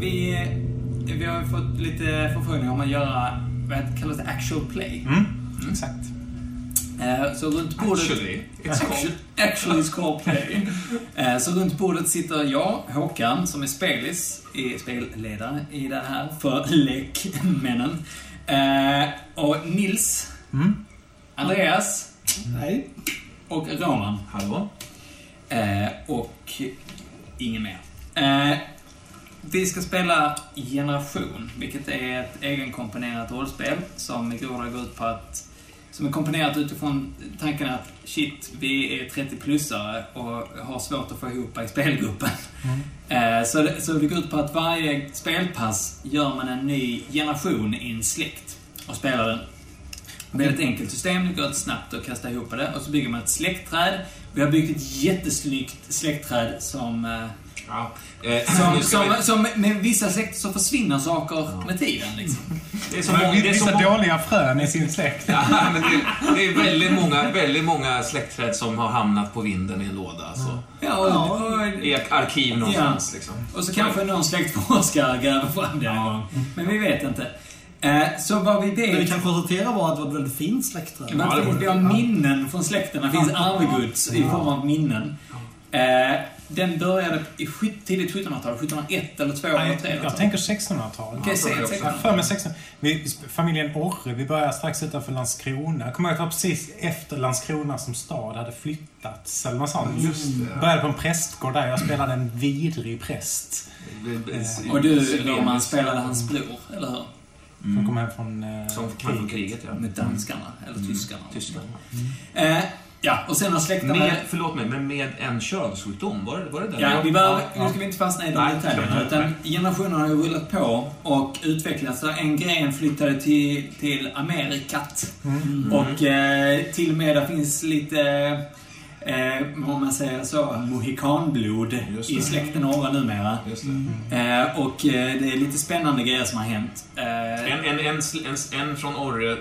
Vi, vi har fått lite förfrågningar om att göra, vad kallas det, actual play. Mm, exakt. Eh, Så runt bordet... Actually, it's called. Actually it's called play. Eh, Så runt bordet sitter jag, Håkan, som är spelis, är spelledare i det här för lekmännen. Eh, Och Nils, Mm. Andreas Nej. och Roman. Hallå? Och ingen mer. Eh, vi ska spela Generation, vilket är ett egenkomponerat rollspel som i grova går ut på att som är komponerat utifrån tanken att shit, vi är 30-plussare och har svårt att få ihop i spelgruppen. Eh, så, det, så det går ut på att varje spelpass gör man en ny generation i en släkt och spelar den. Ett enkelt system, det går snabbt att kasta ihop det. Och så bygger man ett släktträd. Vi har byggt ett jättesnyggt släktträd som... eh, Ja. Eh, Som, som, vi- som med vissa släkter så försvinner saker med tiden. Liksom. det är så Men många, det är Vissa många, dåliga frön i sin släkt. ja, men det, det är väldigt många, väldigt många släktträd som har hamnat på vinden i en låda. Alltså. Ja, och, och, I ett arkiv någonstans. Liksom. och så kanske någon släktforskare gräver fram det en gång. Men vi vet inte. Eh, så vad vi Det vi vet... kan konstatera var att det var ett väldigt fint släktträd. Men det finns, vi har minnen från släkten. Det finns arvegods i form av minnen. Eh, den började i tidigt 1700-tal. 1701 eller 2 eller 3. Jag tänker 1600-talet. Okej, jag. Jag 1600 för mig 16. Vi, familjen Orre, vi började strax utanför Landskrona. Jag kommer ihåg att det var precis efter Landskrona som stad hade flyttats. Eller något sånt. Just det. Började på en prästgård där. Jag spelade en vidrig präst. Och du, Roman, spelade hans bror, eller hur? Som kom hem från eh, Som kom från kriget, ja. Med danskarna, eller tyskarna. Tyskland. Eh, ja, och sen har släkterna... Med, förlåt mig, men med en könssjukdom? Var det, var det den? Ja, vi behöver, Ja, nu ska vi inte fastna i de detaljerna. Utan generationerna har ju rullat på och utvecklats. Så en gren flyttade till, till Amerikat. Mm. Och eh, till och med det finns lite, eh, om man säger så, mohikanblod i släkten Orre numera. Just det. Eh, och eh, det är lite spännande grejer som har hänt. Eh, En, en, en, en från Orre eh,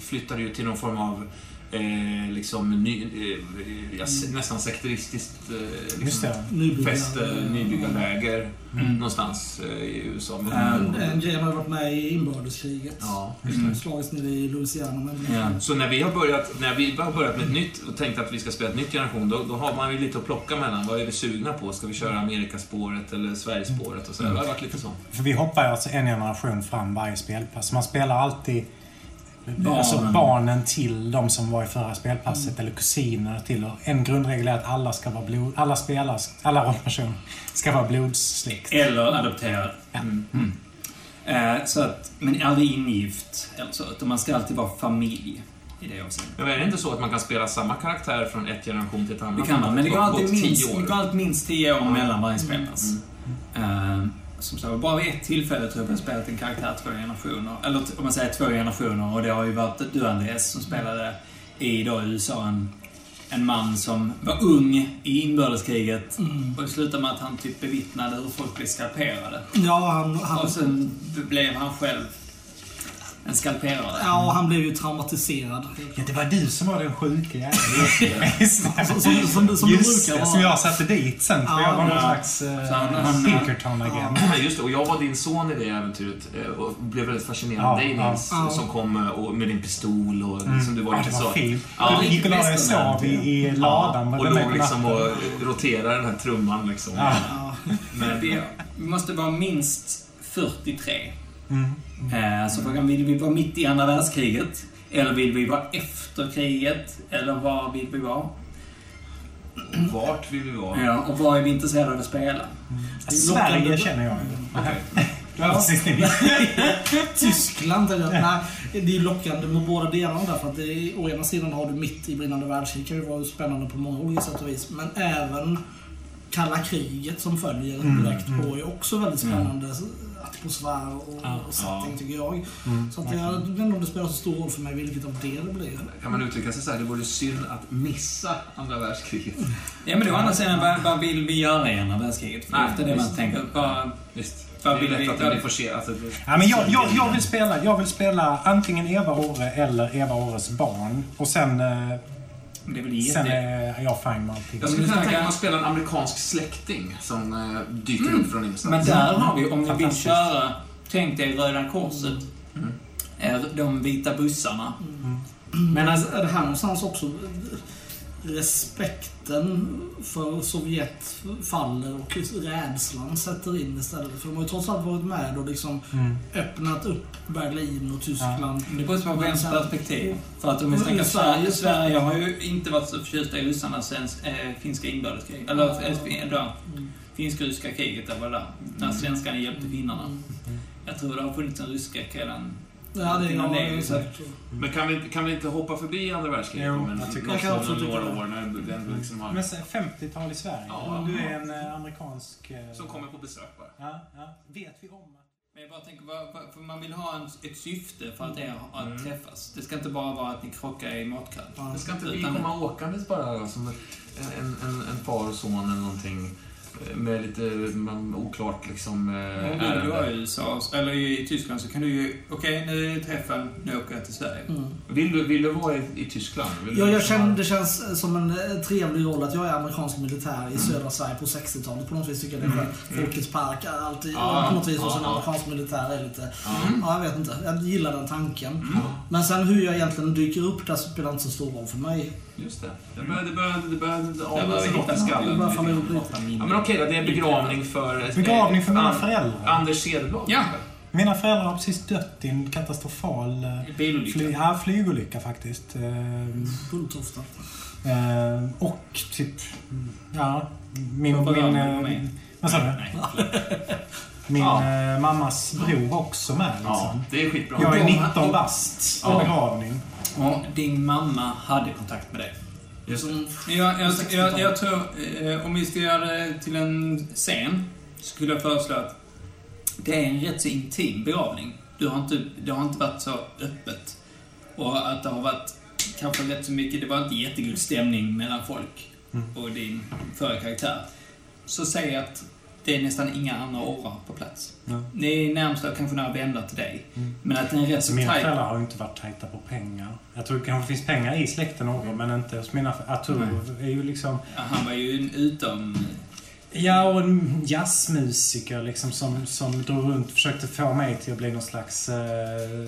flyttade ju till någon form av eh, liksom ny, eh, nästan sekteristiskt eh, liksom, fäste, nybyggarläger Mm. någonstans eh, i USA. Men, Mm. En gren har varit med i inbördeskriget. ja, Mm. Slagits nere i Louisiana. Men... ja. Så när vi har börjat, när vi har börjat med ett nytt och tänkt att vi ska spela ett nytt generation, då, då har man ju lite att plocka mellan. Vad är vi sugna på? Ska vi köra Amerikaspåret eller Sverigespåret? Och så. där. Det har varit lite så. För vi hoppar ju alltså en generation fram varje spelpass. Man spelar alltid Barnen. Alltså barnen till de som var i förra spelpasset eller kusiner till. Och en grundregel är att alla ska vara blod... Alla spelare, alla rollpersoner ska vara blodssläkt. Eller adopterad. Ja. Mm. Eh, så att, men aldrig ingift. Eller så, utan man ska alltid vara familj i det avseendet. Men är det inte så att man kan spela samma karaktär från ett generation till ett annat? Det kan man, men det går alltid minst, tio det år. går alltid minst tio år mellan varje spelpass. Mm. Som sagt, bara vid ett tillfälle tror jag vi har spelat en karaktär två generationer. Eller om man säger två generationer. Och det har ju varit du Andreas som spelade i då USA en, en man som var ung i inbördeskriget. Mm. Och det slutade med att han typ bevittnade hur folk blev skalperade. Ja, han, han, Och sen blev han själv en skalperare. ja, han blev ju traumatiserad. Ja, det var du som var den sjuka jäveln. Det. Som, som, som, du- som du Just brukar det, vara. som jag satte dit sen. För Ja, jag var någon ja. slags Så uh, han- han- Pinkerton-agent. Ja, Just det, och jag var din son i det äventyret eh, och blev väldigt fascinerad av Ja, dig ja. Nils, Ja. som kom eh, och, med din pistol och liksom, du var Ja, lite det var så... fint. Ja. Du gick och la dig och sov i, i ladan. och med mig låg liksom och roterade den här trumman liksom. Ja. Ja. Men vi, vi måste vara minst 43. Mm. Eh, så frågan, vill vi vara mitt i andra världskriget? Eller vill vi vara efter kriget? Eller var vill vi vara? Och vart vill vi vara? Ja, och vad är vi intresserade av att spela? Sverige känner jag ju. Det precis det. Tyskland, eller, nej, det är lockande med båda delarna därför att det är, å ena sidan har du mitt i brinnande världskrig, kan ju vara spännande på många olika sätt och vis. Men även kalla kriget som följer Mm, direkt på mm. är också väldigt spännande atmosfär och, Ja, och setting ja. tycker jag. Mm, Så att jag vet inte om det spelar så stor roll för mig vilket av det det blir. Kan man uttrycka sig så här, det vore synd att missa andra världskriget. Ja, men det var å andra sidan, vad, vad vill vi göra i andra världskriget? För Nej, efter det man tänker, vad, Visst. Det är lätt att det blir forcerat. Alltså, Ja, men jag, jag, jag, vill spela, jag vill spela antingen Eva Åre eller Eva Åres barn. Och sen eh, Det är väl Sen jätte... är jag fine med allting. Jag skulle Men kunna tänka mig att spela en amerikansk släkting som eh, dyker upp från ingenstans. Men där har vi, om ni vill köra, tänk dig Röda Korset. Är de vita bussarna. Men är är det här någonstans också respekten för Sovjet faller och rädslan sätter in istället? För de har ju trots allt varit med och liksom Mm. öppnat upp Berlin och Tyskland. Det beror på vems perspektiv. För att om vi Men snackar Sverige, Sverige- har ju inte varit så förtjusta i ryssarna sen eh, finska inbördeskriget. Eller eh, då, finsk-ryska kriget, det var där. När svenskarna hjälpte finnarna. Jag tror det har funnits en rysk-skräck redan. Ja, det är Innan det säkert. Men kan vi, inte- kan vi inte hoppa förbi andra världskriget? Jo, men jag tycker Jag kan också några år när det ändå liksom har, Men sen 50-tal i Sverige. Ja. Du är en eh, amerikansk... eh, som kommer på besök bara. Ja, ja. Vet vi om. Men jag bara tänker, för man vill ha en, ett syfte för att er att Mm. träffas. Det ska inte bara vara att ni krockar i matkön. Ja. Det ska inte vi komma åkandes bara som en, en, en, far och son eller någonting med lite mm, oklart liksom eh, Om du, du var ärende. i USA, eller i Tyskland, så kan du ju... Okej, nu är träffen, nu åker jag till Sverige. Mm. Vill du, vill du vara i, i Tyskland? Vill du Ja, jag liksom känner, det känns som en eh, trevlig roll att jag är amerikansk militär i södra Sverige på 60-talet. På något vis tycker jag det är skönt. Folkets park är alltid, Ja, på något vis, ja, hos en ja. amerikansk militär är lite... Ja. Ja, jag vet inte. Jag gillar den tanken. Men sen hur jag egentligen dyker upp där spelar inte så stor roll för mig. Just det. Det börjar, det börjar, det sig vi något i skallen. Det ihop grann. lite. Ja, men okej då, det är begravning för... eh, Begravning för mina föräldrar. Anders Cederblad. Ja. Mina föräldrar har precis dött i en katastrofal eh, Bilolycka. fly, ja, flygolycka faktiskt. Eh, Bulltofta. eh, och typ, ja, min... Min eh, med? vad sa du? Min Ja. eh, mammas bror också med liksom. Ja, det är skitbra. Jag är de- 19 bast på Ja. begravning. Och din mamma hade kontakt med dig. Just det. Jag, jag, 60-talet. jag, jag tror, eh, om vi ska göra det till en scen, skulle jag föreslå att det är en rätt så intim begravning. Du har inte, det har inte varit så öppet. Och att det har varit kanske rätt så mycket, det var inte jättegod stämning mellan folk och din förra karaktär. Så säg att det är nästan inga andra årar på plats. Ja. Ni är närmsta kanske några vänner till dig. Mm. Men att det är rätt så Mina tajt... föräldrar har ju inte varit tajta på pengar. Jag tror det kanske finns pengar i släkten någon, men inte hos mina föräldrar. Är ju liksom... Ja, Han var ju en utom... Ja, och en jazzmusiker liksom som, som drog runt och försökte få mig till att bli någon slags eh,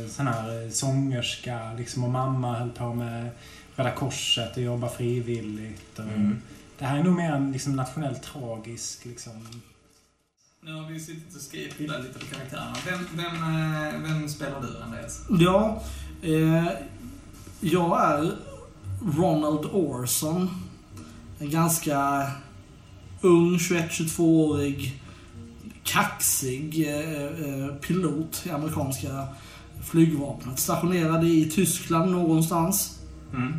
sån här eh, sångerska. Liksom, och mamma höll på med Röda Korset och jobba frivilligt. Och Mm. Det här är nog mer en liksom, nationellt tragisk liksom... Nu har vi suttit och skrivit lite på karaktärerna. Vem, vem, eh, vem spelar du, Andreas? Ja, eh, jag är Ronald Orson. En ganska ung, 21-22-årig, kaxig eh, eh, pilot i amerikanska flygvapnet. Stationerad i Tyskland någonstans. Mm.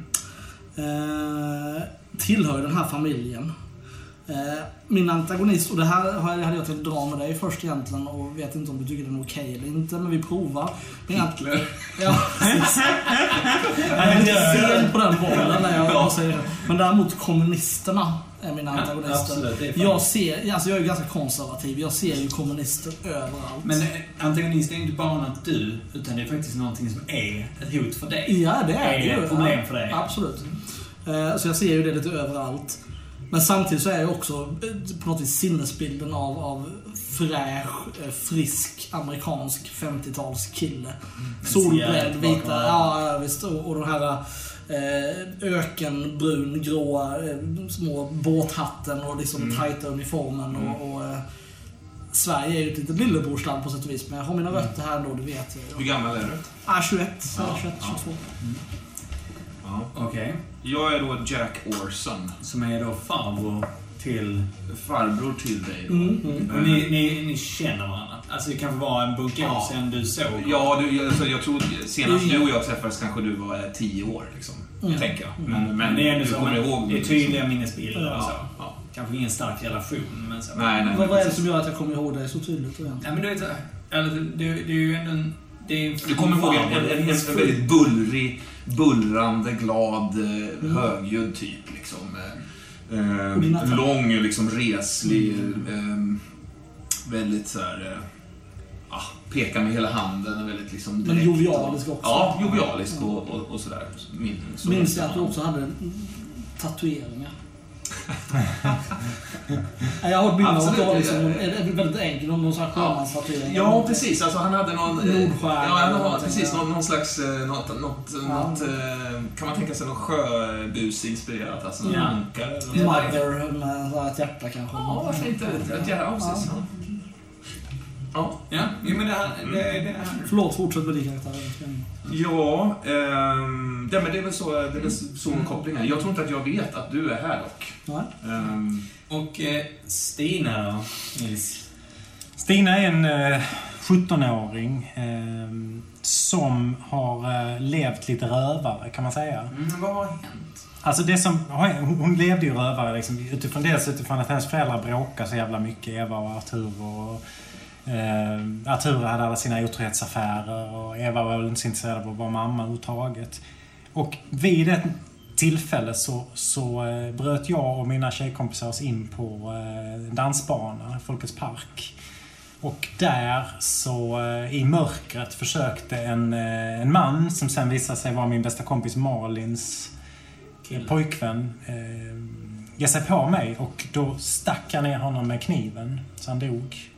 Eh, tillhör den här familjen. Eh, min antagonist, och det här har jag- hade jag tänkt dra med dig först egentligen och vet inte om du tycker den är okej eller inte, men vi provar. Min Hitler. Ja. Jag är lite sen på den bollen när jag Ja. säger det. Men däremot kommunisterna är mina antagonister. är jag ser, alltså jag är ganska konservativ. Jag ser ju kommunister överallt. Men eh, antagonist är inte bara något du, utan det är faktiskt någonting som är ett hot för dig. Ja, det är Är det det ju. ett problem för dig? Absolut. Eh, Så jag ser ju det lite överallt. Men samtidigt så är jag också eh, på något vis sinnesbilden av, av fräsch, eh, frisk, amerikansk 50-talskille. Solbränd, cigarett bakom vita, ja visst. Och, och den här eh, ökenbrun, gråa, små båthatten och liksom Mm. tajta uniformen. Och, och, eh, Sverige är ju ett litet lillebrorsland på sätt och vis, men jag har mina Mm. rötter här ändå, det vet jag. Hur gammal är du? Ah, 21, Ja, 21, ja. 22. Ja. Okej. Jag är då Jack Orson. Som är då farbror till... Farbror till dig då. Mm, mm. Och ni, ni, ni känner varandra? Alltså det kan vara en bunke Ja. sedan du såg Ja, du, jag, alltså, jag tror senast du och jag träffades kanske du var eh, tio år. Liksom, Mm. Tänker jag. Men, Men, men det är ändå du så, kommer ihåg det är liksom. tydliga minnesbilder och så. Ja, ja. Kanske ingen stark relation, men så. Nej, nej. Vad, vad är det som gör att jag kommer ihåg dig så tydligt egentligen? Ja, men du vet, eller, det, det är ju ändå en... Det är Du kommer ihåg en, en, en, en, en väldigt bullrig, bullrande, glad, eh, högljudd typ. Liksom. Eh, eh, lång, liksom reslig, eh, väldigt så här... Eh, ah, pekar med hela handen och väldigt liksom Men direkt. jovialisk också. Ja, jovialisk och, och, och sådär. Min, så Minns jag att du också hade tatueringar. Jag har minne av att det var liksom, en- väldigt enkel, någon sån här sjömanstatuering. Ja, precis. Alltså han hade någon... eh, Nordstjärna Ja, han har, precis. ja. Någon, någon slags... eh, Något, något, Ja. något, eh, kan man tänka sig någon sjöbus-inspirerat? Alltså någon Ja. ankare. Mother med ett hjärta kanske. Ja, varför inte? Ett jävla avsnitt. Ja. Ja. Ja, jo, men det, här, det, det här. Förlåt, fortsätt med din karaktär. Ja, ehm, det, men det är väl så, det är väl så kopplingen. Jag tror inte att jag vet att du är här dock. Nej. Ehm, Och eh, Stina då, Nils? Stina är en eh, 17-åring eh, som har eh, levt lite rövare, kan man säga. Mm, vad har hänt? Alltså det som, hon hon levde ju rövare liksom, utifrån dels utifrån att hennes föräldrar bråkade så jävla mycket, Eva och Artur. Och, eh, Artur hade alla sina otrohetsaffärer och Eva var väl inte så intresserad av att vara mamma överhuvudtaget. Och vid ett tillfälle så, så eh, bröt jag och mina tjejkompisar oss in på eh, dansbana, Folkets park. Och där så eh, i mörkret försökte en, eh, en man som sen visade sig vara min bästa kompis Malins Kille. pojkvän eh, ge sig på mig och då stack jag ner honom med kniven så han dog.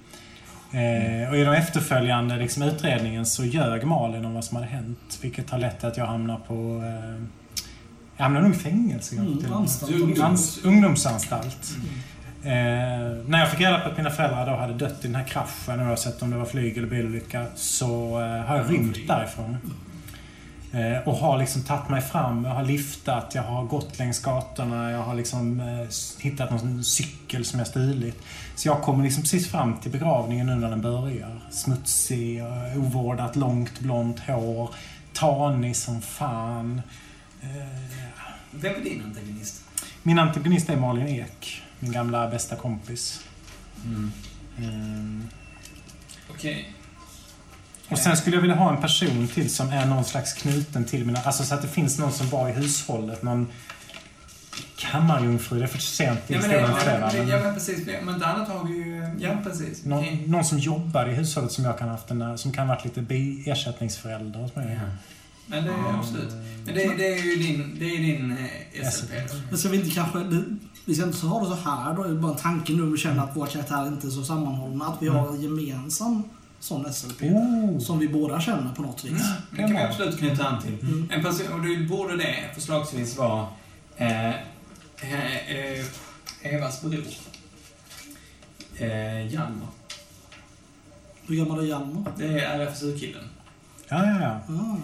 Eh, och i den efterföljande liksom, utredningen så ljög Malin om vad som hade hänt. Vilket har lett till att jag hamnar på... Eh, jag hamnar nog i fängelse. Mm, till- anstalt. Ans- ungdomsanstalt. Eh, när jag fick reda på att mina föräldrar då hade dött i den här kraschen, oavsett om det var flyg eller bilolycka, så eh, har jag rymt därifrån. Eh, och har liksom tagit mig fram. Jag har liftat, jag har gått längs gatorna, jag har liksom eh, hittat någon cykel som jag stulit. Så jag kommer liksom precis fram till begravningen nu när den börjar. Smutsig, eh, ovårdat, långt blont hår. Tanig som fan. Vem är din antagonist? min antagonist är Malin Ek, min gamla bästa kompis. Mm. Okej. Och sen skulle jag vilja ha en person till som är någon slags knuten till mina... Alltså så att det finns någon som var i hushållet. Någon kammarjungfru. Det är för sent i Ja, det, historien för det, va? ja, Men men, ja, men precis. Men inte annat har vi ju... Ja, precis. någon, Okej. någon som jobbar i hushållet som jag kan ha haft en, eh, som kan ha varit lite bi- ersättningsförälder hos mig. Ja. Men det är absolut. Men det, det är ju din, det är din eh, SLP. Men ska vi inte kanske... Det, vi ska inte ha det så här då. Det är bara en tanke nu. Vi känner att våra karaktärer inte är så sammanhållna. Att vi har en gemensam sån SLP. Oh. Som vi båda känner på något vis. Det kan vi absolut knyta an till. Mm. En person, och då borde det förslagsvis vara eh, eh, eh, Evas bror. Eh, Hjalmar. Hur gammal är Hjalmar? Det är RFSU-killen. Ja, ja, ja. Ah.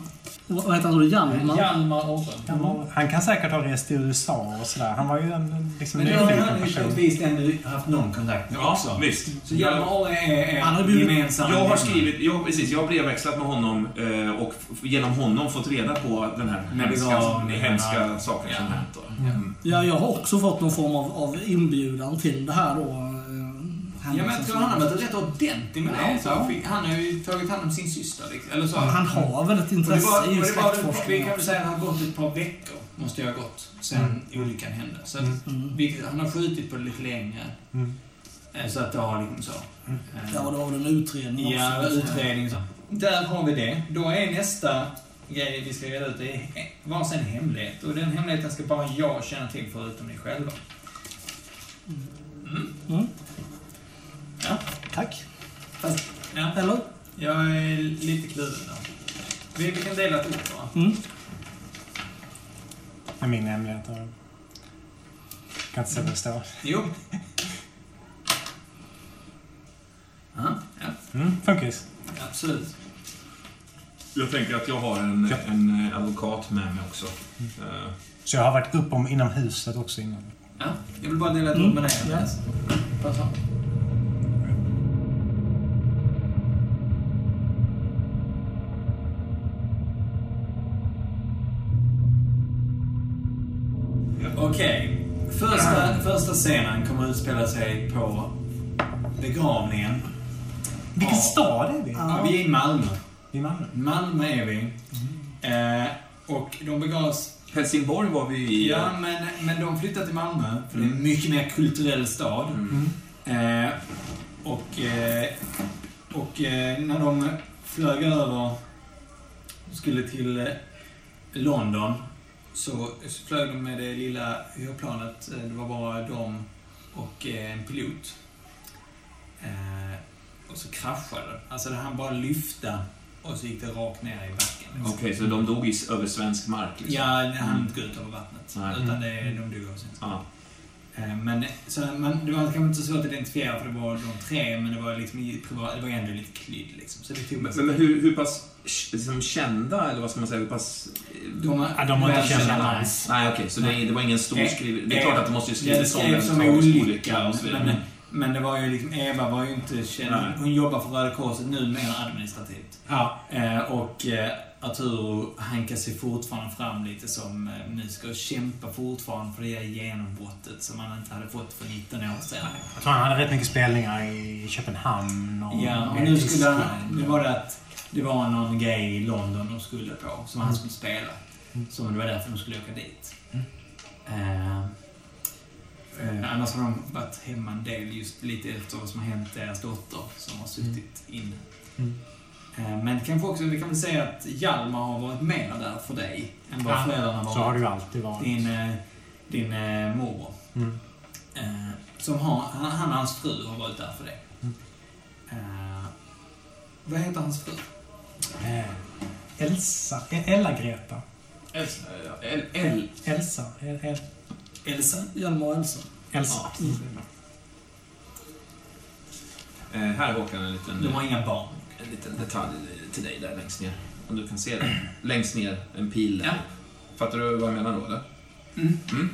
Vad heter han då? Hjalmar? Hjalmar Orre. Han, kan säkert ha rest till USA och sådär. Han var ju en liksom, Men det har nyfiken han ju på person. ett vis ändå haft någon kontakt med Ja, också. visst. Så Hjalmar är, är Han har blivit- gemensam. Jag har skrivit, jag, precis, jag har brevväxlat med honom eh, och genom honom fått reda på den här vi hemska, var- hemska saker som Ja. hänt. Då. Mm. Ja, jag har också fått någon form av, av inbjudan till det här då. Eh, Ja, men jag tror han har varit rätt ordentlig med det. Ja. han han har ju tagit hand om sin syster. liksom. Eller så. Han har väl ett Och det intresse var, och i det var, vi släktforskning. kan väl säga att det har gått ett par veckor, måste jag ha gått, sen olyckan hände. Så att Mm. vi, han har skjutit på det lite längre. Mm. Eh, Så att det har liksom så. Eh, Ja, och det var väl en utredning Ja, också. utredning så. Där har vi det. Då är nästa grej vi ska reda ut, det är varsin hemlighet. Och den hemligheten ska bara jag känna till förutom ni själva. Mm. Mm. Ja, Tack. fast, ja, Eller? jag är lite kluven där. Vi, vi kan dela ett ord bara. Mm. Det är min hemlighet. Jag kan inte säga vad det står. Jo. Aha, ja, Mm, funkis. absolut. Jag tänker att jag har en, en eh, advokat med mig också. Eh, Så jag har varit upp om inom huset också innan. Ja, jag vill bara dela ett ord Mm, med dig. ja. Andreas. Okej. Första, första scenen kommer att utspela sig på begravningen. Vilken Ja. stad är vi? Ja, vi är i Malmö. I Malmö? Malmö är vi. Mm. Eh, och de begravs Helsingborg var vi i. Ja, men, men de flyttade till Malmö, för det är en mycket mer kulturell stad. Mm. Eh, och eh, och eh, när de flög över, skulle till eh, London, så, så flög de med det lilla hyrplanet. Eh, Det var bara de och eh, en pilot. Eh, och så kraschade det. Alltså det hann bara lyfta och så gick det rakt ner i backen. liksom. Okej, så de dog i, över svensk mark? Liksom. Ja, hann inte gå ut över vattnet. Nej. Utan det, de dog av sin Ja. Eh, Men så, man, det var kanske inte så svårt att identifiera för det var de tre, men det var liksom det var ändå lite klydd liksom. Så det tog Men, men hur, hur pass liksom, kända, eller vad ska man säga, hur pass... de, Ja, de var inte välkända kända alls. Nej, okej, så det, det var ingen stor Eh, skriv... Det är eh, klart att det måste ju Det skrivas om skrevs en som olycka, och så vidare. men, men det var ju liksom, Eva var ju inte känd. Nej. Hon jobbar för Röda Korset nu mer administrativt. Ja. Eh, och eh, Arturo hankar sig fortfarande fram lite som eh, musiker och kämpar fortfarande för det här genombrottet som han inte hade fått för 19 år sedan. Jag tror han hade rätt mycket spelningar i Köpenhamn och Ja, och nu skulle han, nu var det att det var någon grej i London de skulle på, som han skulle spela. Så det var därför de skulle åka dit. Eh, eh, annars har de varit hemma en del just lite efter vad som har hänt deras dotter som har suttit inne. Mm. Eh, men kanske också, vi kan väl säga att Hjalmar har varit mer där för dig än vad Ja, föräldrarna Så har varit. det ju alltid varit. Din, eh, din eh, morbror. Mm. Som har, han, och hans fru har varit där för dig. Mm. Vad heter hans fru? Eh, Elsa. Eh, Ella-Greta. Elsa. El, El, Elsa. El, El, Elsa? Hjalmar och Elsa. Elsa. Ja. eh, här Håkan, en liten, De har inga barn. En liten detalj till dig där längst ner. Om du kan se den. Längst ner, en pil där. Ja. Fattar du vad jag menar då, eller? Mm. Mm.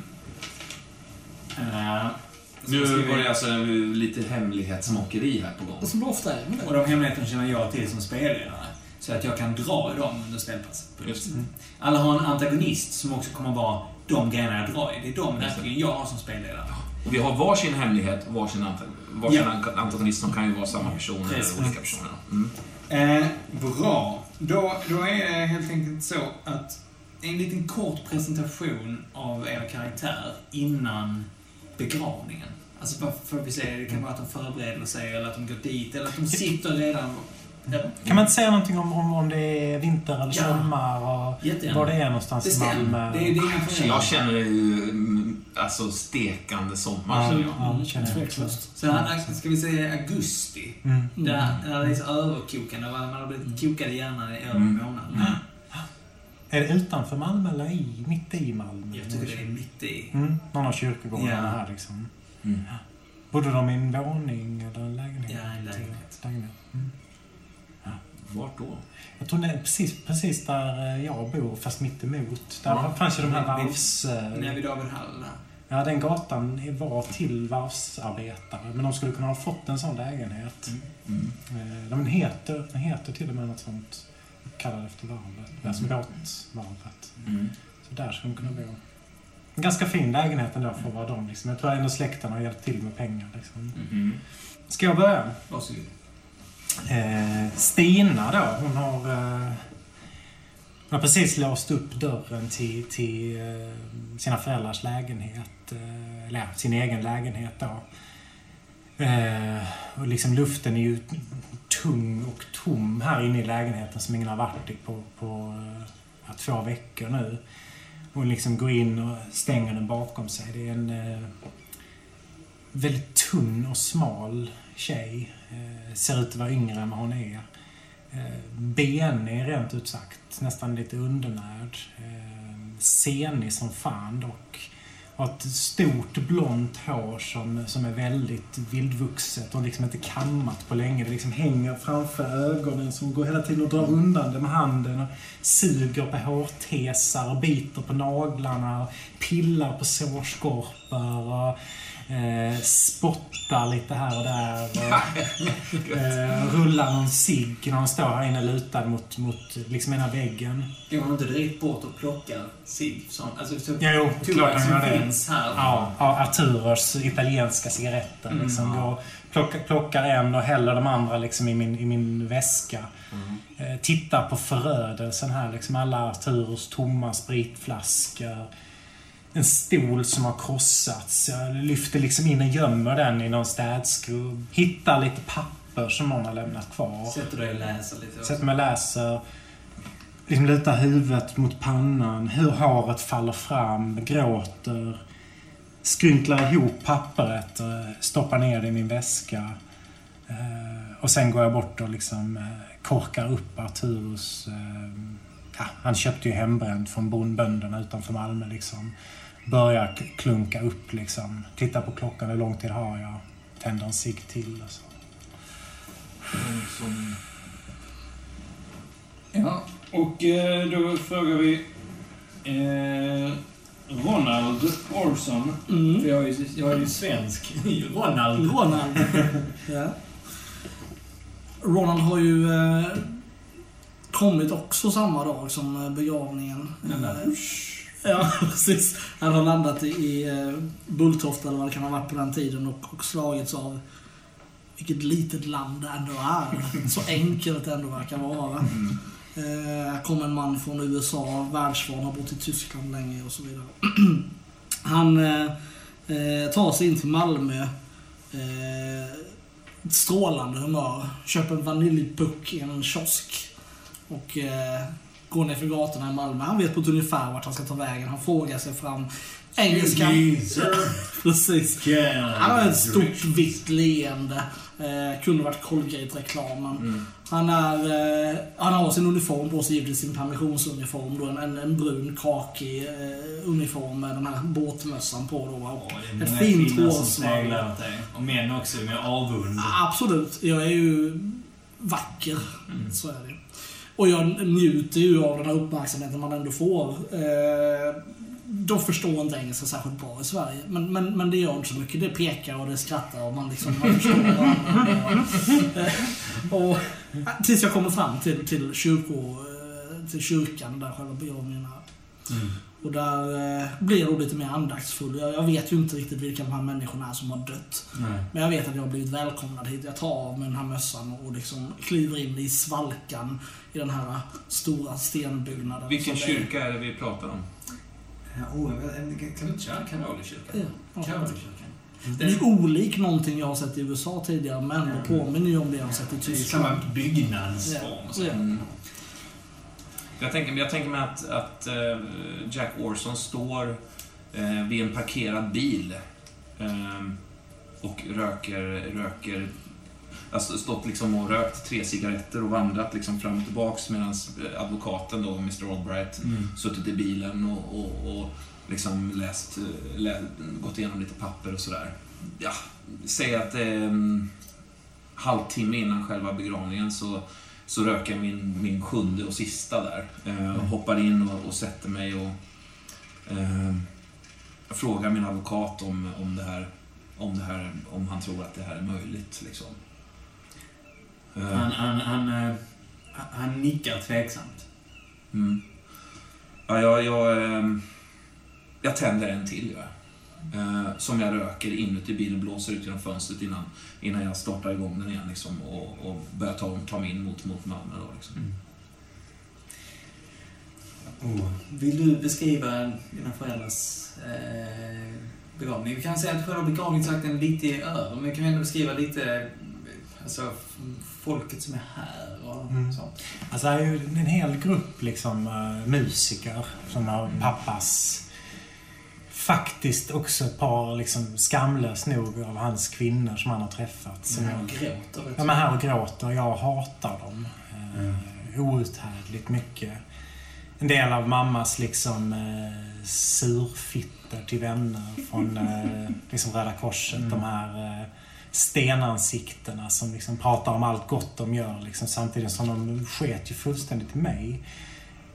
Så Nu var det alltså lite hemlighetsmakeri här på gång. Och som det ofta är med Och det. de hemligheterna känner jag till som spelledare. Så att jag kan dra i dem under spelpass. Just Mm. Alla har en antagonist som också kommer vara de grejerna jag drar i. Det är de verkligen jag har som spelledare. Vi har varsin hemlighet och varsin, anta varsin Ja. antagonist som kan ju vara samma person eller olika personer. Mm. Eh, bra. Då, då är det helt enkelt så att en liten kort presentation av er karaktär innan begravningen. Alltså bara för att vi säger, det kan vara att de förbereder sig eller att de går dit eller att de sitter redan... Ja, Kan man inte säga någonting om, om, om det är vinter eller Ja. sommar och Jättegärna. var det är någonstans i Bestäm. Malmö? Det, är- det är inga. Jag känner ju mm, alltså stekande sommar. Ja, känner jag. ja, det känner jag också. Tveklöst. Så här, ska vi säga augusti? Mm. Där, där det är så överkokande. Man har blivit kokad i hjärnan i över en Mm. månad. Mm. Är det utanför Malmö eller i, mitt i Malmö? Jag tycker det är mitt i. Mm, någon av kyrkogårdarna Ja. här liksom. Mm. Bodde de i en våning eller en lägenhet? Ja, en lägenhet. lägenhet. Mm. Vart då? Jag tror det är precis, precis där eh, jag bor, fast mitt emot. Där Ja. fanns ju de här varvs... När Hall där. Ja, den gatan var till varvsarbetare. Men de skulle kunna ha fått en sån lägenhet. Mm. Eh, Den heter, den heter till och med något sånt. Kallad efter varvet. Alltså båtvarvet. Mm. Så där skulle de kunna bo. En ganska fin lägenhet ändå för att vara de. Liksom. Jag tror ändå släkten har hjälpt till med pengar. Liksom. Mm. Ska jag börja? Varsågod. Eh, Stina då, hon har, eh, hon har precis låst upp dörren till, till eh, sina föräldrars lägenhet. Eh, eller ja, sin egen lägenhet då. Eh, och liksom luften är ju tung och tom här inne i lägenheten som ingen har varit i på, på eh, ja, två veckor nu. Hon liksom går in och stänger den bakom sig. Det är en eh, väldigt tunn och smal tjej. Ser ut att vara yngre än vad hon är. Eh, benig rent ut sagt. Nästan lite undernärd. Eh, senig som fan dock. Har ett stort blont hår som, som är väldigt vildvuxet och liksom inte kammat på länge. Det liksom hänger framför ögonen som går hela tiden och drar undan det med handen. Och suger på hårtesar och biter på naglarna. Och pillar på sårskorpor. Och, eh, spottar lite här och där. Och, eh, rullar någon cigg när hon står här inne lutad mot, mot liksom ena väggen. Går man inte direkt bort och plockar cigg? Alltså, så, Jo, klart han gör det. finns här. Ja, ja, Arturos italienska cigaretter. Mm, Liksom. ja. Går, plockar, plockar en och häller de andra liksom i, min, i min väska. Mm. Eh, tittar på förödelsen här. Liksom alla Arturos tomma spritflaskor. En stol som har krossats. Jag lyfter liksom in och gömmer den i någon städskrubb. Hittar lite papper som någon har lämnat kvar. Sätter dig och läser lite. Sätter mig och läser. liksom lutar huvudet mot pannan, hur håret faller fram, gråter, skrynklar ihop pappret, eh, stoppar ner det i min väska. Eh, och sen går jag bort och liksom eh, korkar upp Arturus... Eh, ja, han köpte ju hembränt från bondbönderna utanför Malmö liksom. Börjar klunka upp liksom. Tittar på klockan, hur lång tid har jag? Tänder en cigg till och så. Som, Ja, och eh, då frågar vi eh, Ronald Orson. Mm. För jag är, ju- jag är ju svensk. Ronald. Ronald. ja. Ronald har ju eh, kommit också samma dag som eh, begravningen. Eh, Ja, precis. Han har landat i, eh, Bulltofta eller vad det kan ha varit på den tiden och, och slagits av vilket litet land det ändå är. Så enkelt det ändå verkar vara. Eh, Här kommer en man från USA, världsvan, har bott i Tyskland länge och så vidare. Han eh, eh, tar sig in till Malmö. Eh, strålande humör. Köper en vaniljpuck i en kiosk. Och eh, går ner för gatorna i Malmö. Han vet på ett ungefär vart han ska ta vägen. Han frågar sig fram. Engelskan. Precis. Han har ett stort vitt leende. Eh, kunde varit Colgate-reklamen. mm. Han, är, eh, han har sin uniform på sig, givetvis sin permissionsuniform. Då, en, en, en brun kakig eh, uniform med den här båtmössan på. Då, och är ett fint dig. Och män också med avund. Absolut. Jag är ju vacker. Så är det. Och jag njuter ju av den här uppmärksamheten man ändå får. Eh, de förstår inte engelska särskilt bra i Sverige. Men, men, men det gör inte så mycket. Det pekar och det skrattar och man liksom man förstår varandra. Och, eh, tills jag kommer fram till, till, kyrko, eh, till kyrkan där själva begravningen är. Mm. Och där eh, blir jag lite mer andaktsfull. Jag, jag vet ju inte riktigt vilka de här människorna är som har dött. Nej. Men jag vet att jag har blivit välkomnad hit. Jag tar av mig den här mössan och liksom kliver in i svalkan i den här stora stenbyggnaden. Vilken kyrka är det vi pratar om? Oh. Ja. Karolykyrkan. Den är olik någonting jag har sett i USA tidigare, men det påminner ju om det jag har sett i Tyskland. samma byggnadsform. Ja. Mm. Jag, tänker, jag tänker mig att, att eh, Jack Orson står eh, vid en parkerad bil eh, och röker, röker Alltså stått liksom och rökt tre cigaretter och vandrat liksom fram och tillbaks medan advokaten då, Mr Albright, Mm. suttit i bilen och, och, och liksom läst, eh, lä, gått igenom lite papper och sådär. Ja, säg att det en halvtimme innan själva begravningen så, så röker jag min, min sjunde och sista där. Eh, hoppar in och, och sätter mig och eh, frågar min advokat om, om, det här, om det här, om han tror att det här är möjligt. Liksom. Eh, Han, han, han, eh, han nickar tveksamt. Mm. Ja, jag, jag, ehm, jag tänder en till, jag. Eh, som jag röker inuti bilen, blåser ut genom fönstret innan, innan jag startar igång den igen liksom, och, och börjar ta, ta mig in mot, mot Malmö. Då, liksom. Oh. Vill du beskriva dina föräldrars eh, begravning? Vi kan säga att själva begravningsakten är lite över, men vi kan ändå beskriva lite alltså, folket som är här och Mm. så. Alltså det är ju en hel grupp liksom eh, musiker som har pappas faktiskt också ett par liksom skamlöst nog av hans kvinnor som han har träffat. Som jag, jag gråter. du. är här och gråter och jag hatar dem. Eh, Mm. Outhärdligt mycket. En del av mammas liksom eh, surfitter till vänner från eh, liksom Röda Korset. Mm. De här eh, stenansiktena som liksom pratar om allt gott de gör liksom, samtidigt som de sket ju fullständigt i mig.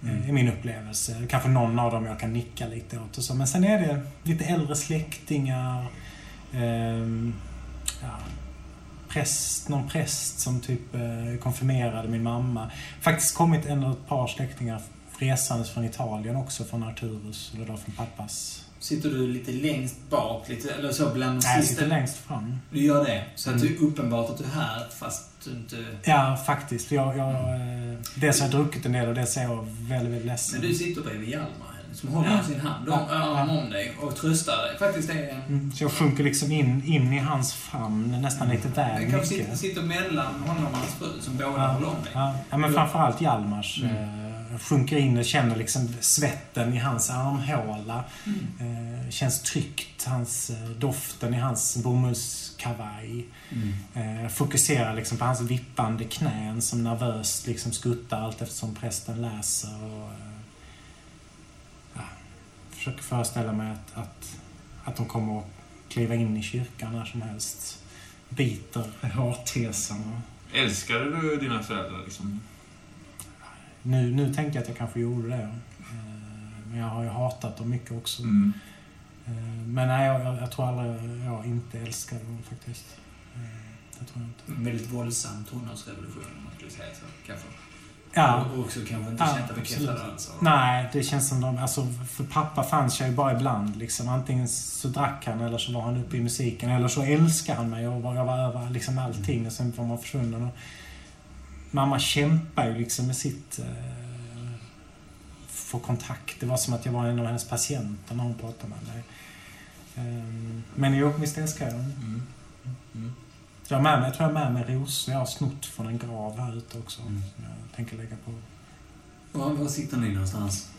Mm. eh, I min upplevelse. Kanske någon av dem jag kan nicka lite åt och så. Men sen är det lite äldre släktingar. ehm, ja, präst, någon präst som typ eh, konfirmerade min mamma. Faktiskt kommit en ett par släktingar resandes från Italien också, från Arturus, eller då från pappas. Sitter du lite längst bak, lite, eller så bland de Nej, jag sitter längst fram. Du gör det? Så att det är Mm. uppenbart att du är här, fast du inte... Ja, faktiskt. Jag, jag, eh, dels har jag druckit en del och dels är jag väldigt, väldigt ledsen. Men du sitter bredvid Hjalmar, som håller Ja. sin hand om, ja. om, dig och tröstar dig. Faktiskt det är... Mm, Så jag sjunker liksom in, in i hans famn nästan lite väl Jag kanske sitter, mycket. sitter mellan honom och hans fru, som båda Ja, håller om dig. ja, ja, men framförallt Hjalmars Mm. Sjunker in och känner liksom svetten i hans armhåla. Eh, känns tryggt. Hans, eh, doften i hans bomullskavaj. Eh, fokuserar liksom på hans vippande knän som nervöst liksom skuttar allt eftersom prästen läser. Och, eh, ja, försöker föreställa mig att, att, att de kommer att kliva in i kyrkan när som helst. Biter hartesarna. Älskade du dina föräldrar liksom? Nu, nu tänker jag att jag kanske gjorde det. Eh, Men jag har ju hatat dem mycket också. Mm. Eh, Men nej, jag, jag, jag tror aldrig jag inte älskade dem faktiskt. Eh, Det tror jag inte. Väldigt våldsam tonårsrevolution om man skulle säga så. Kanske. Ja, Och också kanske inte Ja, känt bekräftade av- nej, det känns som de... Alltså, för pappa fanns jag ju bara ibland. Liksom. Antingen så drack han eller så var han uppe i musiken. Eller så älskade han mig och jag var över liksom allting och sen var man försvunnen. Och mamma kämpar ju liksom med sitt... Eh, få kontakt. Det var som att jag var en av hennes patienter när hon pratade med mig. Eh, men jo, visst älskar jag dem. Mm. Mm. Så jag, har med mig, jag tror jag har med mig rosor. Jag har snott från en grav här ute också. Mm. Som jag tänker lägga på. Var, var sitter ni någonstans?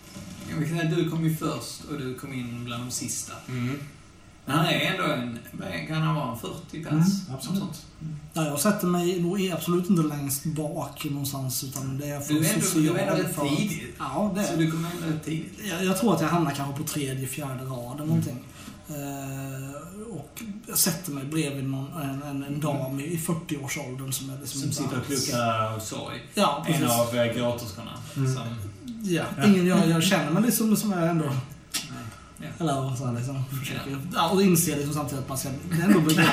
Jag kan säga, du kom ju först och du kom in bland de sista. Mm. Men han är ändå en, kan han vara, en 40 pers? Mm, absolut. Sånt. Ja, jag sätter mig nog är absolut inte längst bak någonstans utan det är för Du är ändå, du är ändå social rätt för- tidigt. Ja, det Så är du kommer ändå rätt tidigt. jag, jag tror att jag hamnar kanske på tredje, fjärde rad eller någonting. Eh, och jag sätter mig bredvid någon, en, en, en dam i 40-årsåldern som är liksom Som sitter och kluckar sorg. Ja, En precis. av äh, gråterskorna. Mm. Som, Ja, ingen jag, jag känner, men liksom som är ändå... Ja. Eller så här, liksom, försöker, ja, och inser liksom samtidigt att man ska ändå begravet.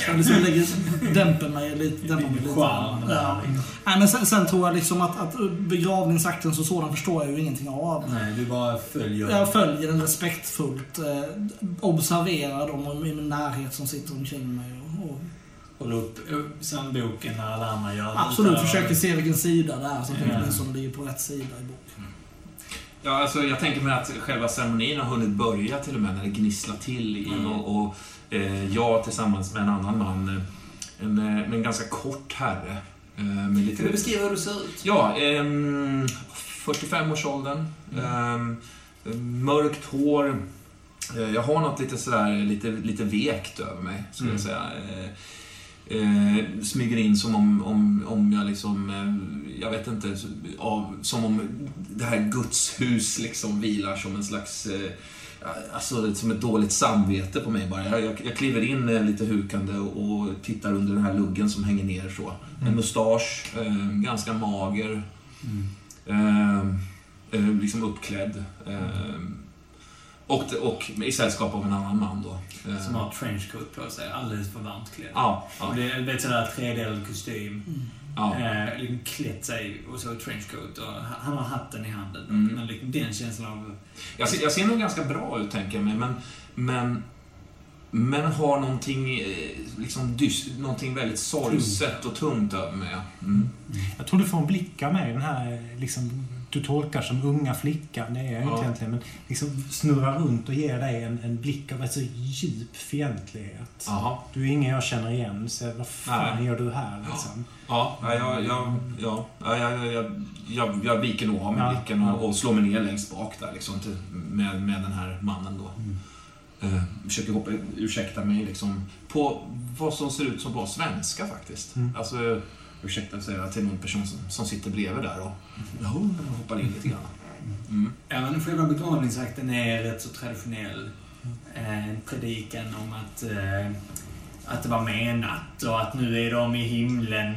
Jag liksom lägger, dämper mig lite. Dämpar mig lite. Ja. Nej, men sen, sen tror jag liksom att, att begravningsakten som sådan förstår jag ju ingenting av. Nej, du bara följer. Jag följer den respektfullt. Eh, observerar dem i min närhet som sitter omkring mig. Och, och Håller upp psalmboken när alla andra gör det. absolut försöker se vilken sida det är så att Ja. det åtminstone ligger på rätt sida i boken. Ja, alltså, jag tänker mig att själva ceremonin har hunnit börja till och med när det gnisslar till Mm. och, och eh, jag tillsammans med en annan man, eh, en, eh, en ganska kort herre. Eh, med Kan lite, du beskriva hur du ser ut? Ja, ehm, 45-årsåldern. Ehm, mörkt hår. Eh, jag har något lite sådär, lite, lite vekt över mig, skulle jag Mm. säga. Eh, smyger in som om, om, om jag liksom, eh, jag vet inte, av, som om det här Guds hus liksom vilar som en slags eh, Alltså som ett dåligt samvete på mig bara. Jag, jag, jag kliver in eh, lite hukande och, och tittar under den här luggen som hänger ner så. En mustasch, eh, ganska mager. Mm. Eh, liksom uppklädd. Eh, och, och i sällskap av en annan man då. Eh, Som har trenchcoat på sig, alldeles för varmt klädd. Ja, ja, Och det är vet, sådär tredelad kostym. ja. Eh, liksom klätt sig och så trenchcoat och han har hatten i handen. Mm. Men liksom den känslan av... Jag, ser, jag ser nog ganska bra ut, tänker jag mig, men, men, men har någonting, eh, liksom dyst, någonting väldigt sorgset och tungt över mig. Mm. Jag tror du får en blick av mig, den här liksom, du tolkar som unga flickan, det är jag Ja. inte egentligen, men liksom snurrar runt och ger dig en, en blick av ett så djup fientlighet. Jaha. Du är ingen jag känner igen, så vad fan Nej. gör du här liksom? Ja, ja, jag, jag, ja, ja, jag, jag, jag, jag viker nog av mig Ja. blicken och, och slår mig ner längst bak där liksom, till, med, med den här mannen då. Eh, försöker hoppa, ursäkta mig liksom, på vad som ser ut som bra svenska faktiskt. Mm. Alltså, ursäkta säger jag till någon person som, som sitter bredvid där och ja, hoppar in lite grann. Mm. Men själva begravningsakten är rätt så traditionell. Eh, En predikan om att, eh, att det var menat och att nu är de i himlen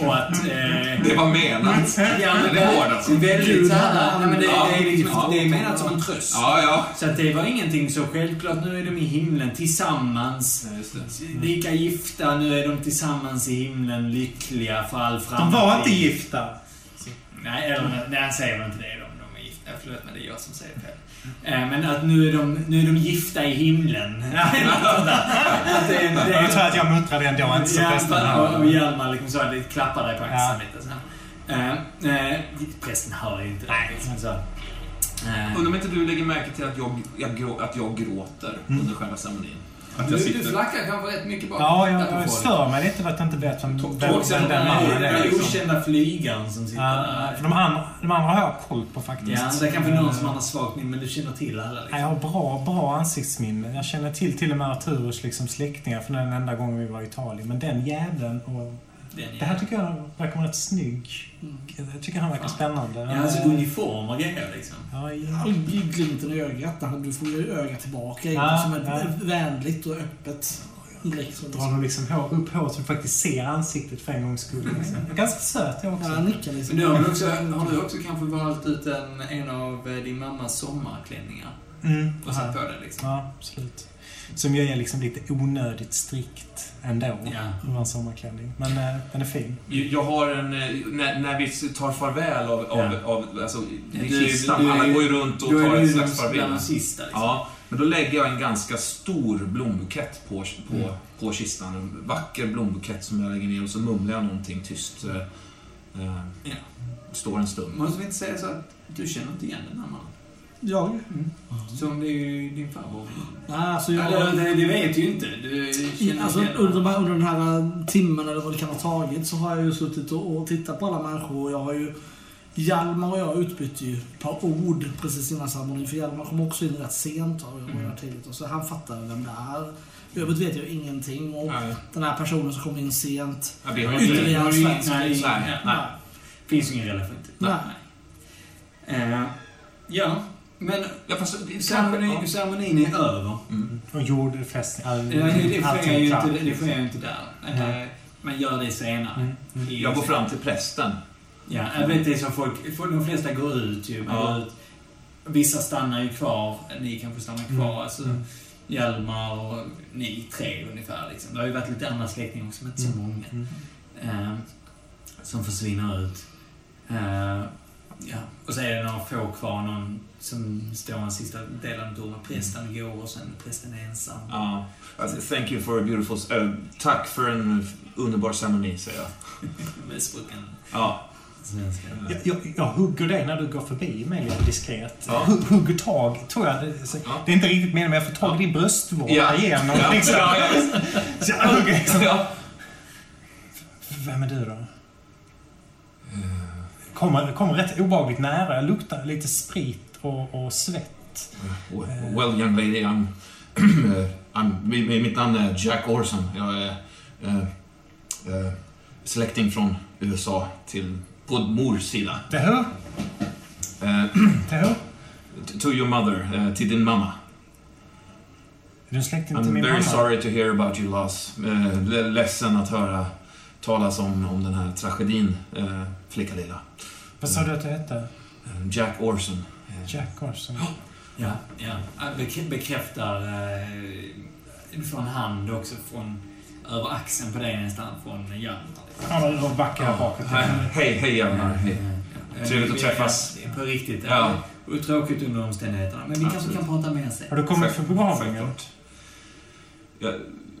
och att... Eh, Det var menat. ja, men Det är hård alltså. Väldigt såhär... Nej, men det, Ja. det, är liksom, Ja. det är menat som en tröst. Ja, ja. Så att det var ingenting så självklart. Nu är de i himlen tillsammans. Just det. Lika gifta, nu är de tillsammans i himlen, lyckliga för all framtid. De var inte gifta! Nej, eller, nej, säger väl inte det. De, de är gifta. Förlåt, men det är jag som säger fel. Eh, Men att nu är de, nu är de gifta i himlen. att det, är- det, Jag tror att jag muttrade ändå, inte så prästen Ja, och. Hjalmar liksom så, det klappar dig på axeln Ja. lite så. Eh, eh, Prästen hör ju inte det. Liksom, så. Undrar om inte du lägger märke till att jag, jag, att jag gråter Mm. under själva ceremonin? Att Du, jag du sitter... flackar kanske rätt mycket bak Ja, jag, jag stör mig lite för att jag inte vet vem, vem, vem Också den mannen är. den Liksom. okända flygaren som sitter där. för de andra, de andra har jag koll på faktiskt. Ja, det är kanske någon som har svagt minne, men du känner till alla Ja, liksom. Jag har bra, bra ansiktsminne. Jag känner till till och med Arturus liksom släktingar från den enda gången vi var i Italien. Men den jäveln och... Den Det här tycker jag verkar vara rätt snygg. Mm. Jag tycker han verkar spännande. Ja, alltså uniform och grejer liksom. Ja. Aldrig glimten i ögat. Du får ju ögat tillbaka. Ja, som ett ja. vänligt och öppet. Liksom. Drar de liksom hår, upp håret så du faktiskt ser ansiktet för en gångs skull. Liksom. Ganska söt jag också. Ja, nickar liksom. Men du har, också, har du också kanske valt ut en, en av eh, din mammas sommarklänningar Mm. och satt på dig liksom? Ja, absolut. Som ju är liksom lite onödigt strikt ändå. Ja. Var en sommarklänning. Men eh, den är fin. Jag har en... eh, När, när vi tar farväl av... av, Ja. av alltså, Du- kistan. du är- Alla går ju runt och tar är ett du slags farväl. de sista liksom. Ja, men då lägger jag en ganska stor blombukett på, på, Mm. på kistan. En vacker blombukett som jag lägger ner och så mumlar jag någonting tyst. eh, eh, Ja. Står en stund. Måste vi inte säga så att du känner inte igen den här mannen? Jag? Som det är ju din farbror. Nej, alltså jag... Eller, det, det vet ju inte. Du känner Alltså, under, under den här timmen eller vad det kan ha tagit så har jag ju suttit och, och tittat på alla människor och jag har ju Hjalmar och jag utbytte ju ett par ord precis innan ceremonin för Hjalmar kom också in rätt sent och jag var där tidigt och så han fattar vem det är. I övrigt vet jag ingenting och Nej, den här personen som kom in sent. ja, vi har ju inte... Ytterligare ju- svensk. nej, Nej, nej. finns ingen relation till. Nej. Eh, ja, men Ja, fast, ceremonin, ceremonin är över. Mm. Och jordfästning. All, Ja, det, det, sker ju inte, det liksom. sker inte där. Eh, men gör det senare. Mm, mm. I- Jag går fram till prästen. Ja, jag vet det är som folk... folk- De flesta går ut ju. Man Ja. går ut. Vissa stannar ju kvar. Ni kanske stannar kvar. Mm. Alltså, Mm. Hjalmar och ni tre ungefär. Liksom. Det har ju varit lite andra släktingar också, men inte så Mm. många. Mm. Eh, som försvinner ut. Eh, ja. Och så är det några få kvar. Någon som står en sista del av domen. Prästen går och sen prästen är ensam. Ja. Alltså, thank you for a beautiful... eh, tack för en underbar ceremoni, säger jag. Med sprucken Ja. Jag, jag, jag hugger dig när du går förbi mig lite diskret. Ja. Hu- Hugger tag, tror jag. Det, så, Ja. det är inte riktigt meningen, men jag får tag i din bröstvårta Ja. igenom. Ja, Liksom. ja. Så jag hugger liksom. Ja. Vem är du då? Kommer, kommer rätt obehagligt nära. Jag luktar lite sprit och, och svett. Well, young lady, I'm... I'm mi- mitt namn är Jack Orson. Jag är eh, eh, släkting från USA till, på mors sida. Det hör, Eh, det hör. to your mother, eh, till din mamma. Är du släkting till I'm min very mamma? sorry to hear about your loss. Le- ledsen att höra talas om, om den här tragedin, eh, flicka lilla. Vad sa du att du hette? Eh, Jack Orson. Eh, Jack Orson. Ja, ja. Bek- bekräftar... Eh, en hand också från... Över axeln på dig nästan, från Hjalmar. Ja, då backar jag bakåt. Hej, hej, hej Hjalmar. Hej. Trevligt att träffas. Ja, På riktigt. Ja. Ja. Och tråkigt under omständigheterna. Men vi kanske Absolut. kan prata mer sen. Har du kommit för begravningen? Ja,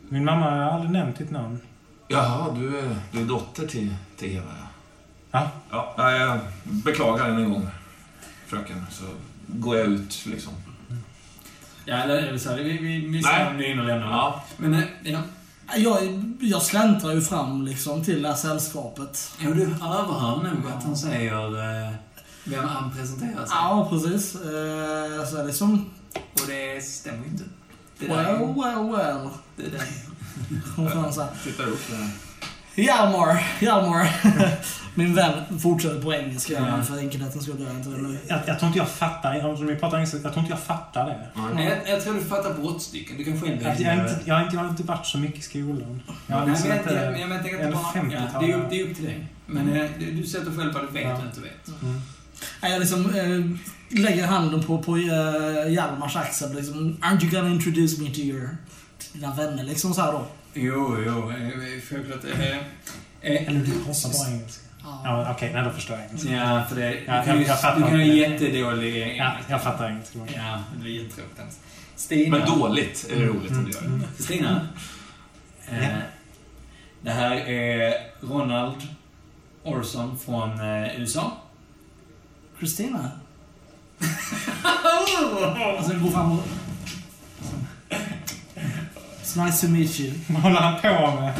Min mamma har aldrig nämnt ditt namn. Jaha, du är, du är dotter till, till Eva, ja. Ja. Ja, jag beklagar än en gång, fröken. Så går jag ut, liksom. Ja, eller, så. här, Vi, vi, ser om du är inne och lämnar. Ja, Men, eh, ja. Jag, jag släntrar ju fram liksom till det här sällskapet. Ja, du överhör nog att han säger eh, vem han presenterar sig. Ja, precis. Eh, så är det som... Och det stämmer ju inte. Det där Well, är- well, well. det där. Hon fan så här, tittar upp där. Hjalmar, Hjalmar. Min vän fortsätter på engelska Ja. för enkelhetens skull gör jag inte det nu. Jag, jag tror inte jag fattar, om vi pratar engelska, jag tror inte jag fattar det. Nej, jag, jag tror du fattar brottstycken. Du kan själv Jag, jag, har inte, jag, har inte, jag har inte varit så mycket i skolan. Jag har Nej, liksom men, inte... jag, men, jag, men jag tänker eller inte bara... Ja, 50-tal. det, är upp, det är upp till dig. Men eh, du, du sätter själv vad du vet Ja. och inte vet. Mm. Nej, Jag liksom eh, lägger handen på, på eh, Hjalmars axel liksom. Aren't you gonna introduce me to your... till dina vänner liksom så här då. Jo, jo. eh, Självklart. Eh, eh, Eller du pratar bara engelska. Ja. Ja, Okej, nej då förstår jag engelska. Ja, för det... Ja, du kan ju jag- jag fattar du kan ha jättedålig Ja, engelska. jag fattar engelska. Ja, det är jättetråkigt. alltså. Stina. Men dåligt är det roligt om du gör. Mm. Stina. Eh, Ja. Det här är Ronald Orson från eh, USA. Kristina? Alltså, gå fram och... Nice to meet you. Vad håller han på med?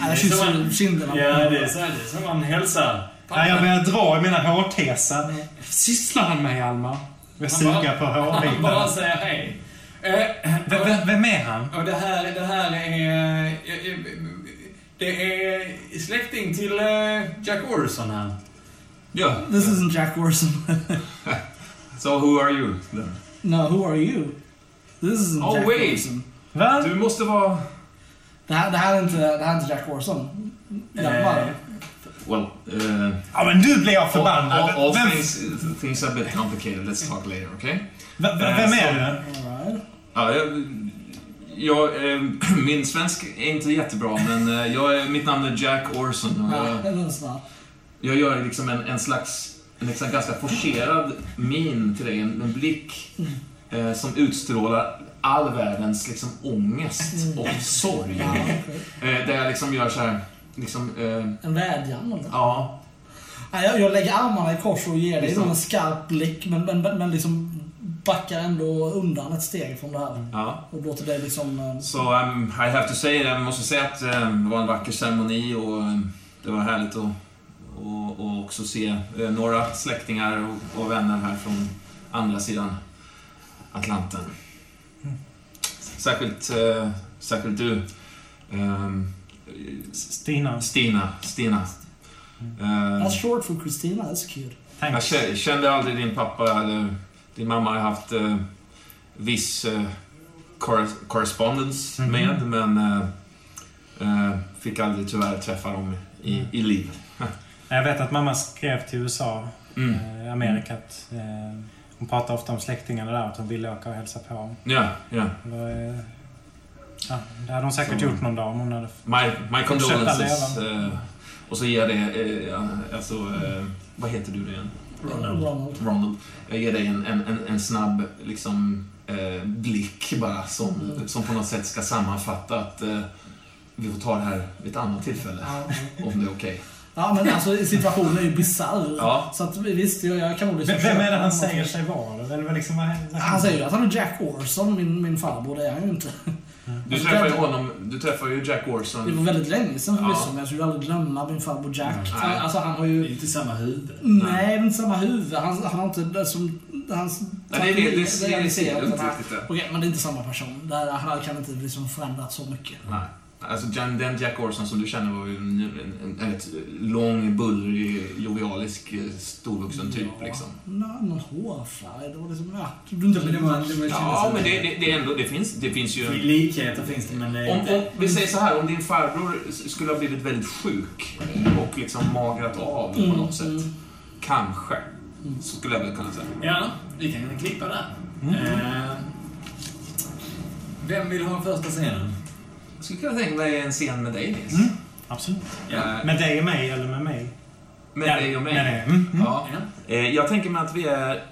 Ja, Jag kysser kinderna. Ja, det är så, det är så man hälsar. Ja, jag börjar dra i mina hårtesar. Sysslar han med, Hjalmar? Jag suga på Han bara hårbitarna. säger hej. Eh, Vem, vem, vem är han? Och det här, det här är... eh, Det är släkting till eh, Jack Orson här. Ja. This isn't Jack Orson. So who are you then? no, who are you? This isn't Oh, Jack wait. Orson. Va? Du måste vara... Det här, det, här är inte, det här är inte Jack Orson. Hjalmar. Eh, Well, uh, Ja, men nu blir jag all, förbannad. all, all Vem, things, things are a bit complicated. Let's talk later, okay? v- v- vem är du? All right. Ja, jag, jag, eh, min svensk är inte jättebra, men eh, jag, är- mitt namn är Jack Orson. Och Ja, jag, jag gör liksom en, en slags, en liksom ganska forcerad min till dig, en, en blick eh, som utstrålar all världens liksom ångest och sorg. Eh, där jag liksom gör så här, liksom, eh, En vädjan eller? ja, Ja, jag, jag lägger armarna i kors och ger dig Liksom. en skarp blick men, men, men liksom backar ändå undan ett steg från det här. ja. Och låter dig liksom... eh, Så um, I have to say, jag måste säga att um, det var en vacker ceremoni och um, det var härligt att och, och också se eh, några släktingar och, och vänner här från andra sidan Atlanten. Särskilt, eh, särskilt du, ehm, Stina. Stina. Stina. Eh, That's short for Christina, that's cute. jag Thanks. kä- kände aldrig din pappa eller din mamma har haft eh, viss eh, corres- correspondence Mhm. med, men eh, eh, fick aldrig tyvärr träffa dem i, i liv. Jag vet att mamma skrev till USA, Mm. eh, Amerikat. Hon pratar ofta om släktingarna där, att hon ville åka och hälsa på. Ja, ja. Det, eh, ja, det hade hon säkert Så- gjort någon dag om hon hade... My, my condolences. leva. Eh, och så ger jag det, ja, alltså, eh, vad heter du igen? Ronald. Ronald. Jag ger dig en, en, en, en snabb liksom, eh, blick bara som, Mm. som på något sätt ska sammanfatta att eh, vi får ta det här vid ett annat tillfälle. Ja, Om det är okej. Ja, men alltså situationen är ju bisarr. Ja. Så att visst, jag, jag kan nog liksom Vem, är det han säger sig vara? Eller vad liksom, vad, vad Han säger ju att han är Jack Orson, min, min farbror. Det är han ju inte. Du träffar ju det- honom, du träffar ju Jack Det var Orson. väldigt länge sedan förvisso, Ja. men jag skulle aldrig glömma min farbror Jack. Nej. Alltså han har Det är ju... inte samma huvud. Nej, det är inte samma huvud. Han, han har inte det som... Hans Nej, det, är det, det, det, det du den inte här- riktigt det. Okej, men det är inte samma person. Det här, han kan inte liksom förändras så mycket. Nej. Alltså Jan- den Jack Orson som du känner var ju en, en, en, rätt lång, bullrig, jovialisk, eh, storvuxen typ liksom. Nå, någon hårfärg. Det var liksom... Ja, du inte Men det var, det var Ja, men det, det, det, är ändå, det, finns, det finns ju... Likheter finns det, men det är Om, om, vi säger så här, om din farbror skulle ha blivit väldigt sjuk och liksom magrat av på Mm, något sätt. mm. Kanske. Så skulle jag väl kunna säga. Ja, vi kan klippa där. Eh, vem vill ha första scenen? Jag skulle kunna tänka mig en scen med dig, Nils. Mm. Absolut. Eh, Med dig och mig, eller med mig? med Ja, dig och mig. Med dig. Mm. Mm. Ja. Ja. Eh, Jag tänker mig att vi är...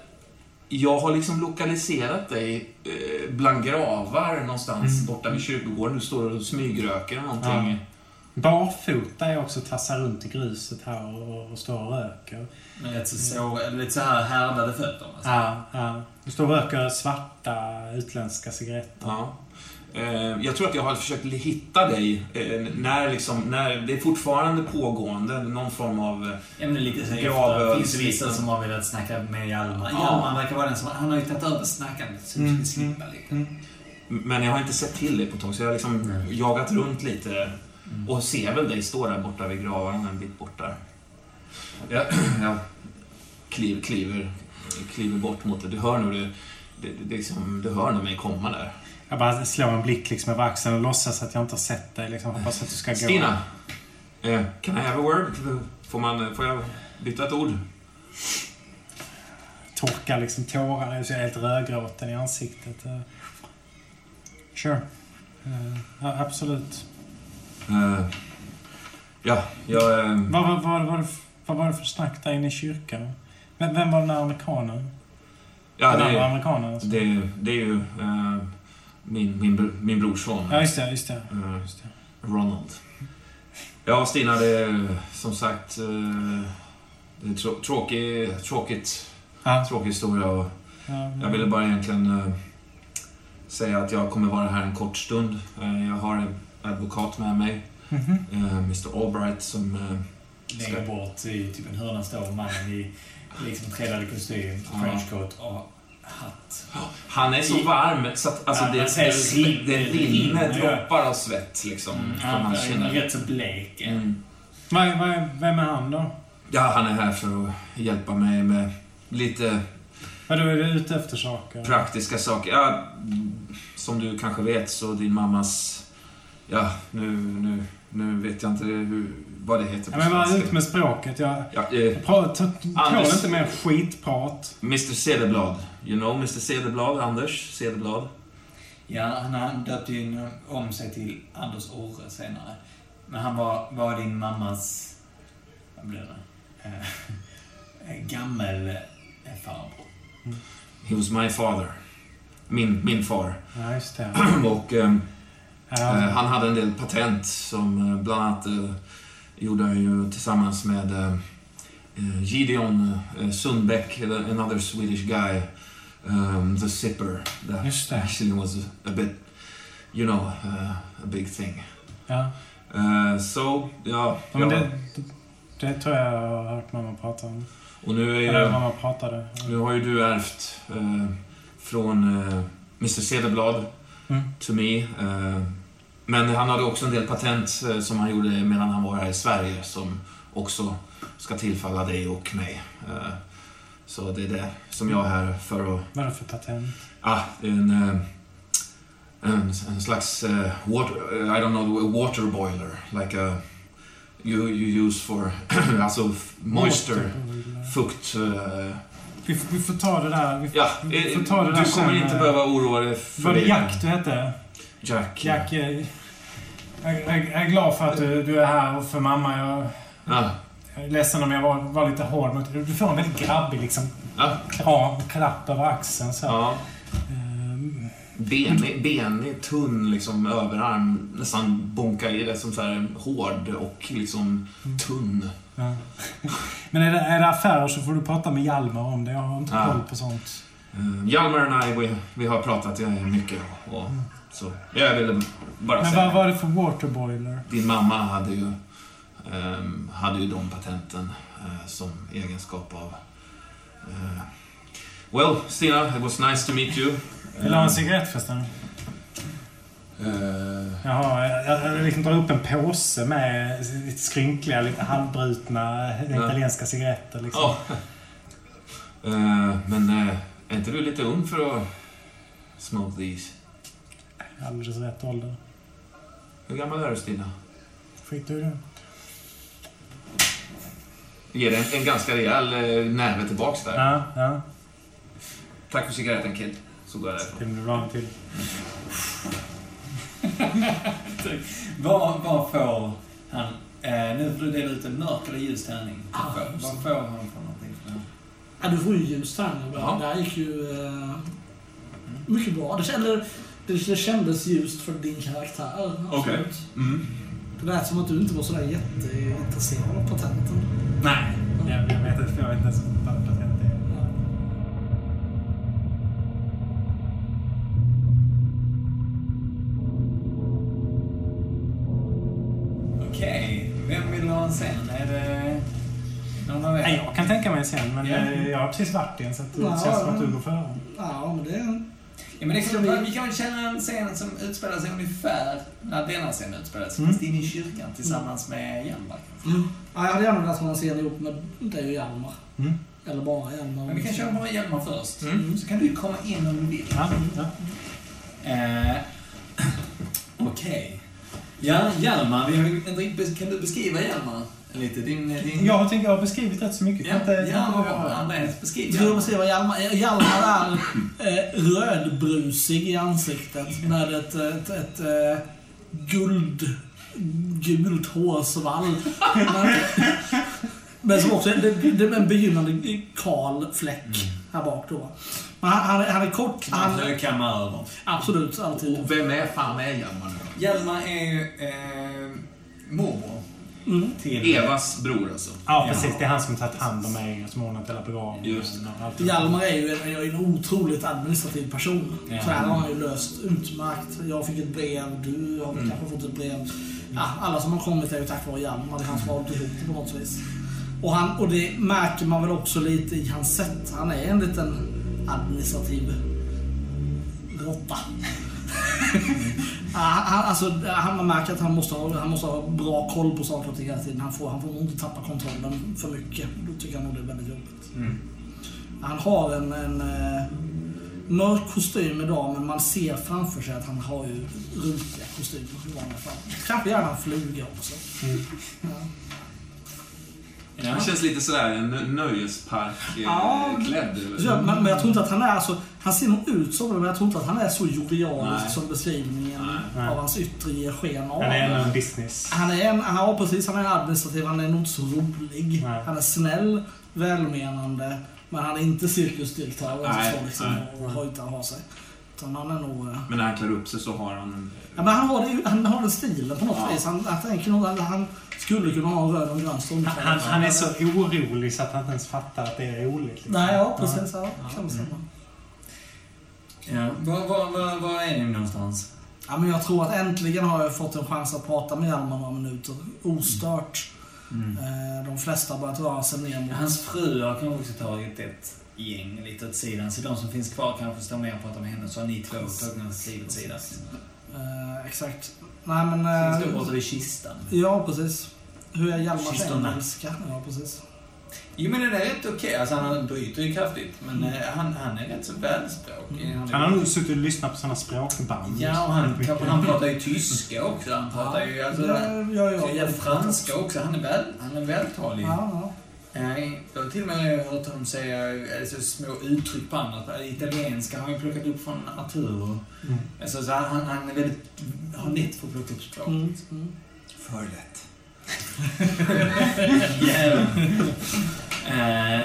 Jag har liksom lokaliserat dig eh, bland gravar någonstans Mm. borta vid kyrkogården. Du står och smygröker eller någonting. Barfota är också tassar runt i gruset här och, och står och röker. Med lite så, lite så här härdade fötter. Alltså. Ja, ja. Du står och röker svarta utländska cigaretter. Ja. Eh, Jag tror att jag har försökt hitta dig eh, när, liksom, när det är fortfarande pågående, någon form av... eh, är lite så efter. finns vissa som har velat snacka med Hjalmar. Ja. Hjalmar verkar vara den som... Han har ju tagit över snackandet så Mm, slippa lite. Mm. Men jag har inte sett till dig på ett tag, så jag har liksom Nej. jagat runt lite Mm. och ser väl dig stå där borta vid gravarna en bit bort där. Jag, jag kliver, kliver, kliver bort mot det. Du hör nog det, det, det liksom, du hör nog mig komma där. Jag bara slår en blick liksom över axeln och låtsas att jag inte har sett dig. Liksom. Hoppas att du ska gå. Stina! Eh, can I have a word? Får, man, får jag byta ett ord? Torkar liksom tårar. Jag är helt rödgråten i ansiktet. Eh, Sure. Eh, Ja, absolut. Eh, ja, jag... eh, Vad, vad, vad, vad, vad var det för snack där inne i kyrkan? Vem, vem var den där amerikanen? ja, den andra det, amerikanen? alltså. det, det är ju eh, min, min, min brorson. Ja, just det. Just det. Eh, Just det. Ronald. Ja, Stina, det är som sagt... eh, Det är trå- tråkig, tråkigt, Ja, tråkig historia och ja, jag ville bara egentligen eh, säga att jag kommer vara här en kort stund. Jag har en advokat med mig, Mhm. eh, Mr Albright, som... eh, Längre bort i typ en hörna står mannen i liksom trädad kostym, Ja. trenchcoat och hatt. Han är så varm så att alltså, Ja, det, det, rin- det rinner rin- droppar av svett liksom från Han är rätt så blek. Mm. Vad- vad- Vem är han då? Ja, han är här för att hjälpa mig med lite Vadå, är du ute efter saker? praktiska saker. Ja, som du kanske vet så din mammas... Ja, nu, nu, nu vet jag inte hur, vad det heter Ja, men bara svenska. ut med språket. Jag Ja, eh, pratar, tål Anders. inte mer skitprat. Mr Cederblad. You know Mr Cederblad, Anders Cederblad? Ja, han, döpte ju in- om sig till Anders Orre senare. Men han var, var din mammas... Vad blir det? Eh, gammel eh, farbror. He was my father. Min, min far. Ja, just det. Och ehm, Eh, han hade en del patent som eh, bland annat eh, gjorde han ju tillsammans med Gideon Sundbeck, another Swedish guy, um, the Zipper. That Just det. actually was a bit, you know, uh, a big thing. Ja. Uh, so, ja. Ja, men det, det, tror jag jag har hört mamma prata om. Och nu, är Eller mamma pratade. nu har ju du ärvt eh, från eh, Mr Cederblad Mm. to me. Eh, men han hade också en del patent eh, som han gjorde medan han var här i Sverige som också ska tillfalla dig och mig. Eh, så det är det som jag är här för att... Vad är det för patent? Ah, det är en, eh, en, en slags eh, water, I don't know, water boiler. Like a... You, you use for... alltså moisture, fukt... eh, Vi, vi får ta det där. Vi, Ja, vi får ta det där du kommer sen, inte eh, behöva oroa dig för Var det Jack du hette? Jack. Jack, eh, jag, jag, jag är glad för att du, du är här och för mamma. Jag, Ja, jag är ledsen om jag var, var lite hård mot dig. Du får en väldigt grabbig liksom, ja, kram, klapp över axeln. Så. ja. Ehm, Benig, benig, tunn liksom överarm. Nästan bonka i det som så här hård och liksom tunn. ja. Men är det, är det affärer så får du prata med Hjalmar om det. Jag har inte Ja. koll på sånt. Uh, Hjalmar och jag, vi, vi har pratat eh, mycket. Och, så jag ville bara Men säga vad var det för waterboiler? Din mamma hade ju, ehm, hade ju de patenten eh, som egenskap av... eh, well, Stina, it was nice to meet you. Vill du ha en cigarett förresten? Eh, Jaha, jag, jag, jag liksom drar upp en påse med lite skrynkliga, lite halvbrutna Ja. italienska cigaretter. Liksom. Ja. Eh, men är inte du lite ung för att smoke these? Alldeles rätt ålder. Hur gammal är du Stina? Skit i det. Ger dig en, en ganska rejäl eh, näve tillbaks där. Ja, ja. Tack för cigaretten kid. Så går jag därifrån. Det blir bra till. Vad, vad får han... Eh, nu får du dela ut en mörk eller ljus tärning. Vad får- Vad får han för någonting? för det här? Ja, du får ju ljus tärning. Ja. Det här gick ju eh, mycket bra. Det, kände, det, kändes ljust för din karaktär. absolut. Okej. Mm. Det lät som att du inte var sådär jätteintresserad av patenten. Nej, jag, jag vet inte. Jag vet inte ens vad patent är. Okej, vem vill ha en scen? Är det någon av er? Nej, jag kan tänka mig sen, men eh, jag har precis varit i en så det Ja, känns som att du går före. Ja, men det... Ja, men är klart, vi kan känna en scen som utspelar sig ungefär när denna scen utspelar sig. Mm. Fast inne i kyrkan tillsammans med Hjalmar. kanske. Ja, jag hade gärna velat ha en scen ihop med dig och Hjalmar. Mm. Eller bara Hjalmar. Men vi kan köra bara Hjalmar först. Mm. Så kan du komma in om du vill. Ja, ja. Eh, Okej. Ja, Hjalmar, vi kan du beskriva Hjalmar lite? Din, din... Jag tycker jag har beskrivit rätt så mycket. ja, Kan inte, kan ja, inte ja, du bara- Andreas, beskriv Jag skulle Hjalmar. beskriva Hjalmar. Hjalmar är eh, rödbrusig i ansiktet med ett, ett, ett, eh, guld, gult hårsvall. Men, men som också det, det är en begynnande kal fläck här bak då. Men han, han, är- han är kort. Han, Han kammar över. absolut, alltid. Och vem är fan är Hjalmar nu? Hjalmar är ju eh, morbror Mm. till... Evas bror alltså. Ja, precis. Det är han som tagit hand om mig som ordnat hela begravningen. Och allt. Hjalmar är ju en, är en otroligt administrativ person. Ja. Så här har han ju löst utmärkt. Jag fick ett brev, du har väl kanske fått ett brev. Ja, alla som har kommit är ju tack vare Hjalmar. Det är han som har hållit ihop det på något vis. Och, han, och det märker man väl också lite i hans sätt. Han är en liten administrativ råtta. Han, alltså, han man märker att han måste, ha, han måste ha bra koll på saker och ting hela tiden. Han får, han får nog inte tappa kontrollen för mycket. Då tycker jag nog det är väldigt jobbigt. Mm. Han har en, en eh, mörk kostym idag, men man ser framför sig att han har ju rutiga kostymer i vanliga fall. Kanske gärna en fluga också. Ja. Ja. Han känns lite sådär en Ja. nöjespark-klädd. Så jag- Men, men jag tror inte att han är alltså, han ser nog ut som det, men jag tror inte att han är så jovialisk Nej. som beskrivningen Nej. av hans yttre ger sken av. Han är en business. Han är en, ja precis, han är administrativ, han är nog inte så rolig. Nej. Han är snäll, välmenande, men han är inte cirkusdirektör och Nej, inte så liksom nej. och hojtar och har sig. Utan han är nog... eh, Men när han klär upp sig så har han... Ja, men han har, det, ju- han har den stilen på något Ja. vis. Han, jag tänker nog att han skulle kunna ha en röd och en grön stund. Han, han, han är så orolig så att han inte ens fattar att det är roligt. Liksom. Nej, ja precis. Ja, kan stämma. Ja. Var, var, var, var är ni någonstans? Ja, men jag tror att äntligen har jag fått en chans att prata med Hjalmar några minuter. Ostört. Mm. Eh, De flesta har börjat röra sig ner mot... Hans fru har kanske också tagit ett gäng lite åt sidan. Så de som finns kvar kanske står med och pratar med henne. Så har ni två tagit något liv åt sidan. Eh, exakt. Nej, men... eh, Finns då borta vid kistan. Ja, precis. Hur är Hjalmars engelska? Ja, precis. Jo men den är rätt okej. Alltså han bryter ju kraftigt. Men eh, han, han är rätt så välspråkig. Han har nog suttit och lyssnat på sådana språkband. Ja, och han, mycket. han pratar ju tyska också. Han pratar ju alltså, ja, ja, ja, ja, franska också. Han är, väl, han är vältalig. Ja, ja. Nej, jag har till och med hört honom säga alltså, små uttryck på annat. Italienska har han ju plockat upp från Arturo. Mm. Alltså, så han, han är väldigt, har lätt för att plocka upp språk. Mm, mm. För lätt. Jävlar. Eh,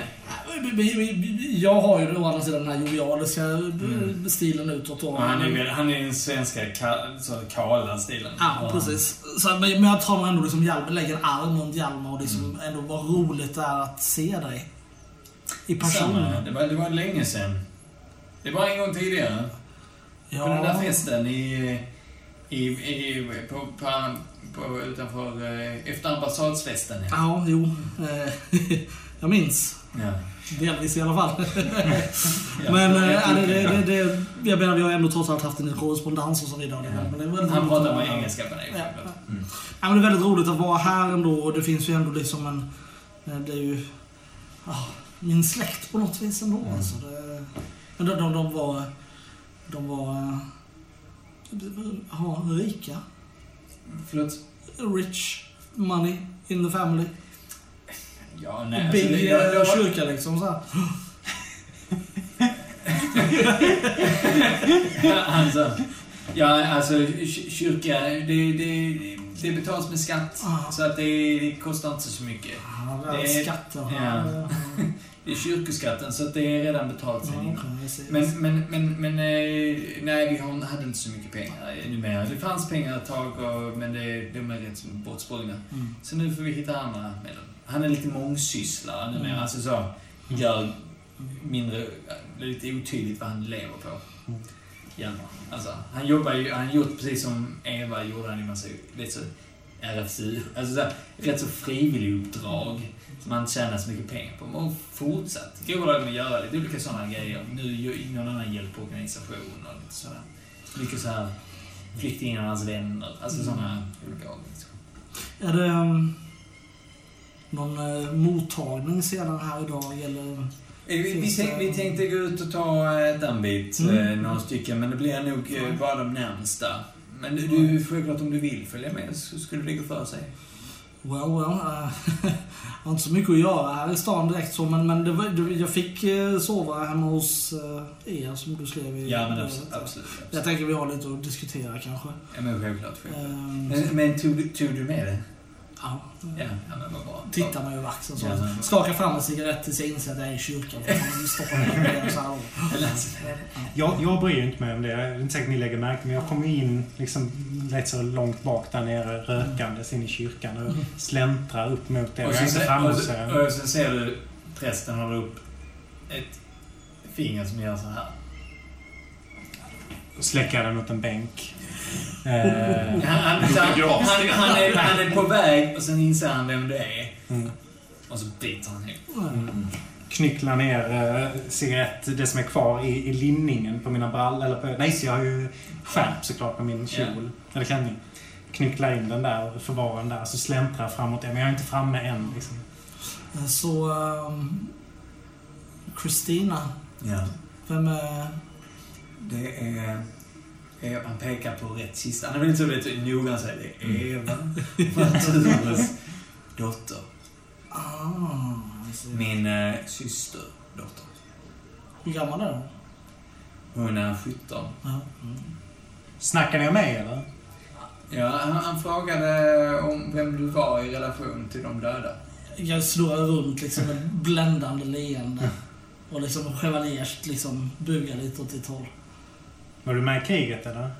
Jag har ju å andra sidan den här jovialiska Mm. stilen utåt. och han är, han är den svenska kala stilen. Ja, precis. Så, men jag tar mig ändå liksom Hjalmar, lägger en arm runt Hjalmar och liksom ändå vad roligt det är att se dig. I person. Samma. Det var, det var länge sedan. Det var en gång tidigare. Ja. På den där festen i... i, i på, på, på, utanför... eh, Efter ambassadsfesten. Ja. Ja, jo. Eh, jag minns. Ja. Delvis i alla fall. Men eh, ja, det, det, det, det, jag menar, vi har ändå trots allt haft en korrespondens och så vidare. Ja. Men det är väldigt Han pratar med engelska på dig. Ja. Mm. Ja, men det är väldigt roligt att vara här ändå och det finns ju ändå liksom en... eh, Det är ju... ja, min släkt på något vis ändå. Mm. Alltså det, men de, de, de var... De var... eh, Ja, rika. Förlåt? Rich money in the family. Ja, nej. alltså, det- jag- jag- eh, kyrka liksom så här. alltså, ja, alltså ky- kyrka, det, det, det betalas med skatt. Ah. Så att det, det kostar inte så mycket. Ja, det är skatter. ja. Det är kyrkoskatten, så att det är redan betalt sen innan. Men, men, men, men eh, nej, vi hade inte så mycket pengar numera. Det fanns pengar ett tag, och, men det, de är rätt så bortsprungna. Mm. Så nu får vi hitta andra medel. Han är lite mångsysslare numera. Mm. Alltså så, gör mindre, det lite otydligt vad han lever på. Mm. Hjalmar. Alltså, han jobbar ju, han gjort precis som Eva gjorde, han i massa, vet så, RFSU, alltså så rätt så frivillig uppdrag som han tjänar så mycket pengar på. Har fortsatt gå lag med att göra lite olika sådana grejer. Nu gör någon annan hjälporganisation och lite sådär. Mycket så här flyktingarnas vänner, alltså sådana olika organisationer. Är det um, någon uh, mottagning sedan här idag eller? Eh, Vi, vi, Finns tänk, det- vi tänkte gå ut och ta ett anbit, Mm. eh, några stycken, men det blir nog eh, Mm. bara de närmsta. Men du, du, självklart om du vill följa med så skulle det gå för sig. Well, well. Uh, jag har inte så mycket att göra här i stan direkt så, men, men det var, det, jag fick uh, sova hemma hos uh, er som du skrev i Ja, men absolut. absolut, Jag tänker vi har lite att diskutera kanske. Ja, men självklart. självklart. Um, Men, men tog, tog du med det? Ja. Ja, ja men vad bra. Tittar mig över axeln så. Ja, men- Skakar fram en cigarett tills jag inser att jag är i kyrkan. Stoppar ner den så här. Eller, Jag, jag bryr inte mig om det. Jag är inte säkert ni lägger märke men jag kommer in liksom rätt så långt bak där nere rökandes in i kyrkan och släntrar upp mot er. Och Jag är så, inte se, framme och, så, er. och så ser du prästen hålla upp ett finger som gör så här. och släcker den mot en bänk. Eh, Han, han, han, är, han är på väg och sen inser han vem det är. mm. Och så biter han ihop. Knycklar ner eh, cigarett, det som är kvar, i, i linningen på mina brallor. Eller på, nej, så jag har ju skärp såklart på min kjol. Eller klänning. Knycklar in den där och förvarar den där. Så släntrar jag framåt. Men jag är inte framme än. Liksom. Så... Um, Christina. Ja. Vem är... Det är... Han pekar på rätt kista. Han är väl inte så vet, noga säger det. är Eva. Naturens dotter. Ah, alltså. Min eh, syster dotter. Hur gammal är hon? Hon är 17. Ja. Mm. Snackar ni om mig eller? Ja, han, han frågade om vem du var i relation till de döda. Jag slår runt liksom med bländande leende. Och liksom chevaliert liksom bugar lite åt ditt håll. Var du med i kriget eller?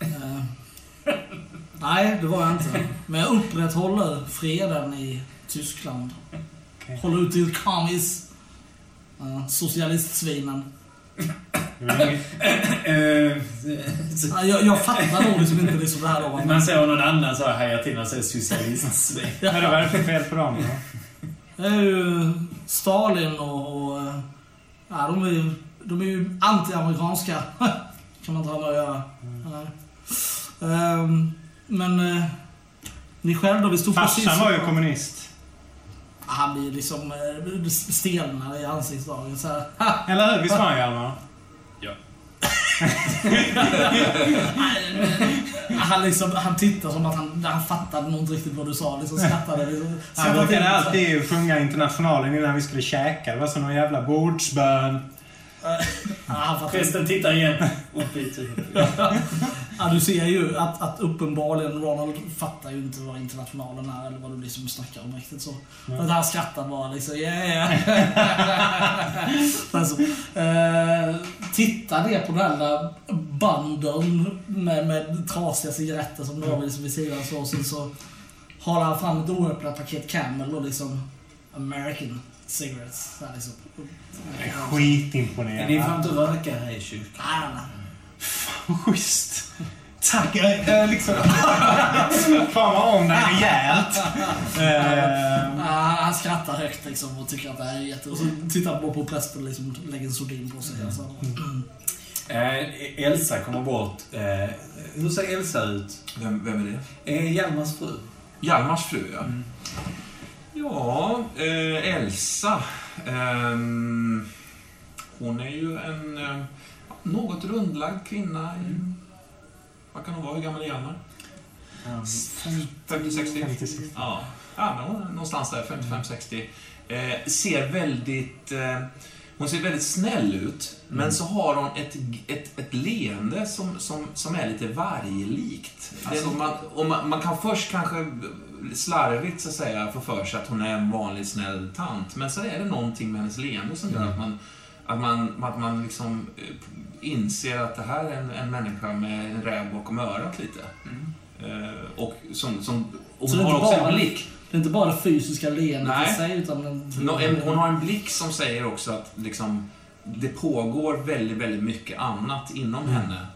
Eh, nej, det var jag inte. Men jag upprätthåller freden i Tyskland. Okej. Håller ut till kamis. Uh, socialistsvinen. Eh, Ja, jag, jag fattar nog liksom inte liksom det här då. Man ser någon annan så här haja till och säger socialistsvin. Ja, det var det för fel på dem då? Det är ju Stalin och... och eh, ja, de är de är ju anti-amerikanska. kan man inte ha med att göra. Nej. Ehm, men... eh, ni själv då? Vi stod precis... Farsan var ju kommunist. Han blir liksom eh, stelnar i ansiktsdragen så här. Eller hur? Visst var han Hjalmar? Han, liksom, han tittar som att han, han fattade nog inte riktigt vad du sa. Liksom skrattade. Liksom, Han brukade alltid sjunga Internationalen innan vi skulle käka. Det var som någon jävla bordsbön. Fattade. Prästen tittar igen och ihop. Ja, du ser ju att, att uppenbarligen Ronald fattar ju inte vad internationalen är eller vad du liksom snackar om riktigt så. För att han skrattar bara liksom, yeah, yeah. alltså, eh, tittar ner på den där banden med, med trasiga cigaretter som du har liksom vid sidan så, så, så har han fram ett oöppnat paket Camel och liksom American cigarettes. Så här, liksom. Jag är Ni får Skitimponerad. inte röka här i kyrkan. Nej. Schysst. Tack. Jag, jag liksom... Kramar om dig rejält. Ja, han skrattar högt liksom och tycker att det här är jätte... Och så tittar han på prästen och liksom lägger en sordin på sig. Alltså. Eh, Elsa kommer bort. Eh, hur ser Elsa ut? Vem, vem är det? Eh, Hjalmars fru. Hjalmars fru, ja. Ja, eh, Elsa. Ehm, hon är ju en eh, något rundlagd kvinna. I, vad kan hon vara? Hur gammal är Hjalmar? 50-60? 50-60. Ja, ja men hon är någonstans där, 55-60. Eh, ser väldigt... Eh, hon ser väldigt snäll ut, men så har hon ett, ett, ett leende som, som, som är lite varglikt. Alltså man, man, man kan först kanske slarvigt så att säga få för sig att hon är en vanlig snäll tant, men så är det någonting med hennes leende som gör att man, att man, att man liksom eh, inser att det här är en, en människa med en räv bakom örat lite. Eh, och som, som, och hon har också bara- en blick. Det är inte bara det fysiska leendet i sig utan... En, Nå, en, hon har en blick som säger också att liksom, det pågår väldigt, väldigt mycket annat inom henne.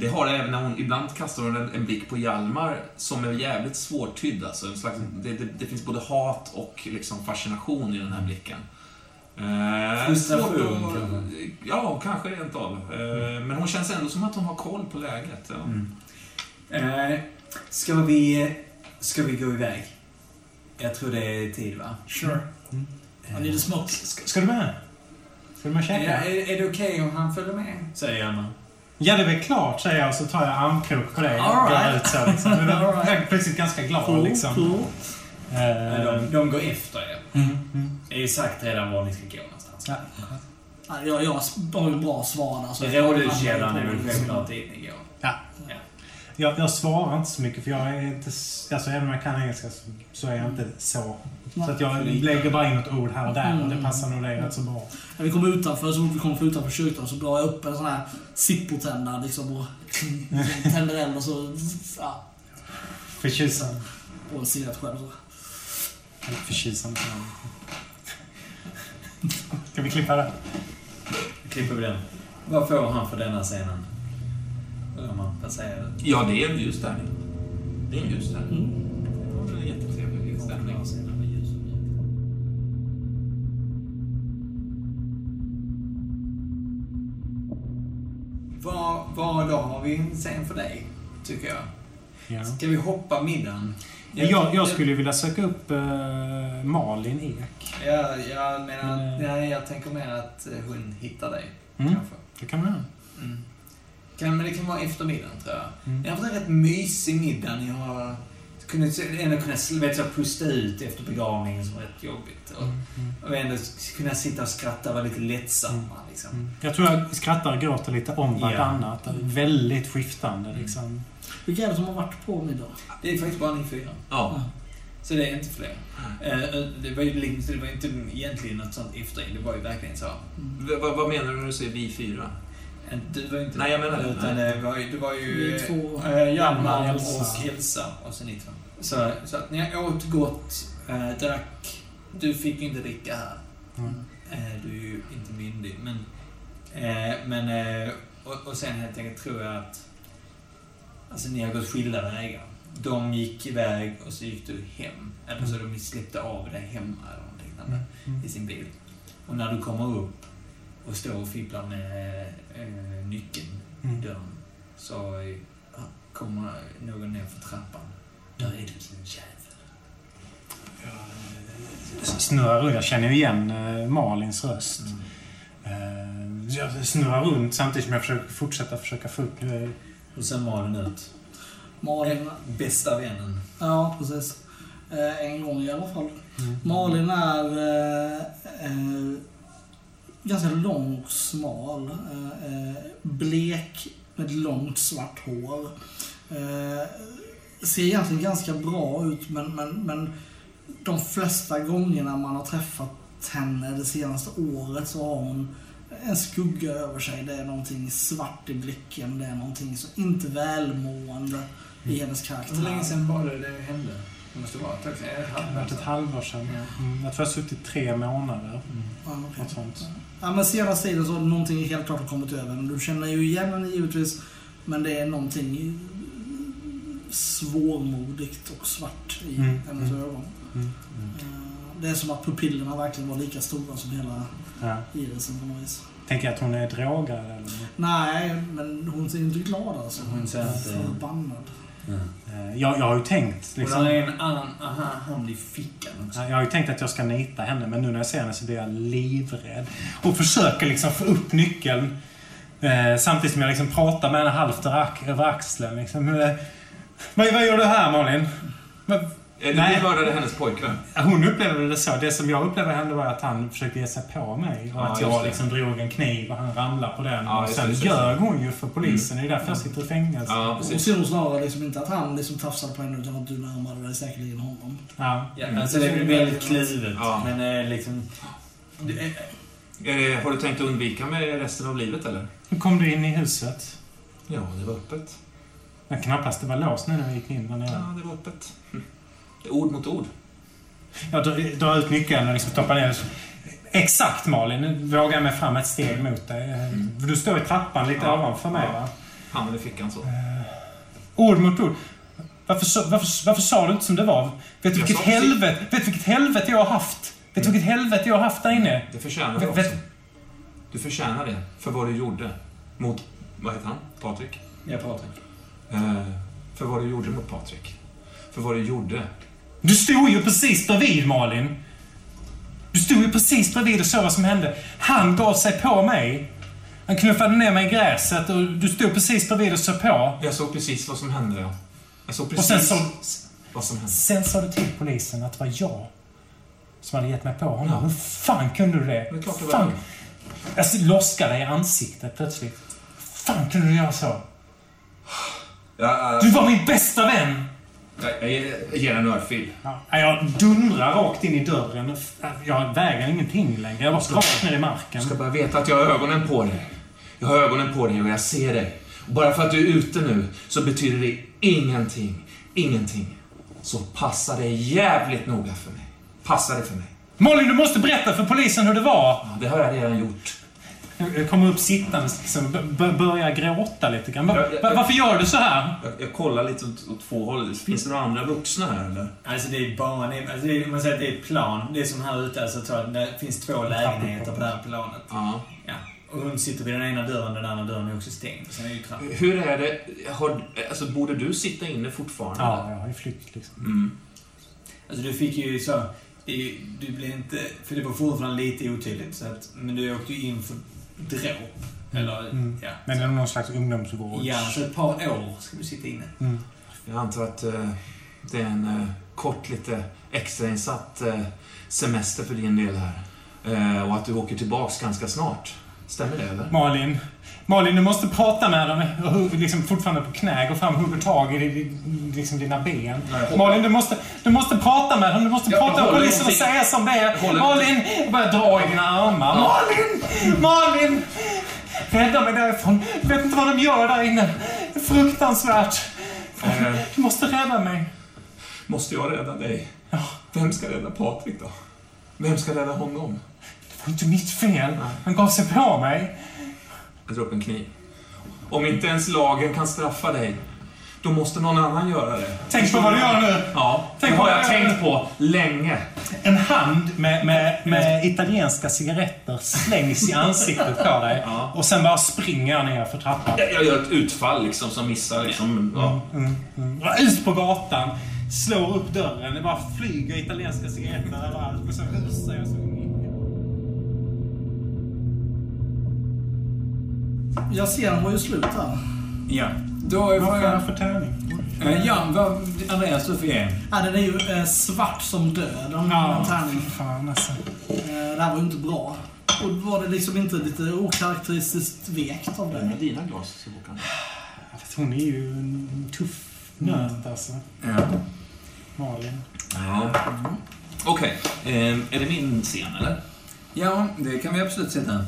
Det har det även när hon, ibland kastar hon en, en blick på Hjalmar som är jävligt svårtydd. Alltså, en slags, det, det, det finns både hat och liksom fascination i den här blicken. Eh, Frustration, kanske? Ja, kanske rent av. Eh, men hon känns ändå som att hon har koll på läget. Ja. Eh, ska, vi, ska vi gå iväg? Jag tror det är tid, va? Sure. I need a smoke. ska, ska du med? Ska du med och Är, käka? är, är det okej om han följer med? Säger Hjalmar. Ja, det är väl klart, säger jag och så tar jag armkrok på dig och går right. ut så liksom. Nu är right. jag plötsligt ganska glad Cool, liksom. cool. Eh, De, de går efter er. mm, mm. Det är sagt redan var ni ska gå någonstans. Ja. Ja, Jag, jag har ju bra svar där. så- Rådhuskällaren är väl självklart dit ni går. Ja. Jag, jag svarar inte så mycket för jag är inte... Alltså även om jag kan engelska så, så är jag inte så. Så att jag lägger bara in något ord här och där och det passar nog dig rätt så bra. När vi kommer utanför, så fort vi kommer för utanför kyrkan så drar jag upp en sån här Zippo-tändare liksom och tänder eld och så... Ja, Förtjusande. en cigarett själv. Så. Förtjusande. Ska vi klippa det? Klipper vi den. Vad får han för denna scenen? Om man passerar Ja, det är en ljus där. Det är en ljus där. Mm. Vad då har vi en scen för dig, tycker jag. Ja. Ska vi hoppa middagen? Jag, jag skulle vilja söka upp eh, Malin Ek. Jag, jag menar, Men, eh, nej, jag tänker mer att eh, hon hittar dig. Mm. Kanske. Det kan man göra. Mm. Kan, men det kan vara efter middagen, tror jag. Mm. Ni har haft en rätt mysig middag. Ni har kunnat, ändå kunnat vet, så, pusta ut efter begravningen som var rätt jobbigt. Och, Mm. och ändå kunna sitta och skratta och vara lite lättsamma. Liksom. Mm. Jag tror jag skrattar och gråter lite om vartannat. Väldigt skiftande liksom. Vilka är det som har varit på middag? Det är faktiskt bara ni fyra. Ja. Så det är inte fler. Eh, Det var ju liksom- det var inte egentligen något sånt efter Det var ju verkligen så. Vad, vad menar du när du säger vi fyra? Du var inte Nej, jag menar det. Utan Nej. det var ju, det var ju Vi två. eh, Hjalmar Elsa. och Elsa och sen ni två. Så, så att ni åt gott, eh, drack. Du fick ju inte dricka här. Mm. Eh, du är ju inte myndig. Men, eh, men eh, och, och sen helt enkelt tror jag att alltså, ni har gått skilda vägar. De gick iväg och så gick du hem. Eller så de släppte av dig hemma eller något liknande Mm. i sin bil. Och när du kommer upp och står och fipplar med eh, nyckeln Mm. dörren så eh, kommer någon ner för trappan. Där är du din jävel. Snurrar runt. Jag känner ju igen eh, Malins röst. Mm. Eh, Jag snurrar runt samtidigt som jag försöker fortsätta försöka få upp... Och sen Malin ut. Malin... Bästa vännen. Ja, precis. En gång i alla fall. Mm. Malin är eh, eh, ganska lång och smal. Eh, eh, blek med långt svart hår. Eh, ser egentligen ganska bra ut men, men, men de flesta gångerna man har träffat henne det senaste året så har hon en skugga över sig. Det är någonting svart i blicken. Det är någonting som inte välmående i hennes karaktär. Hur länge sedan var det det hände? Det måste vara ett tag sedan. Det Det har varit ett halvår sedan. Ja. Mm. Jag tror jag har suttit tre månader. Ja, okej. Något sånt. Ja, men senaste tiden så har någonting helt klart kommit över. Du känner ju igen henne givetvis. Men det är någonting svårmodigt och svart i Mm, hennes mm. ögon. Mm. Eh, Det är som att pupillerna verkligen var lika stora som hela Ja. irisen på något vis. Tänker jag att hon är drogad eller. Nej, men hon ser inte glad alltså. Hon ser inte- Förbannad. Eh, Jag, jag har ju tänkt Och liksom... där är en annan aha, hand i fickan också. Jag har ju tänkt att jag ska nita henne, men nu när jag ser henne så blir jag livrädd. Och försöker liksom få upp nyckeln. Eh, samtidigt som jag liksom pratar med henne halvt över ax- över axeln. Liksom. Eh, vad, vad gör du här Malin? Nej. du mördade hennes pojkvän? Hon upplevde det så. Det som jag upplevde hände var att han försökte ge sig på mig. Och Ja, att jag det. liksom drog en kniv och han ramlade på den. Ja, och sen det, ljög hon ju för polisen. Det är därför jag sitter i fängelse. Ja, Och precis. ser hon snarare liksom inte att han liksom tafsade på henne utan att du närmade dig säkerligen honom. Ja. Ja, alltså det är väldigt kluvet. Ja. Men eh, liksom... Eh, har du tänkt undvika med resten av livet, eller? Hur kom du in i huset? Ja, det var öppet. Men knappast det var låst nu när vi gick in där nere. Ja, det var öppet. Hm. Ord mot ord. Jag drar, drar ut nyckeln och liksom stoppar ner. Exakt Malin, nu vågar jag mig fram ett steg mot dig. Du står i trappan lite Ja. ovanför mig Ja. va? Handen i fickan så. Ord mot ord. Varför, varför, varför sa du inte som det var? Vet du Jag vilket helvete, vet vilket helvete jag har haft? Vet du vilket helvete jag har haft där inne? Det förtjänar du också. vet- Du förtjänar det för vad du gjorde mot, vad heter han? Patrik? Ja, Patrik. Eh, för vad du gjorde mot Patrik. För vad du gjorde. Du stod ju precis bredvid Malin. Du stod ju precis bredvid och såg vad som hände. Han gav sig på mig. Han knuffade ner mig i gräset och du stod precis bredvid och såg på. Jag såg precis vad som hände. ja. Jag såg Och precis sen så... vad som hände. Sen sa du till polisen att det var jag som hade gett mig på honom. Ja. Hur fan kunde du det? Men klart det var fan. jag. Jag loskade i ansiktet plötsligt. fan kunde du göra så? Jag, Du var min bästa vän! Jag, ger- en örfil. Ja, jag dundrar rakt in i dörren. Jag väger ingenting längre. Jag var rakt ner i marken. Du ska bara veta att jag har ögonen på dig. Jag har ögonen på dig och jag ser dig. Och bara för att du är ute nu så betyder det ingenting. Ingenting. Så passa dig jävligt noga för mig. Passa dig för mig. Malin, du måste berätta för polisen hur det var! Ja, det har jag redan gjort. Jag kommer upp sittandes liksom, börjar gråta lite grann. Va- Ja, ja, va- Varför gör du så här? Jag, jag kollar lite åt, åt två håll. Finns det några andra vuxna här eller? Alltså det är är- Alltså det är, man säger att det är ett plan. Det är som här ute. Alltså, jag tror att det finns två lägenheter på det här planet. Ja. Ja. Och hon sitter vid den ena dörren, den andra dörren är också stängd. Sen är det ju. Hur är det? Har, alltså, borde du sitta inne fortfarande? Ja, jag har ju flytt liksom. Mm. Alltså du fick ju så... Du blev inte... För det var fortfarande lite otydligt. Så att, men du åkte ju in för dråp. Eller, Mm. ja. Men det är någon slags ungdomsvård. Ja, så ett par år ska du sitta inne. Mm. Jag antar att eh, det är en eh, kort, lite extrainsatt eh, semester för din del här. Och att du åker tillbaks ganska snart. Stämmer det eller? Malin. Malin, du måste prata med dem. Och liksom fortfarande på knä, gå fram och hugger tag i liksom dina ben. Malin, du måste, du måste prata med dem. Du måste Jag prata med polisen och säga som det är. Malin! Jag börjar dra i dina armar. Malin! Malin! Rädda mig därifrån. Jag vet inte vad de gör där inne. Fruktansvärt. Eh, Du måste rädda mig. måste jag rädda dig? Vem ska rädda Patrik då? Vem ska rädda honom? Det var inte mitt fel. Han gav sig på mig. Jag drar upp en kniv. Om inte ens lagen kan straffa dig, då måste någon annan göra det. Tänk på vad du gör nu. Ja, Tänk det har jag tänkt på länge. En hand med, med, med italienska cigaretter slängs i ansiktet på dig. Ja. Och sen bara springer jag ner för trappan. Jag, jag gör ett utfall liksom som missar liksom. Ja. Mm, mm. Ut på gatan, slår upp dörren, det bara flyger italienska cigaretter överallt. Och så rusar jag så Jag ser den var ju slut här. Ja. Då är Vad får jag för tärning? Eh, Ja, vad... Andreas, du får ge. Ja, den är ju eh, svart som döden. Ja, en tärning. fan alltså. Eh, det här var ju inte bra. Och var det liksom inte lite okaraktäristiskt vekt av dig? dina glas. Fast Hon är ju en tuff nöt alltså. Ja. Malin. Ja. Okej, eh, är det min scen eller? Ja, det kan vi absolut sätta.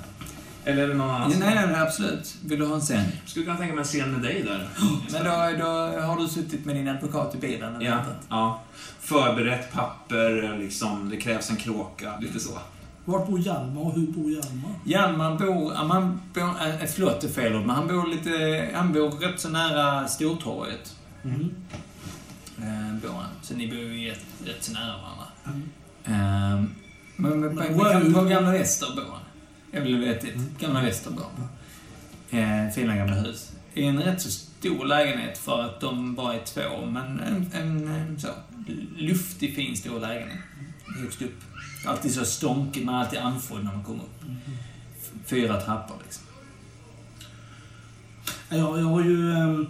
Eller är det någon annan? Ja, nej, nej, nej, absolut. Vill du ha en scen? Skulle kunna tänka mig en scen med dig där. Men då, då har du suttit med din advokat i bilen och Ja, väntat. ja. Förberett papper, liksom. Det krävs en kråka, lite så. Vart bor Hjalmar och hur bor Hjalmar? Hjalmar bor, man bor, äh, förlåt det är fel men han bor lite, han bor rätt så nära Stortorget. Mm. Eh, bor han. Så ni bor ju rätt, rätt så nära varandra. Mm. Eh, men, men på, Men på, på Gamla Väster bor han. Jag vill veta det. Gamla Väster. Eh, fina gamla hus. I en rätt så stor lägenhet för att de bara är två, men en, en, en så luftig, fin, stor lägenhet. Högst upp. Alltid så stånkig, man är alltid andfådd när man kommer upp. Fyra trappor liksom. Jag, jag har ju... Ehm,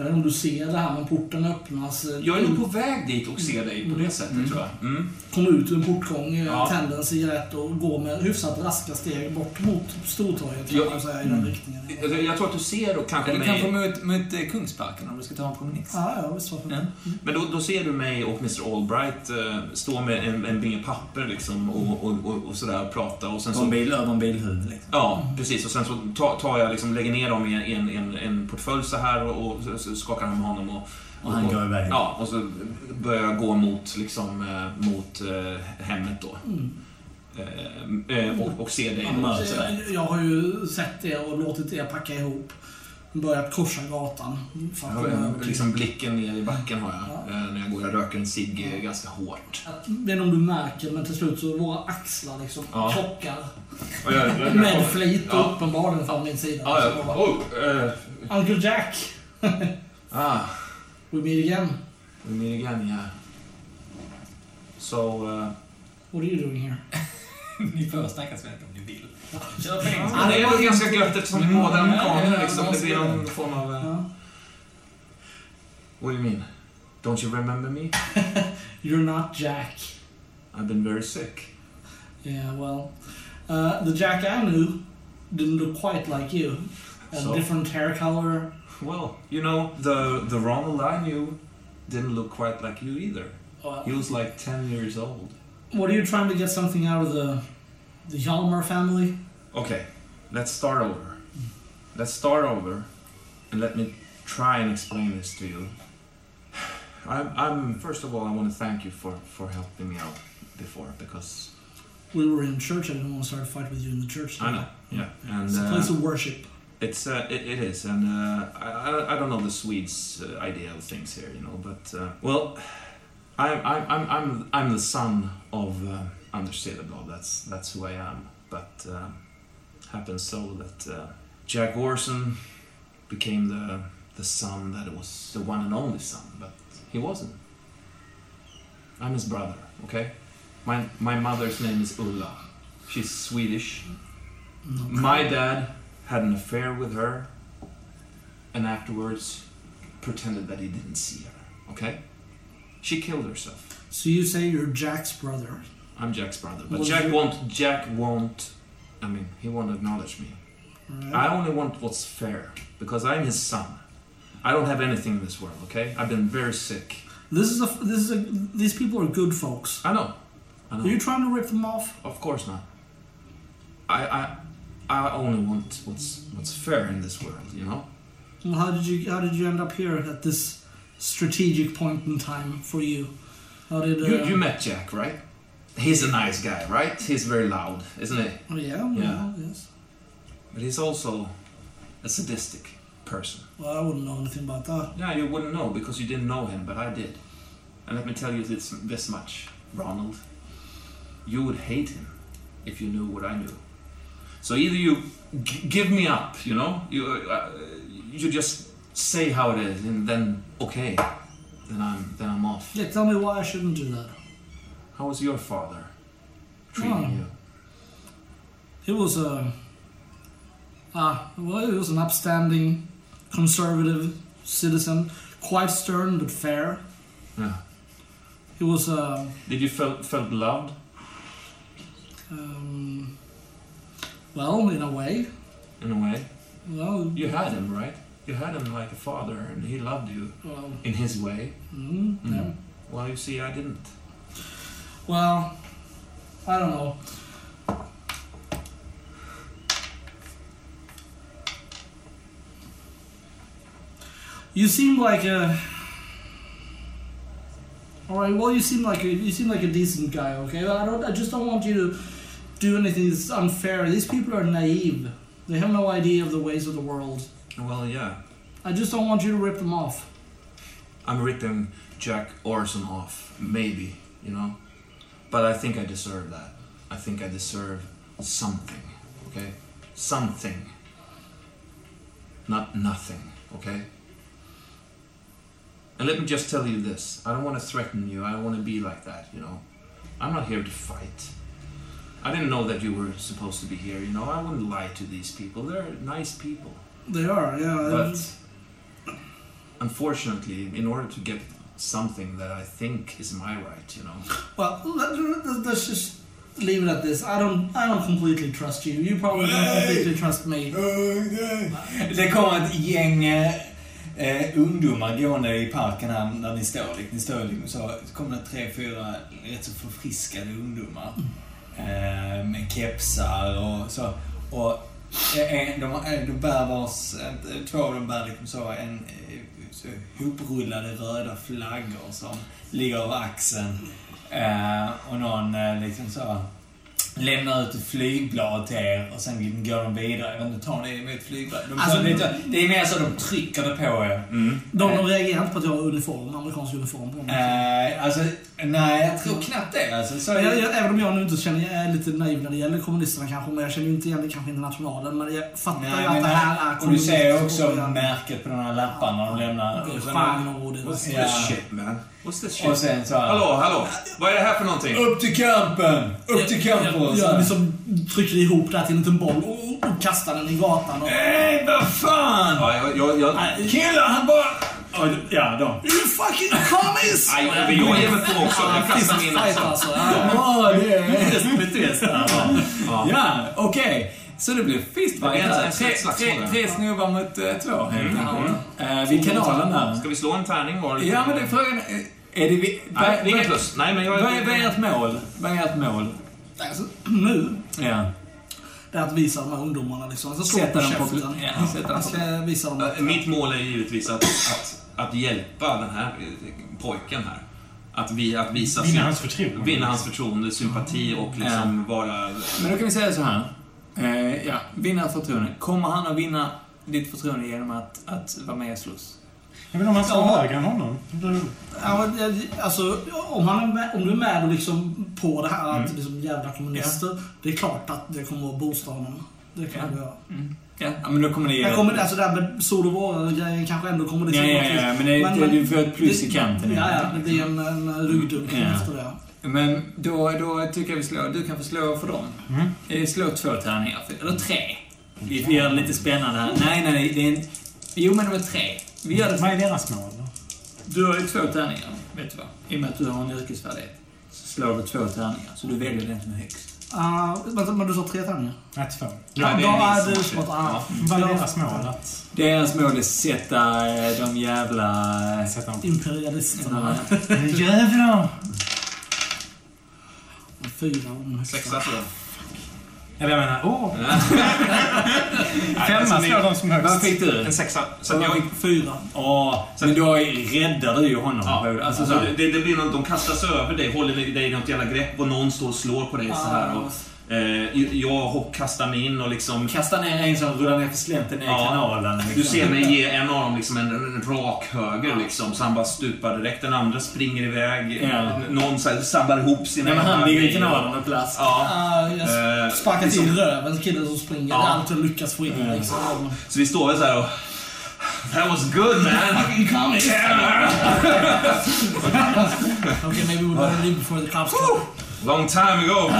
jag vet inte om du ser det här, men porten öppnas. eh, Jag är nog på väg dit och ser dig på det sättet, Mm. tror jag. Mm. Kommer ut ur en portgång, eh, Ja. tänder en cigarett och går med hyfsat raska steg bort mot Stortorget, kan Ja. man säga, i den riktningen. Jag, jag tror att du ser och kanske Eller mig... kanske mot, mot eh, Kungsparken om du ska ta en promenad. Ja, ja, visst varför Ja. Men då, då ser du mig och Mr Albright stå med en, en binge papper liksom och, och, och, och sådär och prata och sen På en så... bil, över en bilhud liksom. Ja, precis. Och sen så tar, tar jag liksom, lägger ner dem i en, en, en, en portfölj så här och, och så, skakar han med honom och... Och han går iväg. Ja, och så börjar jag gå mot, liksom, eh, mot eh, hemmet då. Mm. Eh, eh, och, och ser dig dig. Jag, jag har ju sett det och låtit er packa ihop. Börjat korsa gatan. För att Jag har liksom blicken ner i backen har jag. Ja. När jag går. Jag röker en cigg eh, ganska hårt. Jag vet inte om du märker, men till slut så våra axlar liksom Ja. krockar. Jag, Med flit Ja. uppenbarligen från min sida. Ja, ja. Oh, eh, Uncle Jack, ah, we meet again. we meet again, yeah. So... Uh, What are you doing here? Ni får snacka svenska om ni vill. Kör på ja, engelska. det är väl ganska gött eftersom vi båda är Mm, amerikaner ja, liksom. Det blir någon form av... Uh, Ja. what do you mean? Don't you remember me? You're not Jack. I've been very sick. Yeah, well, uh, the Jack I knew didn't look quite like you. A So? different hair color, well, you know, the the Ronald I knew didn't look quite like you either. Well, He was like 10 years old. what are you trying to get something out of the the Hjalmar family? Okay, let's start over. Let's start over, and let me try and explain this to you. I'm, I'm first of all, I want to thank you for for helping me out before because We were in church. I didn't want to start a fight with you in the church. I know, yeah, and It's a uh, place of worship. It's uh, it, it is, and uh, I, I don't know the Swedes' uh, idea of things here, you know, but uh, well, I'm I'm I'm I'm I'm the son of uh, Anders Cederblad. That's that's who I am. But uh, happens so that uh, Jack Orson became the the son that it was the one and only son, but he wasn't. I'm his brother. Okay, my my mother's name is Ulla. She's Swedish. My dad had an affair with her and afterwards pretended that he didn't see her. Okay? She killed herself. So you say you're Jack's brother? I'm Jack's brother, but Was Jack you- won't. Jack won't. I mean, he won't acknowledge me. Right? I only want what's fair because I'm his son. I don't have anything in this world. Okay? I've been very sick. This is a. This is a. These people are good folks. I know. I know. Are you trying to rip them off? Of course not. I I I only want what's what's fair in this world. You know. Well, how did you? How did you end up here at this strategic point in time for you? How did? Uh, You you met Jack, right? He's a nice guy, right? He's very loud, isn't he? Oh, yeah. Yeah. Well, yes. But he's also a sadistic person. Well, I wouldn't know anything about that. Yeah, you wouldn't know because you didn't know him, but I did. And let me tell you this, this much, Ronald. You would hate him if you knew what I knew. So either you g- give me up, you know, you uh, you just say how it is, and then okay, then I'm then I'm off. Yeah. Tell me why I shouldn't do that. How was your father treating Oh. you? He was a. Ah, well, he was an upstanding, conservative citizen, quite stern but fair. Yeah. He was uh, Did you felt felt loved? um, well, in a way. in a way. Well, You had him, right? You had him like a father, and he loved you well, in his way. mm, yeah. Mm. Well, you see, I didn't. Well, I don't know. You seem like a. All right. Well, you seem like a you seem like a decent guy. Okay. I don't. I just don't want you to do anything that's unfair. These people are naive. They have no idea of the ways of the world. Well, yeah. I just don't want you to rip them off. I'm ripping Jack Orson off, maybe, you know? But I think I deserve that. I think I deserve something, okay? Something. Not nothing, okay? And let me just tell you this I don't want to threaten you, I don't want to be like that, you know? I'm not here to fight. I didn't know that you were supposed to be here, you know? I wouldn't lie to these people. They're nice people. They are. Yeah. But unfortunately, in order to get something that I think is my right, you know. Well, let, let- let's just leave it at this. I don't. I don't completely trust you. You probably don't completely trust me. Det kommer ett gäng eh, eh, ungdomar gående i parken här där ni står. Liksom, ni står liksom, så, så kommer det tre, fyra rätt så förfriskade ungdomar. Eh, med kepsar och så. Och eh, en, de, eh, de bär vars, eh, två av dem bär liksom så en eh, så hoprullade röda flaggor som ligger över axeln. Eh, och någon liksom så lämnar ut ett flygblad till er och sen går de vidare. Jag vet inte, tar ni emot flygblad? De, Alltså- det, är- det är mer så de trycker det på er. De, de reagerar inte på att jag har uniform, amerikansk uniform på mig. Eh, alltså, nej, jag tror knappt det. Alltså, så jag, jag, även om jag nu inte känner, jag är lite naiv när det gäller kommunisterna kanske, men jag känner ju inte igen det kanske internationalen. Men jag fattar Nej, ju att det här är och du ser också kommunism och- märket på de här lapparna de lämnar. Det är Och sen- stjärnor och det What's. Ja. this shit man? What's this shit? Och sen så Hallå, hallå! Vad är det här för någonting? Upp till kampen! Upp till kampen! Jag, Så jag här. liksom trycker ihop det här till en liten boll och, och kastar den i gatan. Och, Nej, vad fan! Ja, jag, jag, jag, Killar, han bara... Ja, de. You fucking commies! Nej, jag ger mig på också. Jag kastar min också. alltså. Ja. Det är... Där. va? Ja. Ja, okej. Så det blir fistfight här. Tre, tre, tre snubbar mot eh, två, helt Mm. enkelt. Eh, vid kanalen där. Ska vi slå en tärning var? Ja, men det är frågan... eh, Är det... vi- Nej, vad- det är inget plus. Nej, men jag... Vad är, ert mål? Vad är ert mål? Alltså, nu, Ja. det är att visa de här ungdomarna liksom. Ska slå Sätta på dem på... käften. Ja, ska visa dem. Eh, Mitt mål är givetvis att, att, att hjälpa den här pojken här. Att, vi, att visa Vinna hans förtroende. vinna hans förtroende, sympati och liksom vara... Men då kan vi säga så här. Eh, ja, vinna ett förtroende. Kommer han att vinna ditt förtroende genom att, att vara med och slåss? Jag vet inte om han står Ja. högre än honom. Du- Ja, eh, alltså, om, han är med, om du är med och liksom på det här Mm. att liksom jävla kommunister. Det är klart att det kommer att boosta honom. Det kan Ja. det göra. Mm. Ja, ja, men då kommer det ge... Kommer, alltså det här med sol och våra-grejen kanske ändå kommer det Ja, ja, ja, men det, Men- det, du får ett plus det- i kanten. Ja, ja, det blir en, en ryggdunk Ja. efter det. Men då, då tycker jag vi slår... Du kan få slå för dem. Mm. Slå två tärningar. Eller tre. Vi vi gör det lite spännande här. Nej, nej, nej. Det är en... Jo, men det var tre. Vi gör det... Vad är deras mål då? Du har ju två tärningar, vet du vad? I och med att du har en yrkesfärdighet. Så slår du två tärningar. Så du väljer den som är högst. Uh, vänta, men du sa tre tärningar? Nej, två. Ja, det är då är som smart. Ah. Vad är deras mål? Att Deras mål är att sätta eh, de jävla... sätta dem... Imperialisterna. Jävlar! Fyra och den högsta. Sexa tror jag. Eller jag menar, åh! Femma alltså, slår de som Vad högst. fick du? En sexa. Så jag, Fyra. Åh, men då räddar du ju honom. Ja, alltså, så så, det, det blir någon, de kastar sig över dig, håller dig i något jävla grepp och någon står och slår på dig så här. Och, eh, jag kastar mig in och liksom... Kasta ner en som rullar ner för slänten ner i Ja. kanalen. Liksom. Du ser mig ge en av dem liksom en, en rak höger liksom, så han bara stupar direkt. Den andra springer iväg. Ja. Någon så här, sabbar ihop sina Nej, men han ligger i kanalen med plats. Ja. Ah, jag Eh, sparkar liksom- till röven killen som springer. Ja. Det är allt jag lyckas få in Ja. liksom. Så vi står väl så här och... That was good man! Fucking coming! okay, maybe we better leave before the cops come. Long time ago!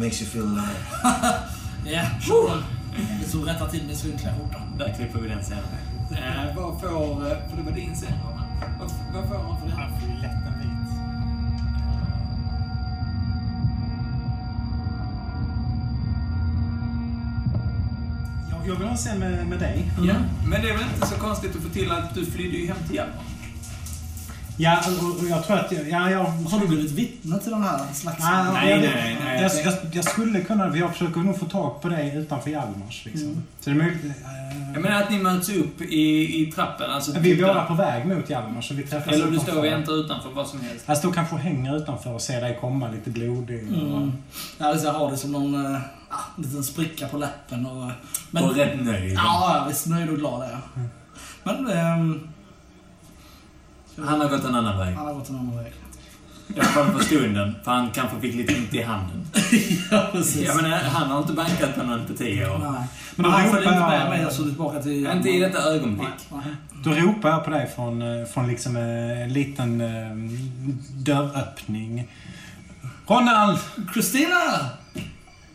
Makes you feel alive. Ja. Det som rättar till min skrynkliga skjorta. Där klipper vi den sen. Eh, vad får... eh, För det var din sen, Roman. Vad, vad får man för det? Han får ju lätt en bit. Jag, jag vill ha en scen med, med dig. Ja, men det är väl inte så konstigt att få till att du flydde ju hem till Hjalmar. Ja, och, och jag tror att... jag- Ja, jag... Har du blivit vittne till den här slags... Nej, jag, nej, nej. Jag, jag, jag skulle kunna... Jag försöker nog få tag på dig utanför Hjalmars. Liksom. Mm. Så det är möjligt... eh, Jag menar att ni möts upp i, i trappen. Alltså, vi är båda där. på väg mot Hjalmar, så vi träffas Eller du står och väntar utanför, vad som helst. Jag står kanske och hänger utanför och ser dig komma lite blodig. och- Mm. Ja, visst, jag har det som någon uh, liten spricka på läppen och... Men, och rätt nöjd. Ja, visst. Nöjd och glad är jag. Men... ehm, Han har gått en annan väg. han har gått en annan väg. I alla fall för stunden. För han kanske fick lite ont i handen. ja, precis. Jag menar, han har inte bankat på någon på tio år. Nej. Men Men då han ropar följde inte med jag- mig alltså tillbaka till... Inte i detta ögonblick. Nej, nej. Då ropar jag på dig från, eh, från liksom eh, en liten eh, dörröppning. Ronald! Kristina!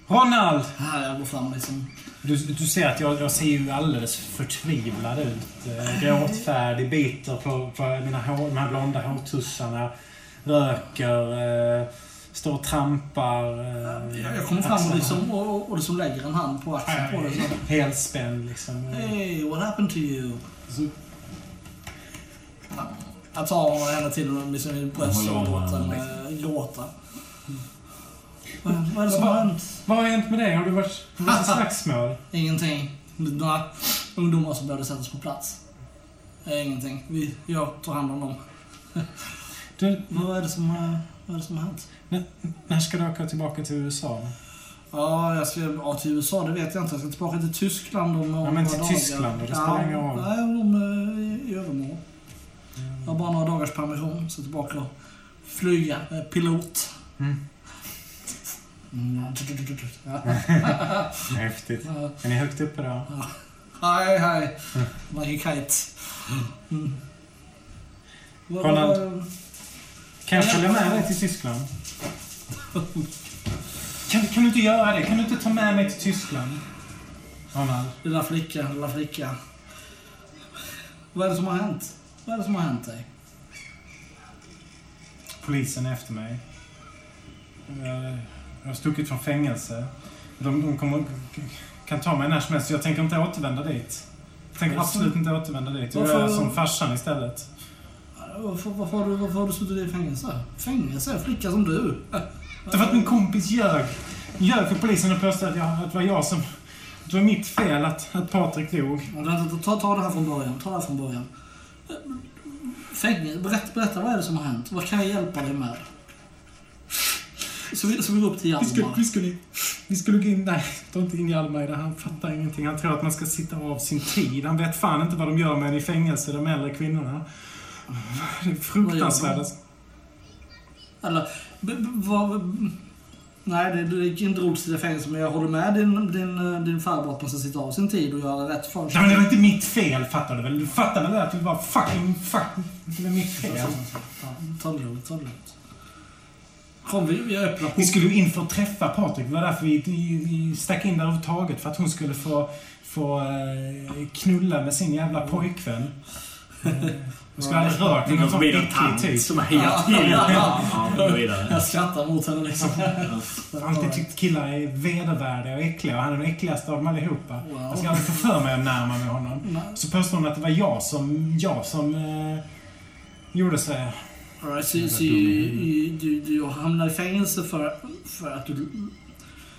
Ronald! Här, jag går fram liksom. Du, du ser att jag, jag ser ju alldeles förtvivlad ut. Eh, Gråtfärdig, biter på, på mina hår, de här blonda hårtussarna. Röker, eh, står och trampar. Eh, Jag, jag kommer fram och, liksom, och, och, och liksom lägger en hand på axeln på dig. så. Helspänd liksom. Hey, what happened to you? Så, Jag tar henne till liksom, i bröstet och låter henne gråta. Vad, vad är det som har hänt? vad har hänt med dig? Har du varit i slagsmål? Ingenting. Några ungdomar som behövde sättas på plats. Eh, Ingenting. Vi, jag tar hand om dem. Du, Vad är det som, har- vad är det som har hänt? när ska du åka tillbaka till USA? Ja, jag ska ja, till USA, det vet jag inte. Jag ska tillbaka till Tyskland om Ja, men några till dagar. Tyskland då? Det spelar ingen roll. Nej, om eh, i, i övermorgon. Jag har bara några dagars permission, så tillbaka och flyga. Eh, pilot. Mm. Mm. Häftigt. Är ni högt uppe då? Hej, hej. A kite. Mm. Vad- Kan jag följa med dig till Tyskland? Kan, kan du inte göra det? Kan du inte ta med mig till Tyskland? Ronald. Lilla flicka, lilla flicka. Vad är det som har hänt? Vad är det som har hänt dig? Polisen är efter mig. Jag jag har stuckit från fängelse. De, de kommer, kan ta mig när som helst. Jag tänker inte återvända dit. Jag tänker Varför? absolut inte återvända dit. Jag Varför? är som farsan istället. Varför, varför, har du, varför har du suttit i fängelse? Fängelse? Flicka som du? Därför att min kompis ljög. Ljög för polisen och påstod att, jag, att det var jag som... Det var mitt fel att, att Patrik dog. Vänta, ta, ta det här från början. Ta det här från början. Fängelse, berätta, berätta vad är det som har hänt? Vad kan jag hjälpa dig med? Så vi, så vi går upp till Vi skulle, Hjalmar. vi skulle, vi skulle gå in... Nej, ta inte in Hjalmar i det. Han fattar ingenting. Han tror att man ska sitta av sin tid. Han vet fan inte vad de gör med en i fängelse, de äldre kvinnorna. Det är fruktansvärt. Eller, vad... Nej, det, det gick inte roligt i fängelse, men jag håller med din, din, eh, din farbror att man ska sitta av sin tid och göra rätt för Nej, sig. men det var inte mitt fel, fattar du väl? Du fattar väl att det var fucking, fucking... Det var mitt fel. Ta det lugnt, ta det lugnt. Kom, vi, vi öppnar. Vi skulle ju in för att träffa Patrik. Det var därför vi, vi, stack in där överhuvudtaget. För att hon skulle få, få eh, knulla med sin jävla pojkvän. Eh, Jag skulle aldrig rört vid någon sån äcklig typ. som hejar till. Ja. Jag skrattar mot henne liksom. Jag har alltid tyckt killar är vedervärdiga och äckliga och han är den äckligaste av dem allihopa. Wow. Jag ska aldrig få för mig att närma mig honom. Nej. Så påstår hon att det var jag som, jag som eh, gjorde så. Right, så, så du, du, hamnar i fängelse för, för att du...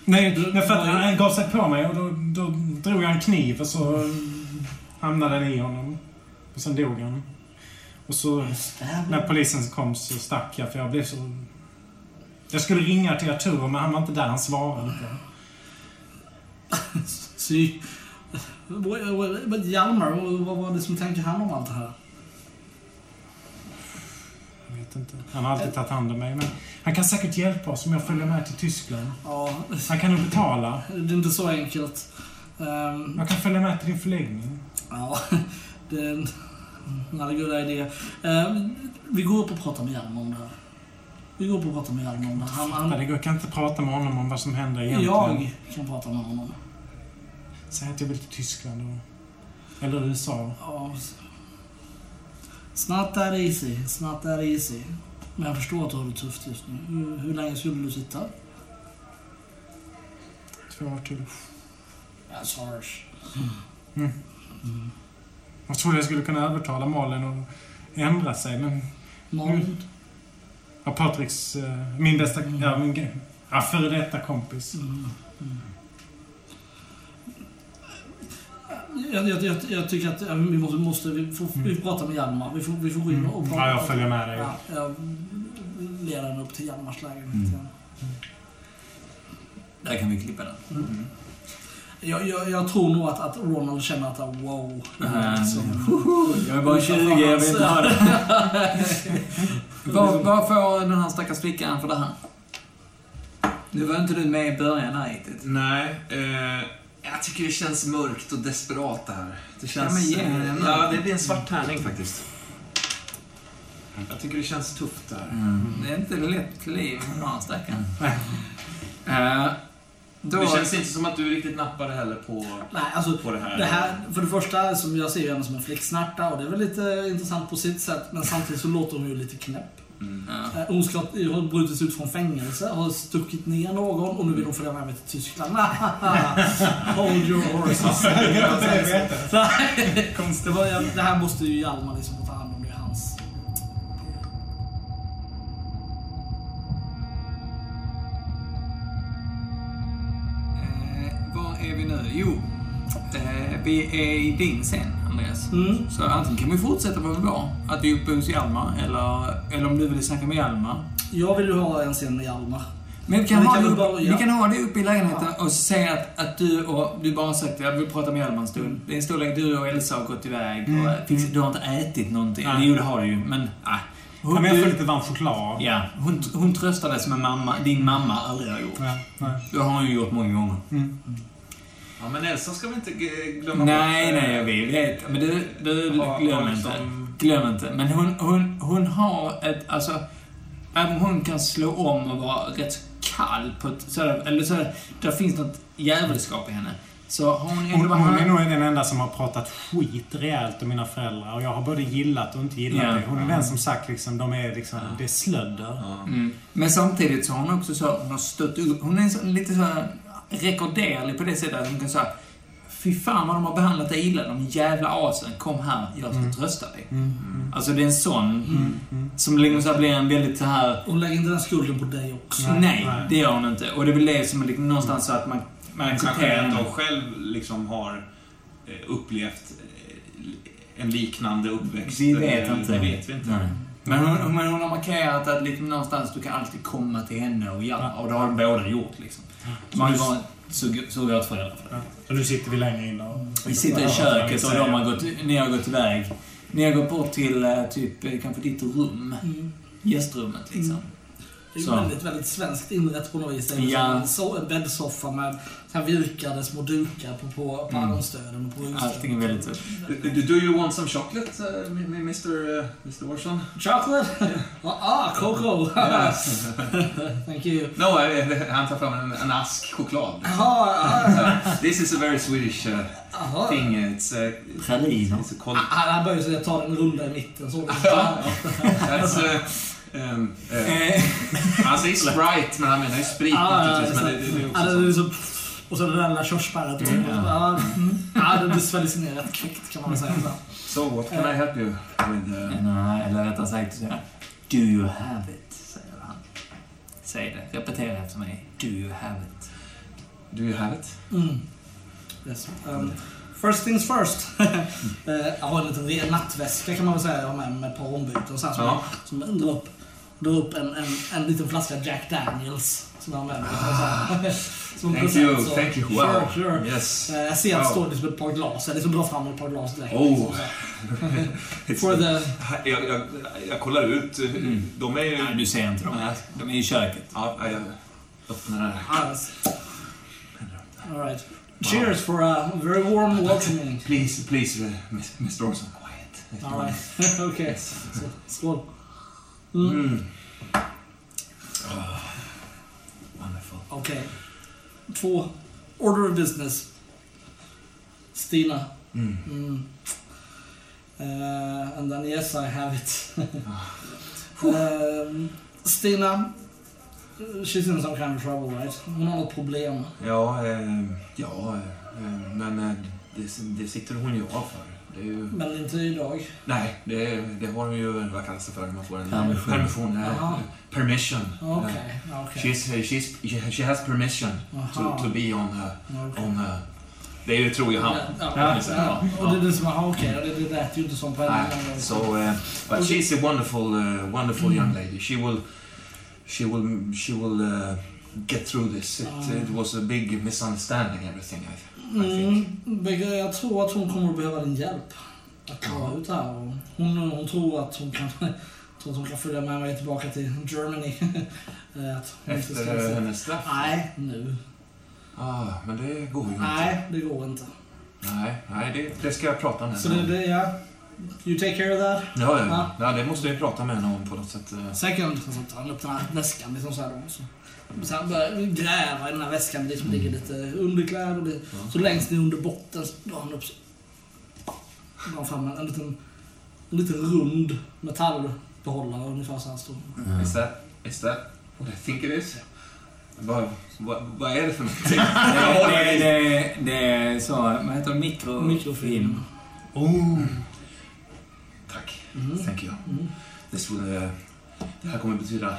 Nej, men för att han gav sig på mig och då, då drog jag en kniv och så hamnade den i honom. Och sen dog han. Och så när polisen kom så stack jag för jag blev så... Jag skulle ringa till Arturo men han var inte där, han svarade inte. Så, Hjalmar, vad var det som tänkte han om allt det här? Vet inte. Han har alltid tagit hand om mig men han kan säkert hjälpa oss om jag följer med till Tyskland. Ja, Han kan nog betala. det är inte så enkelt. Ehm, Jag kan följa med till din förläggning. ja, det är en good idea. Ehm, vi går upp och pratar med Hjalmar om det här. Vi går upp och pratar med Hjalmar om det här. Han, han, det går, jag kan inte prata med honom om vad som händer egentligen. jag kan prata med honom. Säg att jag vill till Tyskland och... Eller USA. Ja. It's not that easy. It's not that easy. Men jag förstår att du har det tufft just nu. Hur, hur länge skulle du sitta? Två år till. That's harsh. Jag trodde jag skulle kunna övertala Malin att ändra sig, men... Malin? Ja, Patriks... eh, Min bästa... Ja, min... Ja, före detta kompis. Mm. Mm. Jag, jag, jag, jag tycker att vi måste, måste vi, får, vi får prata med Hjalmar. Vi får, vi får gå in och prata. Ja, jag följer med dig. Ja, jag leder henne upp till Hjalmars lägenhet. Mm. igen. Där kan vi klippa den. Mm. Jag, jag, jag tror nog att, att Ronald känner att wow. Mm. liksom- Jag är bara 20, jag vill inte ha det. Vad, vad får den här stackars flickan för det här? Nu var inte du med i början här riktigt. Nej, eh, jag tycker det känns mörkt och desperat det här. Det känns... Ja, men eh, mig en ja, det blir en svart tärning faktiskt. Jag tycker det känns tufft det här. Mm. Det är inte ett lätt liv den här stackaren. Eh, då, Det känns inte som att du riktigt nappade heller på, Nej, alltså på det här. Det här, för det första, som jag ser ju henne som en flicksnärta och det är väl lite intressant på sitt sätt, men samtidigt så låter hon ju lite knäpp. Mm. Eh, har brutits ut från fängelse, har stuckit ner någon och nu vill hon följa med mig till Tyskland. Hold your horses. Nej, det, var, det här måste ju Hjalmar liksom få ta hand om, det är hans. Eh, var är vi nu? Jo, eh, vi är i din scen, Andreas. Mm. Så antingen kan vi fortsätta var vi var, att vi är uppe hos Hjalmar, eller, eller om du vill snacka med Hjalmar. Jag vill ju ha en scen med Hjalmar. Men vi kan, Men vi ha, kan det upp, vi kan ha det uppe i lägenheten och säga att, att du och... Du bara sagt att jag vill prata med Hjalmar en stund. Det är en stor lägenhet, du och Elsa har gått iväg Mm. och fixat, du har inte ätit någonting. Nej. Eller jo, det har du ju, men... Nej. Ja, men jag får lite varm choklad. Ja, hon, hon tröstade som en mamma, din mamma aldrig har gjort. Ja, nej. Det har hon ju gjort många gånger. Mm. Ja, men Elsa ska vi inte glömma Nej, bort. nej, jag vet. Men du, du glöm inte. Glöm inte. Men hon, hon, hon har ett, alltså... Även om hon kan slå om och vara rätt så kall på ett sådär, eller sådär, där finns något djävulskap i henne. Så hon Hon, hon är nog den enda som har pratat skit rejält om mina föräldrar. Och jag har både gillat och inte gillat Ja. det. Hon är den som sagt liksom, de är liksom, det är slödder. Ja. Mm. Men samtidigt så har hon också så, hon har stött upp, hon är så, lite så här rekorderlig på det sättet att hon kan säga Fy fan vad de har behandlat dig illa, de jävla asen. Kom här, jag ska trösta dig. Alltså det är en sån som liksom så blir en väldigt så här Hon lägger inte den skulden på dig också. Nej, Nej, det gör hon inte. Och det är väl det som är liksom någonstans så att man, man Kanske accepterar henne. av själv liksom har eh, upplevt eh, en liknande uppväxt. Vi vet inte. Det vet vi inte. Nej. Men hon, men hon har markerat att liksom någonstans du kan alltid komma till henne och ja, och det har de båda gjort liksom. De har surro- surrogatföräldrar för det. Så nu sitter vi längre in och... Vi sitter i köket och de har gått, ni har gått iväg. Ni har gått bort till eh, typ eh, kanske ditt rum. Mm. Gästrummet liksom. Det är Så. väldigt, väldigt svenskt inrätt på något vis. Det är Ja. en, so- en bäddsoffa med så här virkade små dukar på, på, på Mm. armstöden och på rugstöden. Allting är väldigt... Do, do you want some chocolate, uh, Mr. Uh, Mr. Orson? Chocolate? ah, ah, Coco! Yes. Thank you. no, I, han tar fram en, en ask choklad. Jaha, ah, This is a very Swedish uh, aha. thing. It's, uh, Praliner. it's a called... Han börjar så ta en runda i mitten. Så. That's, uh, um, uh, Eh, han säger Sprite, men han menar ju sprit Ah, ja, naturligtvis. så- Men det, det, det är också det är så. liksom, och så det där lilla körsbäret. Mm. Ja, mm. ja, det sväljer ner rätt kvickt kan man väl säga. Så. So, what can I help you with? Uh, Nej, eller rättare sagt Do you have it? Säger han. Säg det. Repetera efter mig. Do you have it? do you have it? Mm. Yes. Um, first things first. Eh, jag har en liten nattväska kan man väl säga jag har med mig med ett par ombyten. Så här, som, Ja. som drar upp, drar upp en, en, en liten flaska Jack Daniels. Som mig. Så här. Som Thank present, you, så- thank you. Sure, Wow. sure. Yes. Eh, Jag ser att det Wow. står liksom ett par glas. Jag liksom drar fram ett par glas direkt. Oh. liksom, så the... jag, jag, jag kollar ut. Mm. De är ju... Nej, du ser inte dem. Nej. De är i köket. Ja, jag öppnar den här. Ah, yes. All right. Cheers for a very warm welcoming. Please, please, uh, Mr. Orson, quiet. All right. Så, Skål. Mm. Mm. Oh, wonderful. Okej. Två. Order of business. Stina. Mm. Mm. Uh, and then yes, I have it. um, Stina. She's in some kind of trouble, right? Hon har något problem. Ja, eh, ja eh, men eh, det, det sitter hon ju av för. Ju, Men inte idag. nej, det, det har hon ju, vad kallas det för, man får en Permission. permission eh, Jaha. permission. Eh, Okej. She's, she's, she has permission to, to be on, uh, Okej. on uh, det är tror ju han. Ja, Ja, ja, Och det är det som, aha, okej, ja, det, det lät ju inte som på en Nej, so, uh, but she's a wonderful, uh, wonderful young lady. She will, she will, she will uh, get through this. It, Ah. it was a big misunderstanding, everything. I, I Mm, jag tror att hon kommer att behöva din hjälp. Att klara ut det här. Och Hon, hon tror att hon kan tror att hon kan följa med mig tillbaka till Germany. Eh, Efter se- hennes straff. Nej, nu. Ah, men det går ju inte. Nej, det går inte. Nej, nej det, det ska jag prata med Så henne det, om. det ja. You take care of that. Ja, ja, Ja. ja, det måste jag prata med henne om på något sätt. eh. Second, så tar han upp den här väskan liksom så här då. Så. Så han börjar gräva i den här väskan. Det liksom ligger lite underkläder. och Det, Så längst ner under botten så drar han upp så. Drar fram en, en liten, en liten rund metallbehållare ungefär så här stor. Is that, is that what I think it is? Vad, vad, vad är det för någonting? Det, det, det, det är så, vad heter det, mikro, Mikrofilm. Oh. Tack. Mm. Thank you. Mm. This will, uh, det här kommer betyda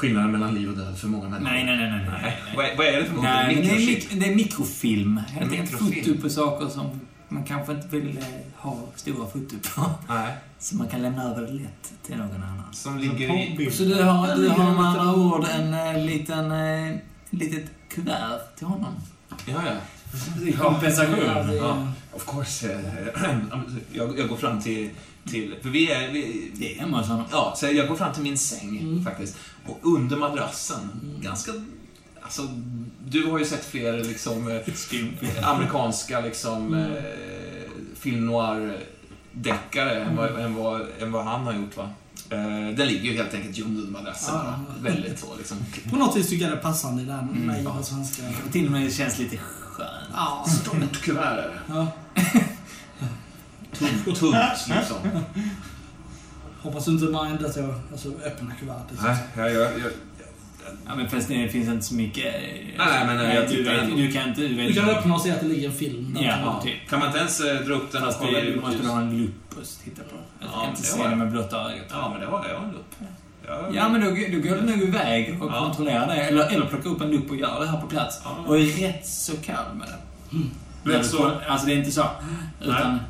skillnaden mellan liv och död för många människor. Nej, nej, nej, nej. nej. Vad, är- vad är det för någonting? Nej, det, är mik- det är mikrofilm. Helt enkelt foto på saker som man kanske inte vill eh, ha stora foto på. Nej. Så man kan lämna över det lätt till någon annan. Som ligger i... Så du har, du har med andra ord en eh, liten, eh, litet kuvert till honom. Ja, ja. I kompensation. Ja. Of course. jag, jag går fram till... till för vi är... Vi, Det är hemma honom. ja, så jag går fram till min säng Mm. faktiskt. Och under madrassen, ganska... Alltså, du har ju sett fler liksom, eh, amerikanska liksom, Mm. eh, film noir-deckare än, vad, än, vad, än vad han har gjort. va? Eh, den ligger ju helt enkelt gömd under madrassen. Va? Väldigt så liksom. På något vis tycker jag det är passande i här med mig ja. svenska. Till och med känns lite skönt. Ja, Stort kuvert är det. ja. Tunt, tunt liksom. Hoppas du inte mind att jag alltså, öppnar kuvertet. Nej, jag, jag, jag, Ja, men fast det finns inte så mycket... eh, nej, men, eh, jag du, vet, ändå. du kan inte... Du, vet, Du kan öppna och se att det ligger en film. där. Ja, Ja. typ. Kan man inte ens eh, dra upp den och kolla du måste ha en lupp och titta på. Jag Ja, kan inte se det med blotta ögat. Ja, men det har jag. Jag har en lupp. Ja, Ja, men då, då går du nog iväg och Ja. kontrollerar det. Eller, eller plockar upp en lupp och gör det här på plats. Ja. Och är rätt så kall med det. Rätt När du så- Alltså det är inte så. Utan Nej.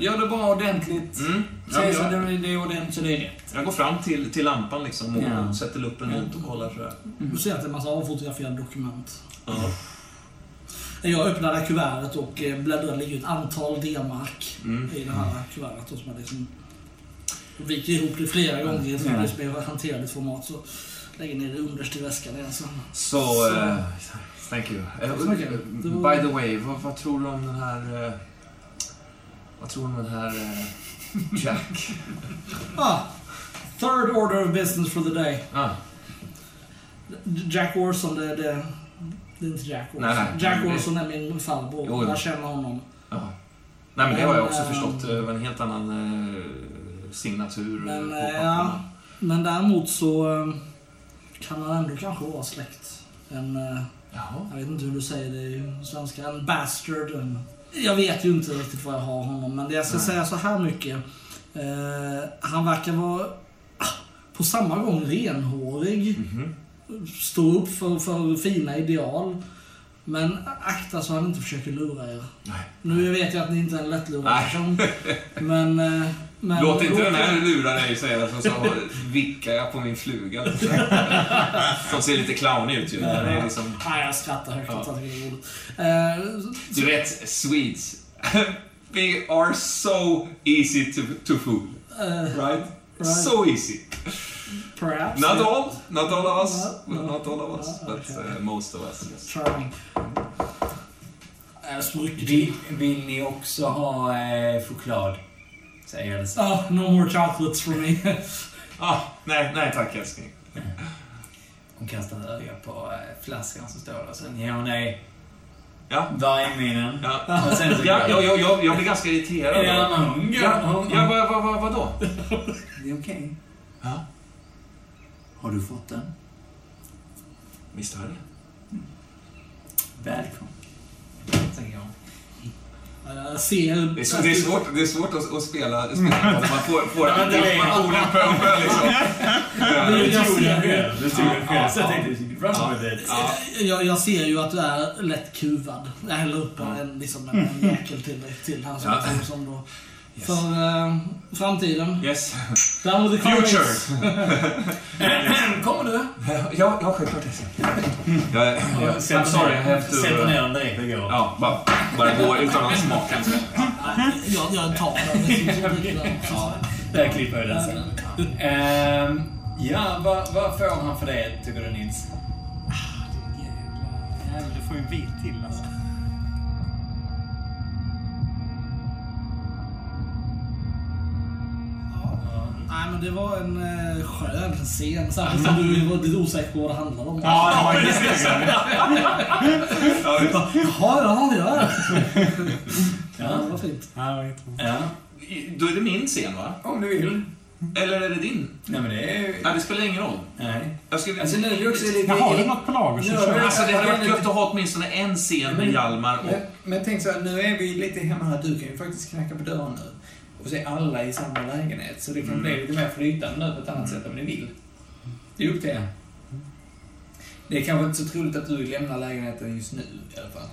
Gör det bara ordentligt. Mm. Ja, så jag, det, det är ordentligt så det är rätt. jag går fram till, till lampan liksom och Ja. sätter luppen mot och kollar sådär. Du ser att det är en massa avfotograferade dokument. Ja. Jag öppnade kuvertet och eh, bläddrade. Det ligger ett antal D-mark Mm. i det här kuvertet. Och som jag liksom viker ihop det flera gånger Ja. liksom mer hanterligt format. Så lägger ner det underst i väskan igen sen. Så, thank you. Eh, så mycket. Det var- By the way, vad, vad tror du om den här... eh, vad tror du om den här eh, Jack? Ah, third order of business for the day. Ah, Jack Orson, det, det, det är inte Jack Orson. Nej, nej. Jack Orson är min farbror. Jo, jo. Jag känner honom. ja. Nej, men det har jag också Men, förstått. Det var en helt annan eh, signatur Men, på eh, ja. Men däremot så eh, kan han ändå kanske vara släkt. En, eh, Jaha. jag vet inte hur du säger det i svenska, en bastard. En, jag vet ju inte riktigt vad jag har honom, men jag ska Nej. säga så här mycket. Eh, han verkar vara ah, på samma gång renhårig, Mhm. stå upp för, för fina ideal. Men akta så han inte försöker lura er. Nej. Nu vet jag att ni inte är en lättlurad person. Men... eh, men Låt inte den här lura dig, säger jag, så, vickar jag på min fluga. Som ser lite clownig ut ju. Den är liksom, Nej, jag skrattar högt. Ja. Jag tycker det är roligt. Eh, du vet, Swedes. We are so easy to, to fool. eh, Right? Right. So easy. perhaps. Not yeah. all, not all of us, No, no. not all of us, No, but okay. uh, most of us. Yes. Så mycket Vill, vill ni också ha eh, choklad? Säger Elsa. Ah, no more chocolates for me. Ah, nej, nej tack älskling. Hon kastar ett öga på eh, flaskan som står där. Sen ger hon dig Ja. vargminnen. Ja. Och Ja, jag, jag, jag, jag blir ganska irriterad. Ja, hon Ja, hon- ja vad, vad, vad, vadå? Det är okej. Ja. Har du fått den? Visst har jag det. Välkommen. Jag ser... Det är, så, det är svårt, det är svårt att, att spela, spela man får, får det informationen på en själv liksom. Jag ser den det. själv. Du. Så jag ja. tänkte, run with it. Ja. Jag, jag ser ju att du är lätt kuvad. Jag häller upp en, liksom en, en jäkel till dig. Till Ja. som, som då... Yes. För eh, framtiden. Yes. Down with the comics. Future! Kommer du? Ja, ja självklart. Jag, jag, I'm sorry, I have to... Sätter ner den direkt och går. Ja, bara, bara gå utan att smaka. Jag, jag tar den. Ja, där klipper jag den sen. Ehm, ja, vad, vad får han för det, tycker du Nils? Jävlar, du får ju en bit till alltså. Nej men det var en eh, skön scen. Särskilt som du var lite osäker på vad det handlade om. Ja, det var jättekul. Ja, visst. Jaha, ja, ja. Ja. Ja, det var fint. Ja, det var jättebra. Ja, Då är det min scen, va? om du vill. Eller är det din? Nej, men det är. Nej, det spelar ingen roll. Nej. Jag skulle... Alltså nu är det också lite... Men har du något på lager så Ja, kör. men- Alltså, det hade varit gött att ha åtminstone en scen med Hjalmar Men, och... men tänk så här, nu är vi lite hemma här. Du kan ju faktiskt knacka på dörren nu. Och se alla i samma lägenhet. Så det kan Mm. bli lite mer flytande nu på ett annat sätt om ni vill. Det är upp till er. Det är kanske inte så troligt att du lämnar lägenheten just nu i alla fall.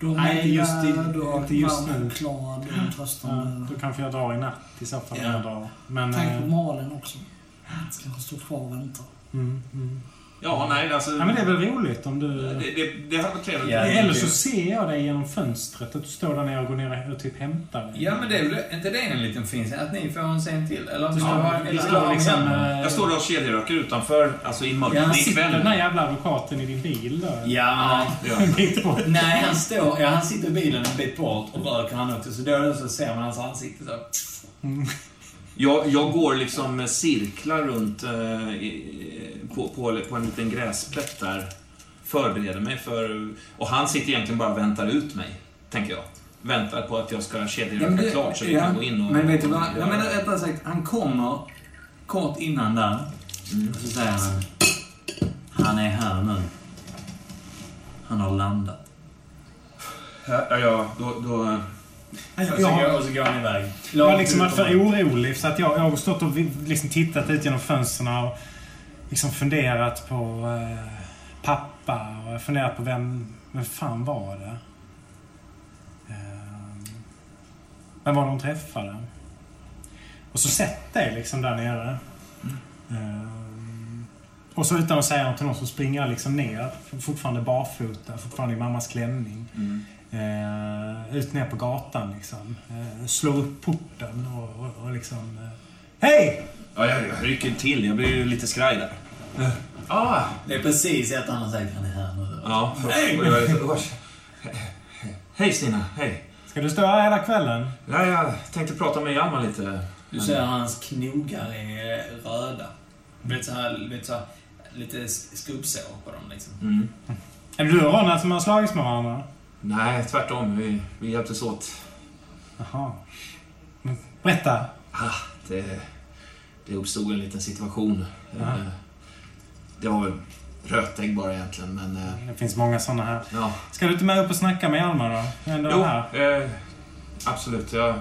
Har Nej, just i- inte just nu. har Ja, då kanske jag drar i natt i så fall. Ja. Men... Tänk på eh, Malin också. Ska kanske stå kvar och vänta. Mm, mm. Ja, nej, alltså... Ja, men det är väl roligt om du... det, det, det hade varit trevligt. Ja. Eller så ser jag dig genom fönstret, att du står där nere och går ner och typ hämtar. Ja, men det är väl inte det en liten fin scen? Att ni får en scen till? Eller om Ja, ha en... Eller står liksom... eh, Jag står där och kedjeröker utanför, alltså i Ja, mörkret. han det är Sitter den där jävla advokaten i din bil då? Ja, Ja. En bit bort. Nej, han står... Ja, han sitter i bilen en bit bort och röker han också. Så då så ser man hans ansikte så. Jag, jag går liksom cirklar runt eh, i- på, på, på en liten gräsplätt där. Förbereder mig för... Och han sitter egentligen bara och väntar ut mig, tänker jag. Väntar på att jag ska kedjeröka klart så vi kan gå in och... Men vet du vad? Jag menar rättare sagt, han kommer kort innan där. Mm. Och så säger han... Han är här nu. Han har landat. Ja, ja, ja då... då Jag, Och och så går han iväg. jag har liksom varit för orolig så att jag, jag har stått och vi- liksom tittat ut genom fönstren och liksom funderat på eh, pappa och jag funderat på vem, vem fan var det? Eh, vem var det hon träffade? Och så sätt dig liksom där nere. Eh, och så utan att säga något till någon så springer jag liksom ner, fortfarande barfota, fortfarande i mammas klänning. mm. Eh, ut ner på gatan liksom. Eh, slår upp porten och, och, och liksom... Eh, Hej! Ja, jag, jag rycker till. Jag blir ju lite skraj där. Ah! Det är precis ett har sagt. Han är här nu. Ja. "Vars- Hej Stina, hej. Ska du stå här hela kvällen? Ja, jag tänkte prata med Hjalmar lite. Du ser hans knogar är röda. Du vet så här, vet så här, lite skrubbsår på dem liksom. Mm. Är det du och Ronald som har slagits med varandra? Nej, tvärtom. Vi, vi hjälptes åt. Jaha. Berätta. Ah, det, det uppstod en liten situation. Ja. Det var väl rötägg bara egentligen, men... eh, Det finns många såna här. Ja. Ska du inte med upp och snacka med Hjalmar då? Ändå Jo, här. eh, absolut. Jag,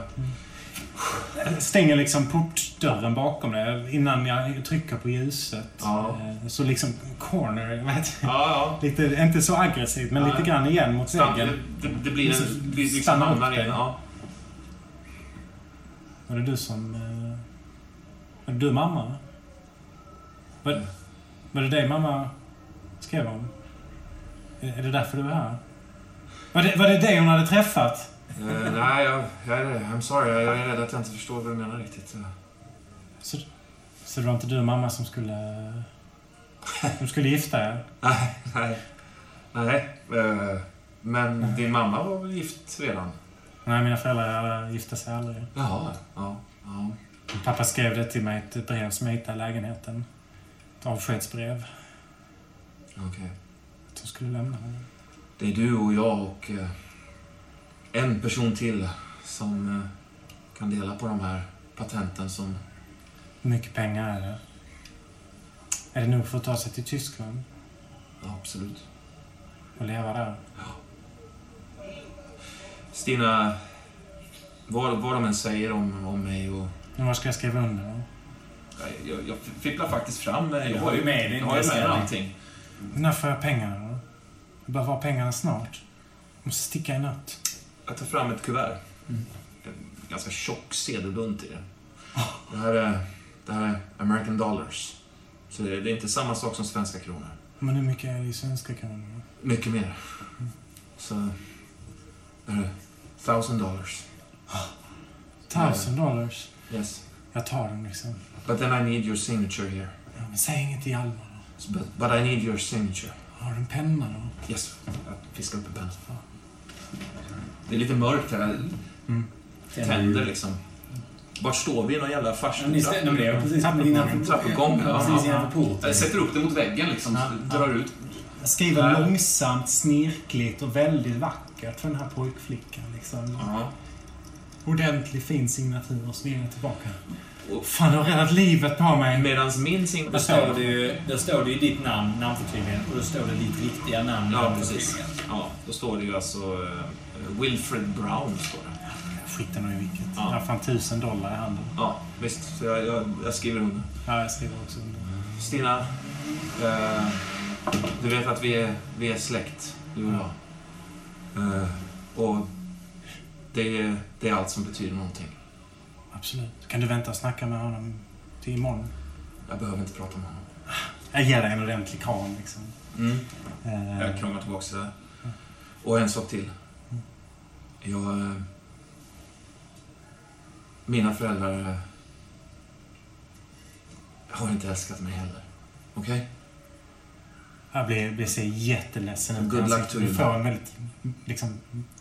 Stänger liksom portdörren bakom dig innan jag trycker på ljuset. Ja. Eh, Så liksom corner, vad heter ja, ja. Lite, inte så aggressivt, men lite grann igen mot Stan, väggen. det, det, det blir en... Vi liksom upp hamnar in. Ja. Var det du som... eh, Var det du mamma? Var, var det dig mamma skrev om? Är det därför du är här? Var det, var det dig hon hade träffat? Eh, nej, jag, jag är I'm sorry. Jag, jag är rädd att jag inte förstår vad du menar riktigt. Så, så det var inte du och mamma som skulle... Som skulle gifta er? Nej, nej. Nej. eh, men din mamma var väl gift redan? Nej, mina föräldrar gifte sig aldrig. Jaha, ja. ja. Pappa skrev det till mig, ett brev som jag hittade i lägenheten. Ett avskedsbrev. Okej. Att hon skulle lämna honom. Det är du och jag och eh, en person till som eh, kan dela på de här patenten som... Hur mycket pengar är det? Är det nog för att ta sig till Tyskland Ja, absolut. och leva där? Stina, vad, vad de än säger om, om mig och... Men var ska jag skriva under då? Jag, jag, fipplar faktiskt fram... eh, Jag har ju med din jag har ju med allting. När får jag pengarna då? Jag behöver ha pengarna snart. Jag måste sticka i natt. Jag tar fram ett kuvert. Mm. En ganska tjock sedelbunt i det. Det här är, det här är American dollars. Så det är, det är inte samma sak som svenska kronor. Men hur mycket är det i svenska kronor? Mycket mer. Så... Det här är thousand dollars. Thousand dollars. Yes. Jag tar dem liksom. But then I need your signature here. Ja, men säg inget till Hjalmar då. But, but I need your signature. Har du en penna då? Yes. Jag fiskar upp en penna. Det är lite mörkt här. Tänder liksom. Vart står vi? I någon jävla Ja, farstu ni stä- de blev precis innanför Trappuppgång, ja. Precis innanför porten. Jag sätter upp det mot väggen liksom. Ja, Drar ut. Jag skriver Ja. långsamt, snirkligt och väldigt vackert för den här pojkflickan. Liksom. Ja. Ordentlig fin signatur och så ger jag tillbaka. Och- Fan, du har räddat livet på mig. Medans min signatur... står det ju, där står det ju ditt namn, namnförtydligande, och då står det ditt riktiga namn, Ja, namnförtydligande. Ja, då står det ju alltså... eh, Wilfred Brown står det. Skiten i vilket. Ja. Jag har fan tusen dollar i handen. Ja, visst. Så jag, jag, jag skriver under. Ja, jag skriver också under. Stina, eh, du vet att vi är, vi är släkt, du och jag. Eh, och det är, det är allt som betyder någonting. Absolut. Kan du vänta och snacka med honom till imorgon? Jag behöver inte prata med honom. Jag ger dig en ordentlig kram liksom. Mm. Eh, Jag kramar tillbaka det. Och en sak till. Jag... eh, Mina föräldrar eh, har inte älskat mig heller. Okej? Jag blir, blir ser jätteledsen Good luck to Du you. får en väldigt liksom,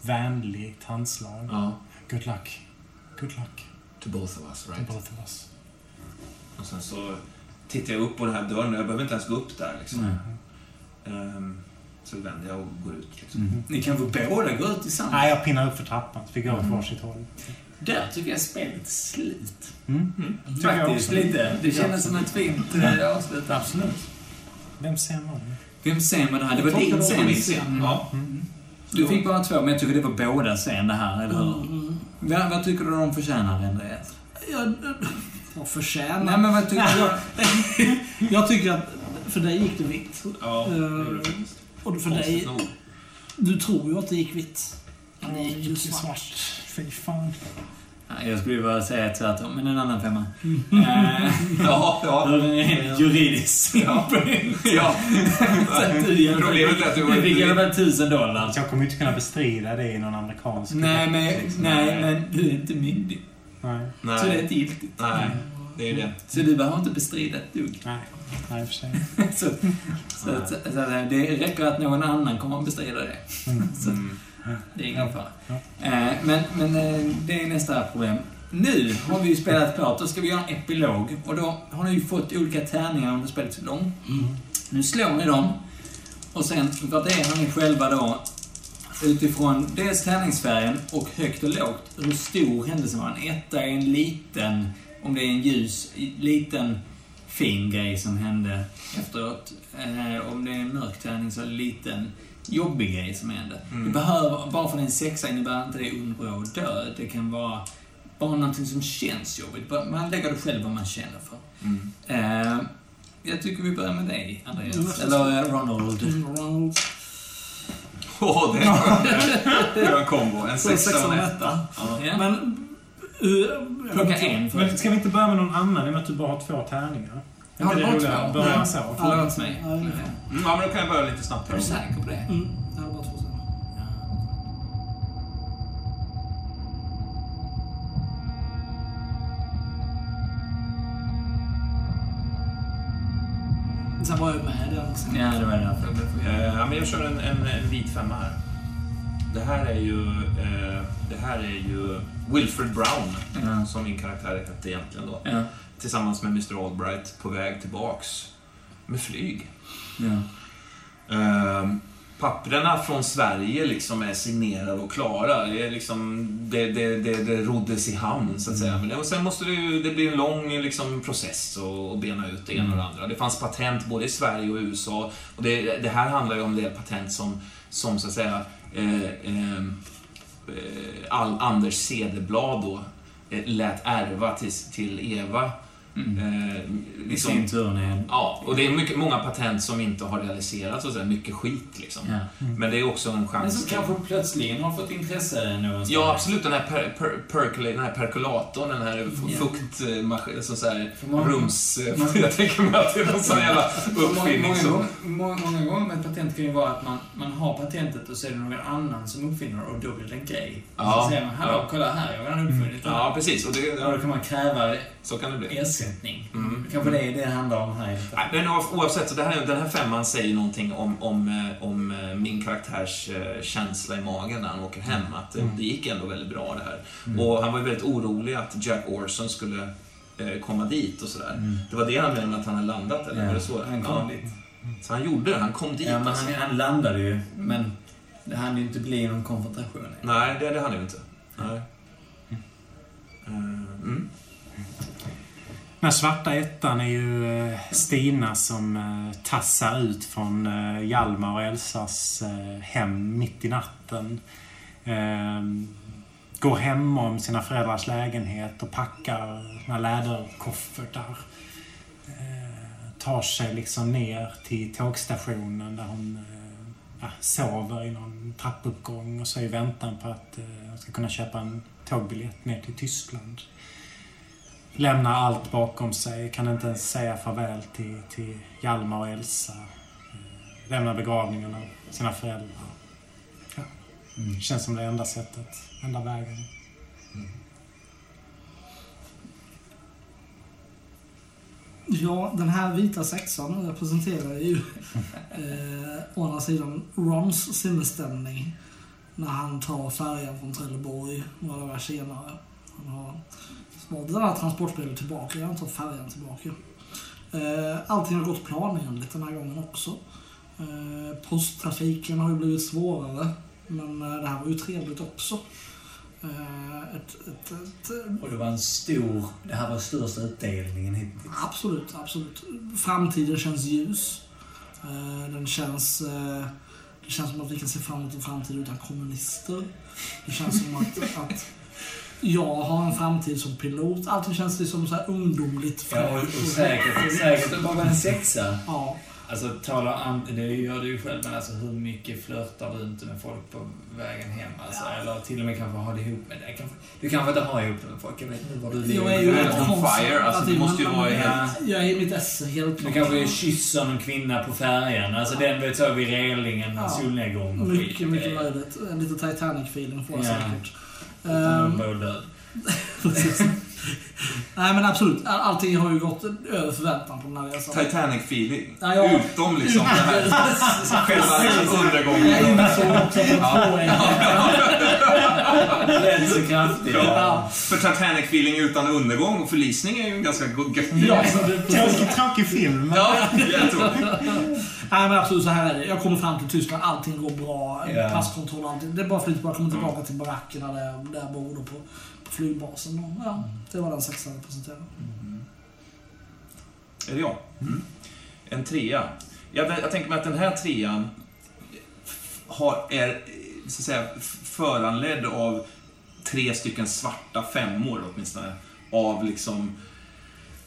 vänligt handslag. Ja. Good luck. Good luck To both of us, to right? both of us. Och sen så tittar jag upp på den här dörren. Jag behöver inte ens gå upp där liksom. Mm. Ehm, så vänder jag och går ut. Liksom. Mm. Ni kan få båda gå ut tillsammans. Nej, jag pinnar upp för trappan så vi går åt Mm. varsitt håll. Där tycker jag spelet är slut. Mm. Jag Faktiskt också. lite. Det kändes som ett fint eh, avslut. Absolut. Vem ser man? Vem scen var det här? Det var din scen. Min scen. Mm. Ja. Du fick bara två, men jag tycker det var båda scen det här, eller hur? Mm. Vad, vad tycker du de förtjänar, Andreas? Jag, jag förtjänar. Nej, men vad tycker du? Jag tycker att för dig gick det vitt. Ja, det gjorde det Eh, faktiskt. Och för dig, du tror ju att det gick vitt. Men det gick ju gick ju svart. svart. Fy fan. Ja, Jag skulle ju bara säga tvärtom, men en annan femma. Mm. Eh, Ja, ja. Ur en juridisk synpunkt. ja. Så Problemet är att du var Du fick i alla fall tusen dollar. Jag kommer inte kunna bestrida det i någon amerikansk... Nej, men, liksom. nej, men du är inte myndig. Nej. Så det är inte giltigt. nej, det är det. Så du behöver inte bestrida ett dugg. Nej. Nej, för sig. Så, så, så, att det räcker att någon annan kommer att bestrida det. Så Mm. Det är ingen fara. Eh, men men eh, det är nästa problem. Nu har vi ju spelat klart, då ska vi göra en epilog. Och då har ni ju fått olika tärningar under spelets gång. Nu slår ni dem. Och sen värderar ni själva då utifrån dels tärningsfärgen och högt och lågt, hur stor händelsen var. En etta är en liten, om det är en ljus, liten fin grej som hände efteråt. Eh, om det är en mörk tärning så är det en liten jobbig grej som hände. Mm. Det behöver, bara för det är en sexa innebär inte det och död. Det kan vara bara någonting som känns jobbigt. Man lägger det själv vad man känner för. Mm. Eh, jag tycker vi börjar med dig, Andreas. Mm. Eller eh, Ronald. Mm. Åh, det är det är en kombo. En sexa och en etta. Ja. Men... Uh, Plocka en Men ska vi inte börja med någon annan i och med att du bara har två tärningar? Är Har det roligare? Börja Ja. så. Förlåt mig. Ja. Mm, ja, men då kan jag börja lite snabbt Är du säker på det? Mm. Jag har bara två sen. Sen var jag med den också. Ja, det var jag blev Eh. Ja, men jag kör en, en, en vit femma här. Det här är ju, eh, det här är ju Wilfred Brown, Ja. som min karaktär hette egentligen då. Ja. Tillsammans med Mr. Albright på väg tillbaks med flyg. Ja. Eh, papperna från Sverige liksom är signerade och klara. Det, är liksom, det, det, det, det roddes i hamn, så att säga. Men det, och sen måste det ju, det bli en lång liksom, process och, och bena ut det ena och det andra. Det fanns patent både i Sverige och USA. Och det, det här handlar ju om det patent som, som så att säga, eh, eh, eh, all, Anders Cederblad då eh, lät ärva till, till Eva. Mm. Eh, I liksom, sin tur när Ja, och det är mycket, många patent som inte har realiserats och så, mycket skit liksom. Ja. Men det är också en Men chans. som kanske plötsligen har fått intresse någonstans. Ja, absolut. Den här, per, per, percolate, den här perkolatorn, den här Ja. fuktmaskinen, så, så här, många- rums... Jag tänker mig att det är någon sån jävla uppfinning Många, många, många, gånger med ett patent kan ju vara att man, man har patentet och så är det någon annan som uppfinner det och då blir det en grej. Ja. Så säger man, hallå, Ja. kolla här, jag har redan uppfunnit det. Ja, precis. Och Och då det, kan man kräva så kan det bli. Ersättning. Mm. Kanske det är det det handlar om här. Nej, Men oavsett, så det här, den här femman säger någonting om, om, eh, om eh, min karaktärs eh, känsla i magen när han åker hem. Att eh, det gick ändå väldigt bra det här. Och han var ju väldigt orolig att Jack Orson skulle komma dit och sådär. Mm. Det var det han menade med att han hade landat, eller var det så? Han kom ja. dit. Så han gjorde det, han kom dit. Ja, men alltså. han, han landade ju. Men det hann ju inte bli någon konfrontation. Nej, det, det hann ju inte. Nej. Mm. Den här svarta ettan är ju eh, Stina som eh, tassar ut från eh, Hjalmar och Elsas hem mitt i natten. Ehm, går hem om sina föräldrars lägenhet och packar sina läderkoffertar. Ehm, tar sig liksom ner till tågstationen där hon ja, sover i någon trappuppgång och så i väntan på att hon ska kunna köpa en tågbiljett ner till Tyskland lämnar allt bakom sig. Kan inte ens säga farväl till, till Hjalmar och Elsa. Eh, Lämnar begravningen av sina föräldrar. Ja. Känns som det enda sättet. Enda vägen. Ja, den här vita sexan representerar ju eh, å andra sidan Rons sinnesstämning när han tar färjan från Trelleborg några dagar senare. Han har smart det där transportspelet tillbaka, han tar färjan tillbaka. Eh, allting har gått planenligt den här gången också. Eh, posttrafiken har ju blivit svårare, men eh, det här var ju trevligt också. Ett, ett, ett, Och det var en stor... Det här var största utdelningen hittills. absolut, absolut. Framtiden känns ljus. Den känns... Det känns som att vi kan se fram emot en framtid utan kommunister. Det känns som att, att jag har en framtid som pilot. Allting känns liksom så här ungdomligt Ja, fräscht. säkert, säkert bara en sexa. Ja. Alltså, tala an, det gör du ju själv, men alltså hur mycket flörtar du inte med folk på vägen hem? Alltså, Eller till och med kanske har det ihop med det. Kanske, du kanske inte har ihop det med folk, jag vet inte vad du vill. Jag är ju Du rätt on fire, alltså, det måste ju vara helt- Jag är i mitt esse, helt Du kanske kysser en kvinna på färjan. Alltså den vet så vid relingen, Ja. solnedgång och Mycket, mycket möjligt. En liten Titanic-feeling får jag Ja. säkert. Utan Ehm, de död. Nej men absolut, All- allting har ju gått över förväntan på den här resan. Titanic-feeling. Ja, jag- Utom liksom det här själva Jag undergången. insåg också att de två är... Rätt så kraftigt. Ja. För Titanic-feeling utan undergång och förlisning är ju en ganska göttig Ja, men det, Tråkig, tråkig film. men- Ja, jättetråkigt. Nej men absolut, så här är det. Jag kommer fram till Tyskland, allting går bra. Ja. Passkontroll, allting. Det är bara flyt bara komma tillbaka till barackerna där, där jag bor då på, på flygbasen. Och, ja, det var den sexan jag presenterade. Är det jag? Mm. En trea. Jag, jag tänker mig att den här trean har, är så att säga, föranledd av tre stycken svarta femmor åtminstone. Av liksom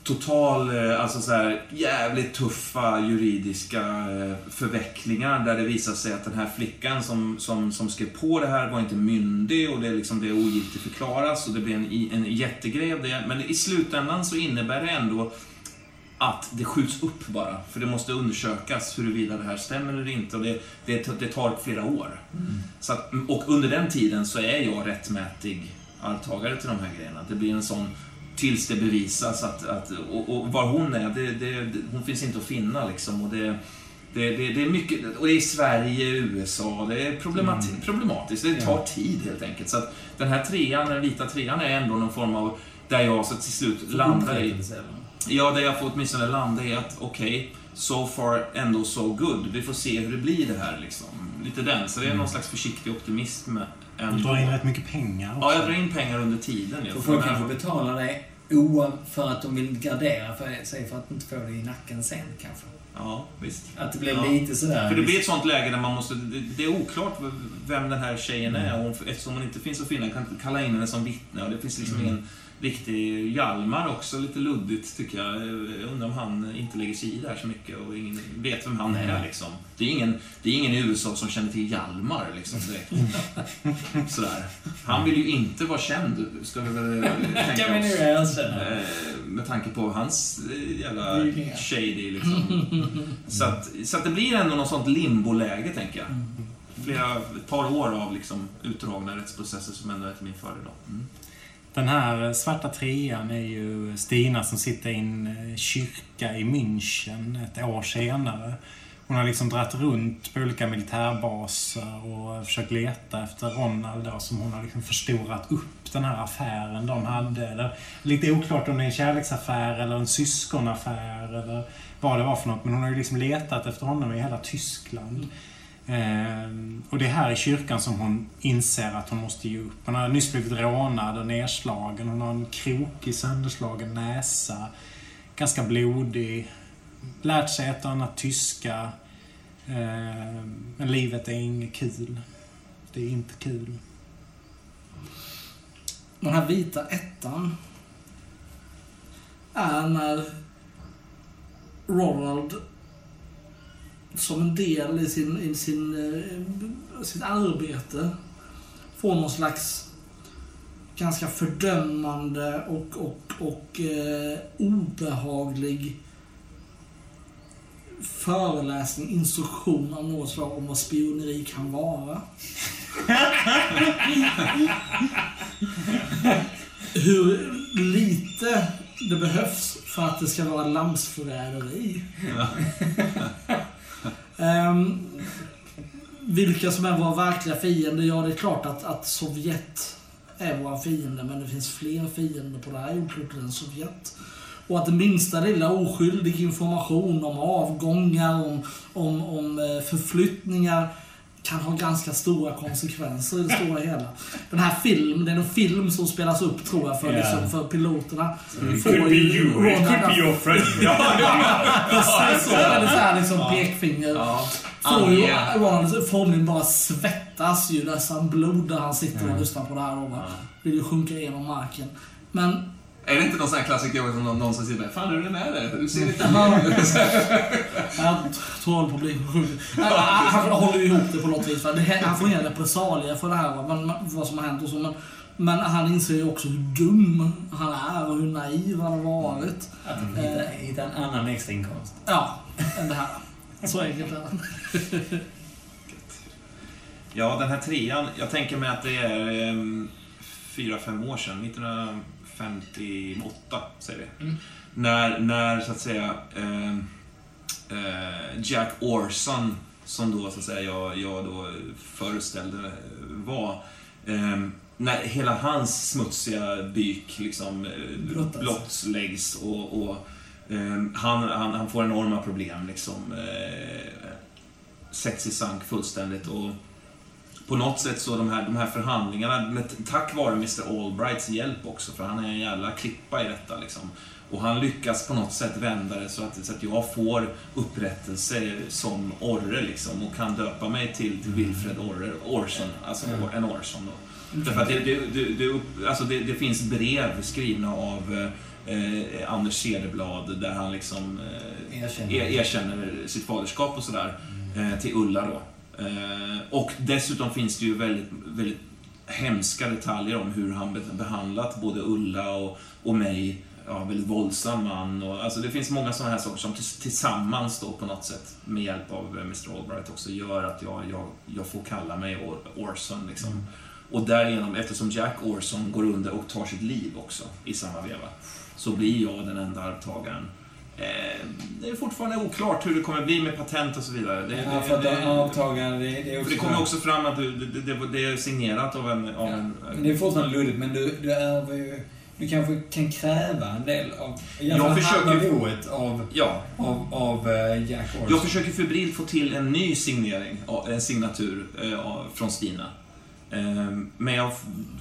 total, eh, alltså så här, jävligt tuffa juridiska eh, förvecklingar där det visar sig att den här flickan som, som, som skrev på det här var inte myndig och det, är liksom, det ogiltigförklaras och det blir en, en jättegrej av det. Men i slutändan så innebär det ändå att det skjuts upp bara. För det måste undersökas huruvida det här stämmer eller inte. Och det, det, det tar flera år. Så att, och under den tiden så är jag rättmätig arvtagare till de här grejerna. Det blir en sån tills det bevisas att, att och, och var hon är, det, det, hon finns inte att finna liksom. Och det, det, det, det är mycket, och det är Sverige, USA, det är problemati- problematiskt. Det tar tid helt enkelt. Så att den här trean, den vita trean, är ändå någon form av där jag så till slut landar i Ja, där jag får åtminstone landa i att okej, so far ändå so good. Vi får se hur det blir det här liksom. Lite den. Så det är någon slags försiktig optimism. Du ändå. drar in rätt mycket pengar också. Ja, jag drar in pengar under tiden. För folk kanske betalar dig för att de vill gardera för sig för att inte få det i nacken sen kanske. Ja, visst. Att det blir Ja. lite sådär... För det blir ett sånt läge där man måste... Det, det är oklart vem den här tjejen är. Och hon, eftersom hon inte finns att finna kan inte kalla in henne som vittne. Och det finns liksom ingen riktig... Hjalmar också, lite luddigt tycker jag. Jag undrar om han inte lägger sig i det här så mycket och ingen vet vem han är liksom. Det är ingen, det är ingen i USA som känner till Hjalmar liksom direkt. Sådär. Han vill ju inte vara känd, ska vi väl tänka kan vi nu oss. erkänna. Eh, Med tanke på hans eh, jävla shady liksom. Så att, så att det blir ändå något sånt limboläge, tänker jag. Flera, ett par år av liksom utdragna rättsprocesser som ändå är till min fördel. Mm. Den här svarta trean är ju Stina som sitter i en eh, kyrka i München ett år senare. Hon har liksom dratt runt på olika militärbaser och försökt leta efter Ronald då, som hon har liksom förstorat upp den här affären de hade. Det är lite oklart om det är en kärleksaffär eller en syskonaffär eller vad det var för något. Men hon har ju liksom letat efter honom i hela Tyskland. Ehm, och det är här i kyrkan som hon inser att hon måste ge upp. Hon har nyss blivit rånad och nedslagen. Hon har en krokig, sönderslagen näsa. Ganska blodig. Lärt sig ett och annat tyska. Ehm, men livet är inget kul. Det är inte kul. Den här vita ettan är när Ronald som en del i sin, i sin, eh, sitt arbete får någon slags ganska fördömande och, och, och eh, obehaglig föreläsning, instruktion av något slag om vad spioneri kan vara. hur lite det behövs för att det ska vara landsförräderi. Um, vilka som är våra verkliga fiender? Ja, det är klart att, att Sovjet är våra fiender, men det finns fler fiender på det här jordklotet än Sovjet. Och att det minsta lilla oskyldig information om avgångar, om, om, om eh, förflyttningar kan ha ganska stora konsekvenser i det stora hela. Den här filmen, det är en film som spelas upp tror jag för, Ja. liksom, för piloterna. It Får could be ju you, it could be your friend. Precis så. Eller så här liksom pekfinger. Ja. Får ju. Ronald förmodligen bara svettas ju nästan blod där han sitter och lyssnar på det här och bara vill ju sjunka igenom marken. Men Är det inte någon sån här klassiker som någon, någon som säger Fan, hur är det med dig? Du ser lite Ja. ny ut." jag tror han. Han, han håller ju ihop det på något vis. Här- han får inga repressalier för det här, va? Men, vad som har hänt och så. Men, men han inser ju också hur dum han är och hur naiv han har varit. Att hitta, hitta en annan extra inkomst. Ja, än det här. Så enkelt är det. Ja, den här trean, jag tänker mig att det är um, fyra, fem år sedan. 1958, säger vi. Mm. När, när, så att säga, ehm, eh, Jack Orson, som då, så att säga, jag, jag då föreställde var, ehm, när hela hans smutsiga byk liksom eh, Blottas. blottläggs och, och ehm, han, han, han får enorma problem liksom. Eh, sex i sank fullständigt och på något sätt så de här, de här förhandlingarna, med, tack vare Mr Albrights hjälp också, för han är en jävla klippa i detta liksom. Och han lyckas på något sätt vända det så att, så att jag får upprättelse som Orre liksom och kan döpa mig till, till Wilfred Orre, Orson, alltså en Orson då. Därför att det, det, det, alltså det, finns brev skrivna av eh, Anders Cederblad där han liksom eh, Erkänner. er, erkänner sitt faderskap och sådär eh, till Ulla då. Eh, och dessutom finns det ju väldigt, väldigt hemska detaljer om hur han be- behandlat både Ulla och, och mig. Ja, väldigt våldsam man. Och, alltså det finns många sådana här saker som tills- tillsammans då på något sätt med hjälp av eh, Mr Albright också gör att jag, jag, jag får kalla mig Or- Orson. Liksom. Och därigenom, eftersom Jack Orson går under och tar sitt liv också i samma veva, så blir jag den enda arvtagaren. Eh, det är fortfarande oklart hur det kommer bli med patent och så vidare. Det, Ja, för att det, avtagande, det, det är för det kommer också fram att du, det, det, det är signerat av en... Av Ja, en det är fortfarande luddigt, men du, du är ju... Du kanske kan kräva en del av... Jag försöker- behovet av, ja, av, av eh, Jack Orson. jag försöker febrilt få till en ny signering, en signatur eh, av- från Stina. Eh, Men jag,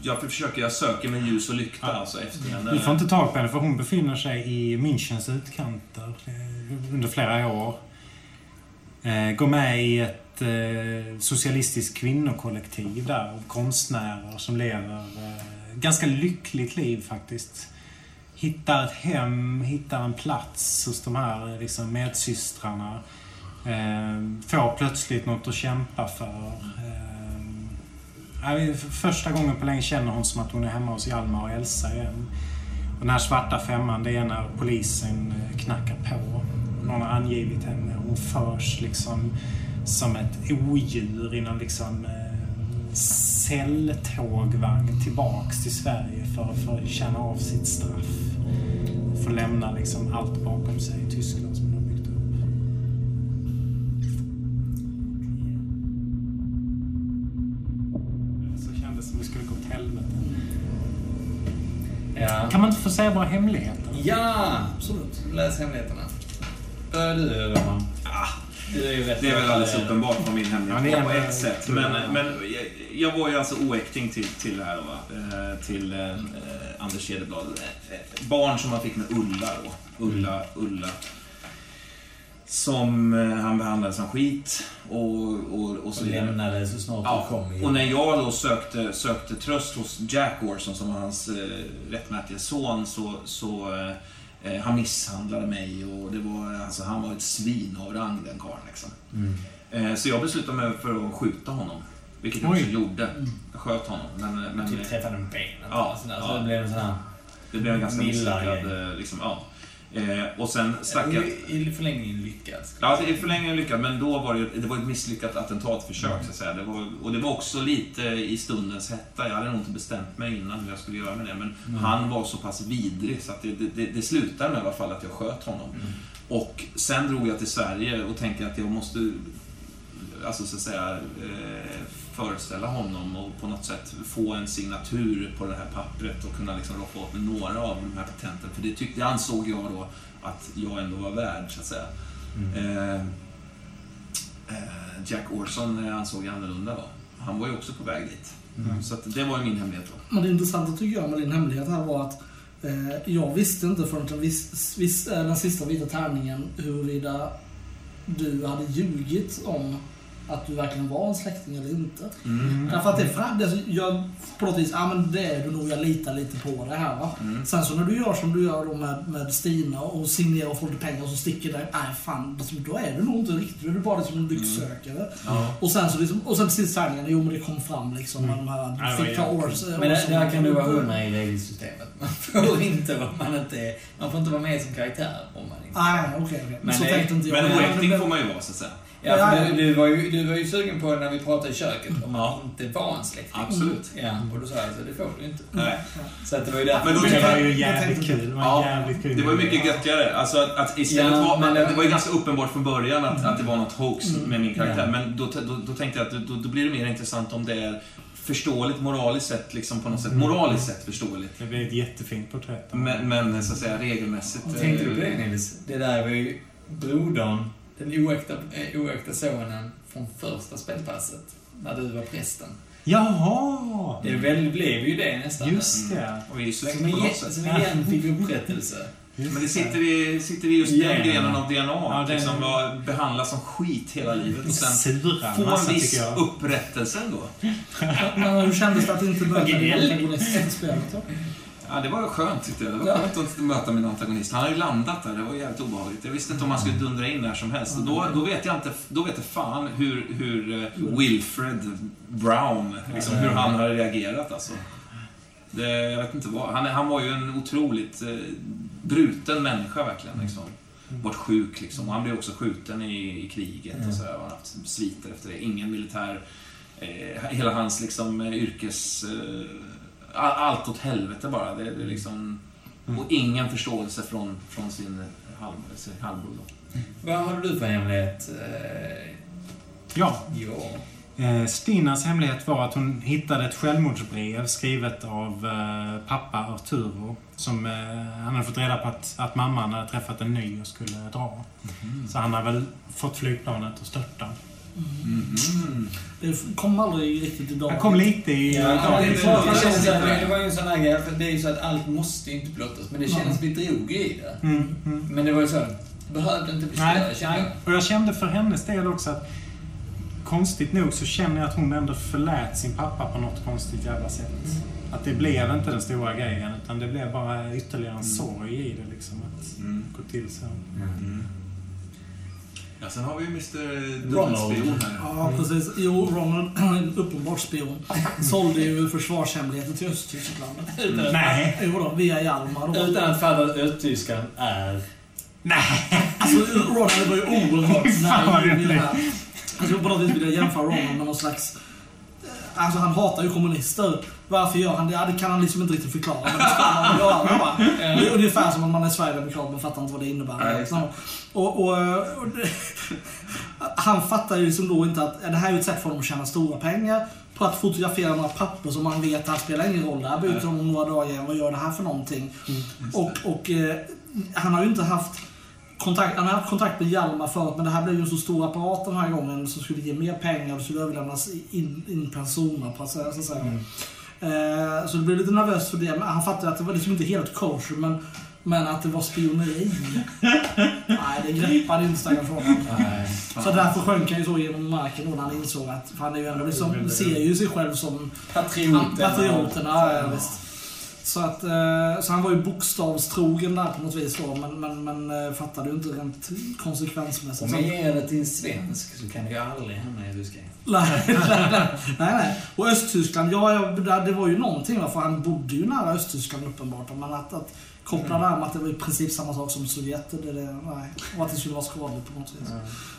jag försöker, jag söker med ljus och lykta Ja. alltså efter henne. Vi får inte tag på henne för hon befinner sig i Münchens utkanter eh, under flera år. Eh, Går med i ett eh, socialistiskt kvinnokollektiv där av konstnärer som lever ganska lyckligt liv faktiskt. Hittar ett hem, hittar en plats hos de här liksom, medsystrarna. Eh, får plötsligt något att kämpa för. Ja, för första gången på länge känner hon som att hon är hemma hos Hjalmar och Elsa igen. Och den här svarta femman, det är när polisen eh, knackar på. Någon har angivit henne. Hon förs liksom som ett odjur i någon liksom eh, celltågvagn tillbaks till Sverige för, för att känna av sitt straff. Få lämna liksom allt bakom sig i Tyskland Ja. Kan man inte få säga våra hemligheter? Ja, absolut. Läs hemligheterna. Börjar du, Roman? Ah, Du är ju rätt Det är väl alldeles eh, uppenbart från min hemlighet Ja, på ett sätt. Men, men jag, jag var ju alltså oäkting till, till det här då, va? Eh, Till eh, Anders Cederblad. Eh, eh, Barn som han fick med Ulla då. Ulla, Ulla. Som eh, han behandlade som skit och, och, och så Och lämnade så snart Ja, kom. och när jag då sökte, sökte tröst hos Jack Orson som var hans eh, rättmätige son så, så eh, eh, han misshandlade mig och det var, alltså, han var ett svin av rang den karln liksom. Mm. Eh, så jag beslutade mig för att skjuta honom. Vilket jag också Oj. gjorde. Jag sköt honom. Men, men Typ träffade med benet. Ja, sådär. ja. Det blev en sån här... det blev en ganska misslyckad... eh, Liksom, ja. Eh, och sen stack jag... I i förlängningen lyckad. Ja, det är förlängningen lyckat, men då var det, det var ett misslyckat attentatförsök, så att säga. Det var, och det var också lite i stundens hetta. Jag hade nog inte bestämt mig innan hur jag skulle göra med det, men han var så pass vidrig så att det, det, det, slutade med i alla fall att jag sköt honom. Och sen drog jag till Sverige och tänkte att jag måste, alltså så att säga, eh, föreställa honom och på något sätt få en signatur på det här pappret och kunna liksom roffa åt mig några av de här patenten. För det, tyckte, det ansåg jag då att jag ändå var värd, så att säga. Eh, eh, Jack Orson eh, ansåg annorlunda då. Han var ju också på väg dit. Så att det var ju min hemlighet då. Men det intressanta tycker jag med din hemlighet här var att eh, jag visste inte förrän den, vis, vis, eh, den sista vita tärningen huruvida du hade ljugit om att du verkligen var en släkting eller inte. Mm. Därför att det fram, alltså, jag, på något vis, ja men det är du nog, jag litar lite på det här va. Mm. Sen så när du gör som du gör då med, med Stina och signerar och får lite pengar och så sticker där, nej fan, liksom, då är du nog inte riktigt, då är du bara liksom en lycksökare. Ja. Och sen så liksom, och sen till sist tärningen, jo men det kom fram liksom med de här, det fick ta års... Men där, där kan du vara hundra i regelsystemet. Man får inte vara, man inte, man får inte vara med som karaktär om man inte... Nej, okej, okej. Men Så det- tänkte inte jag. Men Men- oäkting får man ju vara, så att säga. Ja, Ja, du, du, var ju, du var ju sugen på när vi pratade i köket om man inte var en släkting. Absolut. Ja, och då sa jag alltså, det får du inte. Nej. Så att det var ju därför... Men då Det var ju jävligt kul. Det var Ja, jävligt kul. Det var ju mycket göttigare. Alltså att, att istället Ja, var, men men det- var ju ganska uppenbart från början att, att det var något hoax Mm. med min karaktär. Ja. Men då, då, då tänkte jag att då, då blir det mer intressant om det är förståeligt, moraliskt sett, liksom på något sätt. Moraliskt sett förståeligt. Det blev ett jättefint porträtt. Men, men så att säga regelmässigt. Tänkte du på eh, det Nils? Det där var ju brodern, den oäkta, eh, oäkta sonen från första spelpasset. När du var prästen. Jaha! Det väl, blev ju det nästan. Just det. Och vi släkt Som, på igen, som igen fick upprättelse. Just Men det sitter i, sitter i just den Generna. grenen av DNA. Ja, det- liksom, var behandlas som skit hela livet. Och sen Sura få massa en viss upprättelse ändå. Men hur kändes det att inte möta Gnällig. antagonist i spelet då? Ja, det var skönt tyckte jag. Det var skönt att möta min antagonist. Han har ju landat där, det var jävligt obehagligt. Jag visste inte om han skulle dundra in när som helst. Och då, då vet jag inte, då vet jag fan hur, hur eh, Wilfred Brown, liksom hur han har reagerat alltså. Det, jag vet inte vad. Han, han var ju en otroligt eh, bruten människa verkligen. Liksom. Vart sjuk liksom. Och han blev också skjuten i, i kriget och så. här. Han har haft sviter efter det. Ingen militär... Eh, hela hans liksom eh, yrkes... Eh, allt åt helvete bara. Det, det är liksom... Och ingen förståelse från, från sin, halv, sin halvbror. Vad har du för hemlighet? Eh, Ja. ja. Eh, Stinas hemlighet var att hon hittade ett självmordsbrev skrivet av eh, pappa Arturo. Som han hade fått reda på att, att mamman hade träffat en ny och skulle dra. Så han har väl fått flygplanet att störta. Mhm. Det kom aldrig riktigt idag. Han kom lite i... Ja, Ja, det, det- det, det- det, det- det var ju en sån här grej, för det är ju så att allt måste inte blottas, men det känns, vi drog i det. Mm, mm. Men det var ju så, det behövde inte bli större, Nej, kände nej. jag. Och jag kände för hennes del också att konstigt nog så känner jag att hon ändå förlät sin pappa på något konstigt jävla sätt. Att det blev inte den stora grejen, utan det blev bara ytterligare en sorg i det liksom. Att Mm. gå till så. Mm. Ja, sen har vi ju Mr Ronald. Dubbelspion här. Ja, precis. Jo, Ronald, en uppenbar spion, sålde ju försvarshemligheter till Östtyskland. Nej! Jo då, via Hjalmar. Utan att fatta att Östtyskland är... Nej! Alltså, Ronald var ju oerhört naiv i det roligt. här. Alltså, på något vis vill jag jämföra Ronald med någon slags... Alltså han hatar ju kommunister. Varför gör han det? Ja, det kan han liksom inte riktigt förklara. Men det ska man göra va? Det är ungefär som om man är sverigedemokrat men fattar inte vad det innebär. Det. och, och, och det, han fattar ju liksom då inte att ja, det här är ett sätt för honom att tjäna stora pengar på att fotografera några papper som man vet att spelar ingen roll. Det här byter de om några dagar igen. Vad gör det här för någonting? Och, och eh, han har ju inte haft kontakt, han har haft kontakt med Hjalmar förut, men det här blev ju en så stor apparat den här gången som skulle ge mer pengar och det skulle överlämnas in, in persona på att säga. Så, att säga. Eh, så det blev lite nervöst för det. Men han fattade att det var liksom inte helt kosher, men, men att det var spioneri. Nej, det greppade inte stackars honom. Så därför sjönk han ju så genom marken då när han insåg att, för han är ju ändå liksom, ser ju sig själv som. Patrioterna, ja, ja, visst. Så, att, eh, så han var ju bokstavstrogen där på något vis då, men, men, men eh, fattade ju inte rent konsekvensmässigt. Om Så- jag ger det till en svensk så kan det ju aldrig hamna i ryska. Nej, nej, nej. Och Östtyskland, ja, det var ju någonting för han bodde ju nära Östtyskland uppenbart. Men att, att koppla det här med att det var i princip samma sak som Sovjet, det, det, nej. Och att det skulle vara skadligt på något vis.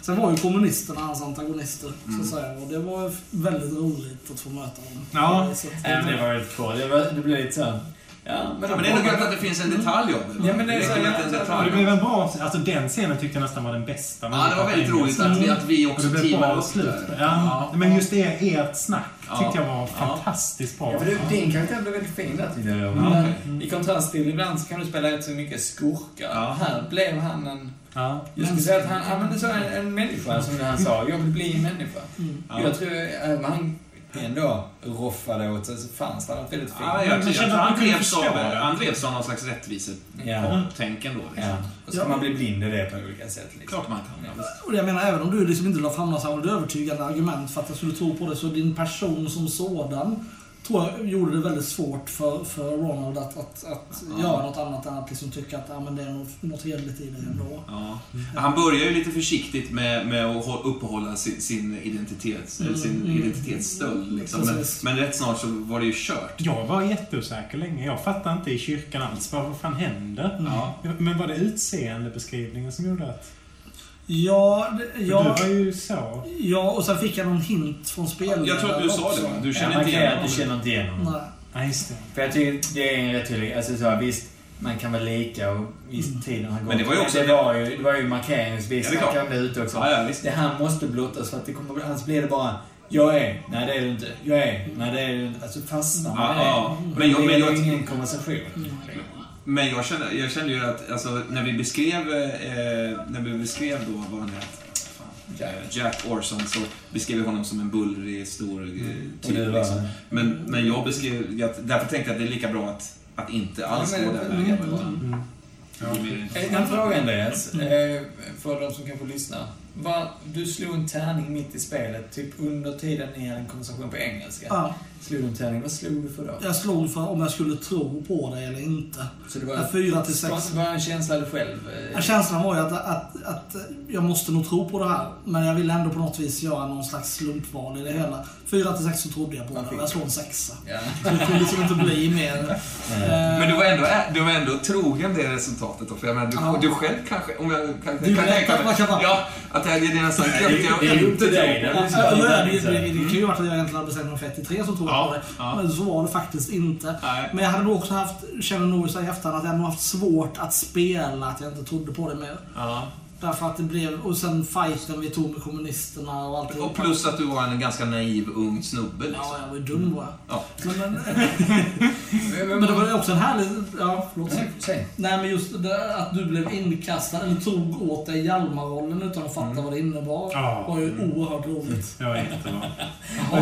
Sen var ju kommunisterna hans antagonister, så att säga. Och det var väldigt roligt att få möta dem. Ja. Det var väldigt kul. Det, var, det blev lite så... Ja, men, Ja, men det är nog gött att det finns en detalj av det. Ja, men det är så- det en ja, detalj. det blev en bra... Alltså den scenen tyckte jag nästan var den bästa. Ja, det var väldigt roligt att vi, att vi Och också det blev teamade bra upp slut. där. Ja, men just det, ert snack Ja. tyckte jag var Ja. fantastiskt bra. Ja, för du, din karaktär blev väldigt fin där tyckte jag. Men I kontrast till ibland så kan du spela rätt så mycket skurkar. Ja. Här blev han en... Ja. Jag skulle säga att han, han men du sa en, en människa, som han sa. Jag vill bli en människa. Mm. Ja. Jag tror, om han ändå roffade åt sig, så fanns det något väldigt fint. Ja, jag, jag, tror att han drevs av, han drevs av någon slags rättvisetänken då. Liksom. Ja. Och så kan Ja. man bli blind i det på olika sätt. Liksom. Klart man kan. Ja. Och jag menar, även om du liksom inte la fram några särskilt övertygande argument för att jag skulle tro på det, så din person som sådan tror jag gjorde det väldigt svårt för, för Ronald att, att, att Ja. göra något annat än att liksom tycka att ja, men det är något, något hederligt i det ändå. Ja. Han börjar ju lite försiktigt med, med att hå- uppehålla sin, sin, identitet, eller sin Mm, mm. identitetsstöld. Liksom. Men, men rätt snart så var det ju kört. Jag var jätteosäker länge. Jag fattade inte i kyrkan alls. Vad vad fan händer? Ja. Men var det utseendebeskrivningen som gjorde att... Ja, det- ja, Du var ju så... ja, och sen fick jag någon hint från spelledaren Jag tror att du sa också. det, va? Du Ja, känner man inte igen att du honom. känner inte igen honom. Nej. Ja, just det. För jag tycker det är en rätt tydlig... Alltså så, här, visst, man kan väl lika och visst Mm. tiden har gått. Men det var ju också- det var ju, det var ju markeringsvis. Ja, det klart. kan bli ute också. Ja, ja, visst. Det här måste blottas för att det kommer... Annars blir det bara... Jag är. Nej, det är du inte. Jag är. Nej, det är du inte. Alltså fastnar man Ja, det. ja. Men Men jag, det men jag, ju ingen konversation. Men jag kände, jag kände ju att alltså, när vi beskrev, eh, när vi beskrev då vad han hette, Jack. Jack Orson, så beskrev vi honom som en bullrig, stor eh, Och typ. Liksom. Men, men jag beskrev, jag, därför tänkte jag att det är lika bra att, att inte alls gå den vägen. mm. Mm. En fråga Andreas, eh, för de som kanske lyssnar. Du slog en tärning mitt i spelet, typ under tiden ni hade en konversation på engelska. Ja, Slog du en tärning, vad slog du för då? jag slog för om jag skulle tro på det eller inte. Så det var, fyra till sex. Var en känsla du själv... eh, Ja, Känslan var ju att, att, att jag måste nog tro på det här. Men jag ville ändå på något vis göra någon slags slumpval i det hela. Fyra till sex så trodde jag på det jag slog en sexa. Ja. Så det kunde liksom inte bli mer. Eh, Men du var, ändå, du var ändå trogen det resultatet då, för jag menar, du, Ja. du själv kanske, om jag kan, Du kan tänka mig, ja, att det är nästan det- jag inte dig. en det, kan ju varit att jag egentligen hade bestämt mig för 1 till 3 som tog Ja, ja. Men så var det faktiskt inte. Nej. Men jag hade nog också haft, känner nog i efterhand, att jag nog haft svårt att spela att jag inte trodde på det mer. Ja. Därför att det blev, och sen fighten vi tog med kommunisterna och allt Och plus att du var en ganska naiv ung snubbe liksom. Ja, jag var ju dum var jag. Ja. Men, men, Men- men det var också en härlig... Ja, förlåt. Nej, Säg. Nej men just det, att du blev inkastad, eller tog åt dig Hjalmar-rollen utan att fatta vad det innebar. Ja. var ju oerhört roligt. Var jättebra. Vad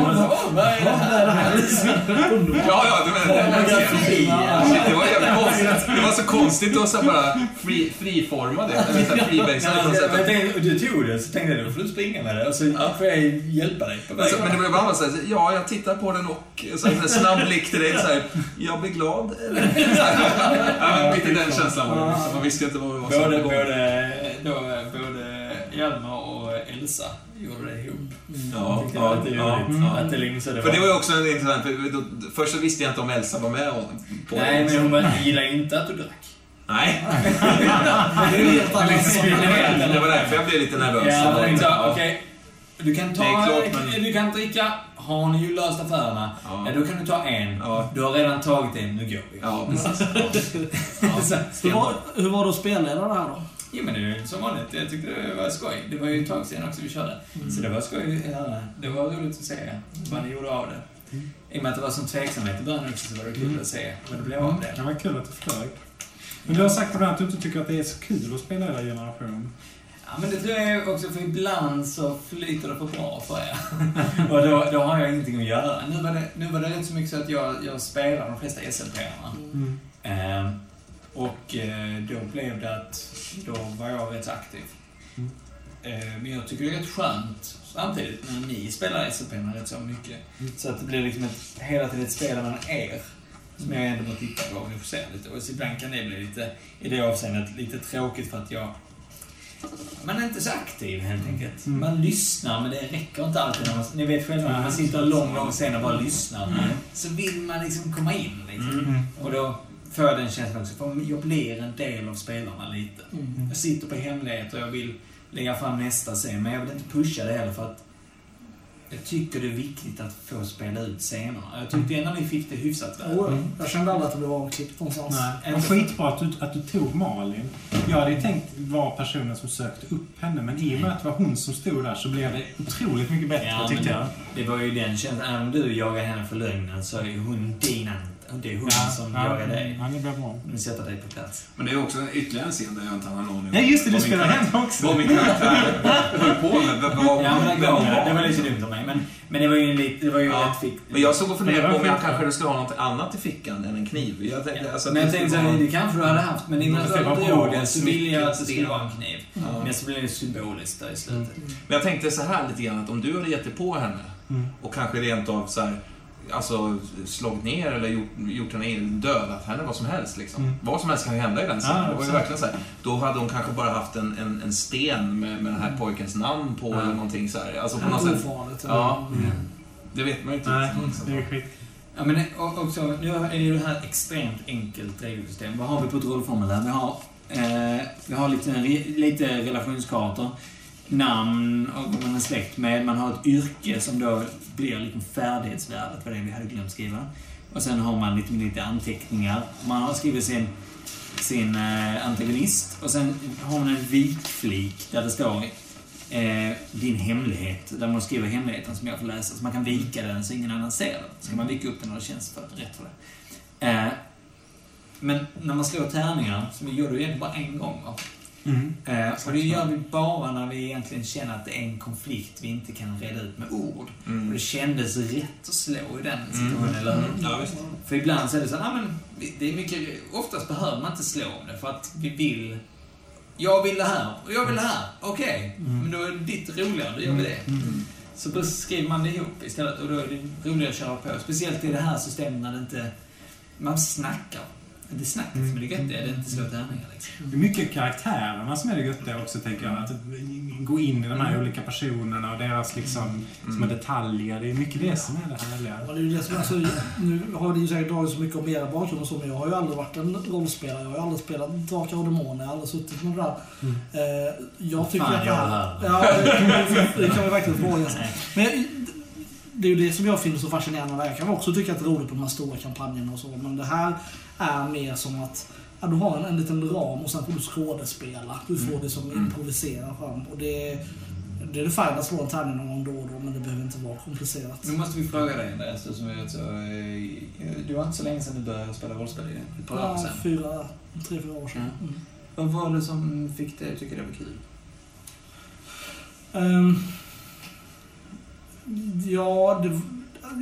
vad är det här? är det här? Underbart. Ja, ja, det var det. Var jävligt konstigt. Det var så konstigt att så bara fri, friforma det. Eller så här Ja, sätt. tänkte, och du tog det, så tänkte jag då får du springa med det och så får jag hjälpa dig på Men, så, vägen. men det blev bara så här, ja, jag tittar på den och så här, en snabb blick till dig så här, jag blir glad. Eller? Så ja, lite den känslan var det. Liksom. Man visste inte vad det var som Både, var både, då, både Hjalmar och Elsa gjorde det ihop. Ja, jag ja, att det ja, ja. Att det liksom så För det var ju också en intressant, för då, först så visste jag inte om Elsa var med på Nej, det. men hon gillar inte att du drack. Nej, Det helt annat. det var därför jag blev lite nervös. Ja, Ja. okej. Du kan ta... Klart, men- Du kan dricka. Har ni ju löst affärerna? Ja. Ja. då kan du ta en. Ja. Du har redan tagit en, nu går vi. Ja, precis. Så- Hur var, hur var det att spelleda det här då? Ja, men det är som vanligt. Jag tyckte det var skoj. Det var ju ett tag sedan också vi körde. Så det var skoj. Ja, det var roligt att se vad ni gjorde av det. I och med att det var sån tveksamhet i början också så var det kul att se vad det blev av det. Det var kul att det flög. Men du har sagt ibland att du inte tycker att det är så kul att spela hela generation. Ja, men det tror jag också, för ibland så flyter det för bra för er. och då, då har jag ingenting att göra. Nu var det, nu var det rätt så mycket så att jag, jag spelar de flesta SLP-arna. Mm. Ehm, och eh, då blev det att då var jag rätt aktiv. Mm. Ehm, men jag tycker det är rätt skönt samtidigt när ni spelar SLP rätt så mycket. Så att det blir liksom ett, hela tiden ett spel mellan er. Som jag ändå må titta på ni får se lite. Och ibland kan det bli lite, i det avseendet, lite tråkigt för att jag man är inte så aktiv helt enkelt. Mm. Man lyssnar, men det räcker inte alltid. När man, ni vet själva, när man sitter lång, lång scen och bara lyssnar. Så vill man liksom komma in liksom. Mm. Och då får jag den känslan också, för jag blir en del av spelarna lite. Mm. Jag sitter på hemlighet och jag vill lägga fram nästa scen, men jag vill inte pusha det heller för att jag tycker det är viktigt att få spela ut scenerna. Jag tyckte ändå ni fick det hyfsat väl. Oh, jag kände aldrig att det blev avklippt någonstans. Nej, men skitbra att du, att du tog Malin. Jag hade ju tänkt vara personen som sökte upp henne, men i och med att det var hon som stod där så blev det otroligt mycket bättre, Ja, tyckte men jag. Det var ju den känslan. Även om du jagar henne för lögnen så är ju hon din. Det är hon som jagar dig. Ja, det blev bra. Nu sätter dig på plats. Men det är också ytterligare en scen där jag inte har någon Ja, just det, du spelar henne också. Vad min karaktär höll på med. Vad, vad, Ja, men det, vem hon var, det var var. lite dumt av mig. Men, men det var ju en lit, det var ju Ja. rätt fick. Men jag stod och funderade på om jag var kanske skulle ha något annat i fickan än en kniv. Jag tänkte, alltså, men jag det tänkte vara- det kanske du hade haft. Men innan Det du var bra. det så ville jag att det skulle vara en kniv. Ja. Men så blev det symboliskt där i slutet. Men jag tänkte så här lite grann att om du hade gett dig på henne Mm. och kanske rent av så här, alltså slagit ner eller gjort, gjort henne dödat henne, vad som helst liksom. Mm. Vad som helst kan ju hända i den scenen. Ja, det var ju absolut. verkligen så här. Då hade hon kanske bara haft en, en, en sten med, med den här pojkens namn på Ja. eller någonting så här. Alltså på Mm. något sätt. Ofarligt. Ja. Mm. Det vet man ju inte Nej, liksom. det är skit. Ja, men också, nu är ju det här extremt enkelt regelsystem. Vad har vi på ett rollformulär? Vi har, eh, vi har lite, lite relationskartor. Namn och vad man är släkt med. Man har ett yrke som då blir liksom färdighetsvärdet, vad det är vi hade glömt skriva. Och sen har man lite, lite anteckningar. Man har skrivit sin, sin eh, antagonist. Och sen har man en vikflik där det står eh, din hemlighet. Där man skriver hemligheten som jag får läsa. Så man kan vika den så ingen annan ser den. Så kan man vika upp den när det känns för, rätt för det. Eh, men när man slår tärningar, som vi gjorde ju egentligen bara en gång va? Mm. Eh, och det gör vi bara när vi egentligen känner att det är en konflikt vi inte kan reda ut med ord. Och Mm. det kändes rätt att slå i den situationen, eller hur? Ja. För ibland så är det så ah, men vi- det är mycket, oftast behöver man inte slå om det för att vi vill jag vill det här och jag vill det här. Okej, men då är det ditt roligare, då gör vi det. Så då skriver man det ihop istället och då är det roligare att köra på. Speciellt i det här systemet när det inte... Man snackar. Det är snacket som är det göttiga, det är inte slå tärningar liksom. Det är mycket karaktärerna som är det göttiga också, tänker jag. Att gå in i de här olika personerna och deras liksom, små detaljer. Det är mycket det som är det härliga. Ja, det är det som, alltså, nu har det ju säkert dragit så mycket om era bakgrund och så, men jag har ju aldrig varit en rollspelare. Jag har ju aldrig spelat Drakar och Demoner. Jag har aldrig suttit med det där. Eh, jag tycker fan att här... det Ja, det kan, vi verkligen fråga sig. Men jag, det är ju det som jag finner så fascinerande. Jag kan också tycka att det är roligt på de här stora kampanjerna och så, men det här är mer som att ja, du har en, en liten ram och sen får du skådespela. Du får det som improvisera fram. Och det, det är det fint att slå en tärning någon gång då och då, men det behöver inte vara komplicerat. Nu måste vi fråga dig Andreas, du som är så... Du var inte så länge sedan du började spela rollspel, ett par år Ja, sedan. fyra, tre, fyra år sedan. Ja. Mm. Vad var det som fick dig att tycka det var kul? Ehm, ja, det,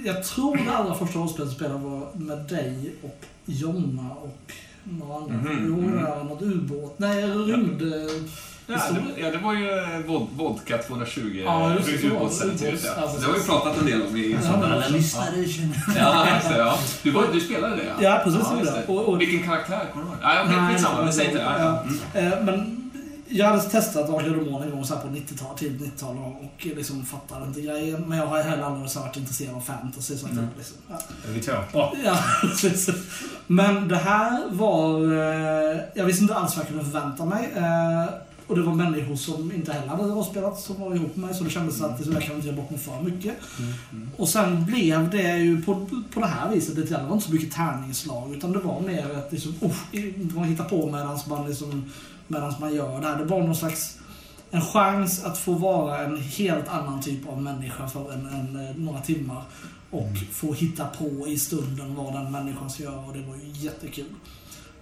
jag tror det allra första rollspelet jag spelade var med dig och Jonna och några andra. Mhm, Jo, mhm. det där, något ubåt. Nej, rymd... Ja, det, ja, det var ju eh, vod, Vodka 220. Ja, just var det. ubåtsäventyret, ja. Det har vi pratat en del om i lyssnare känner... Ja, det. Ja. Du, var, du spelade det, ja? Ja, precis, Ja, det. Och- och- Vilken karaktär? Kommer du ihåg? Ja, skitsamma. Vi säger inte det. Mm. Eh, Men jag hade testat Demoner en gång så på 90-tal, tidigt 90-tal och liksom fattade inte grejen. Men jag har heller aldrig varit intresserad av fantasy. Så att Mm. det liksom, ja. Är vi två? Bra. Ja, precis. Men det här var... Eh, jag visste inte alls vad jag kunde förvänta mig. Eh, och det var människor som inte heller hade rollspelat som var ihop med mig. Så det kändes att det där kan jag inte göra bort mig för mycket. Och sen blev det ju på, på det här viset lite grann. Det var inte så mycket tärningsslag. Utan det var mer att liksom, oh, man hittar på medan man, liksom, medans man gör det här. Det var någon slags... En chans att få vara en helt annan typ av människa för en, en, några timmar. Och få hitta på i stunden vad den människan ska göra och det var ju jättekul.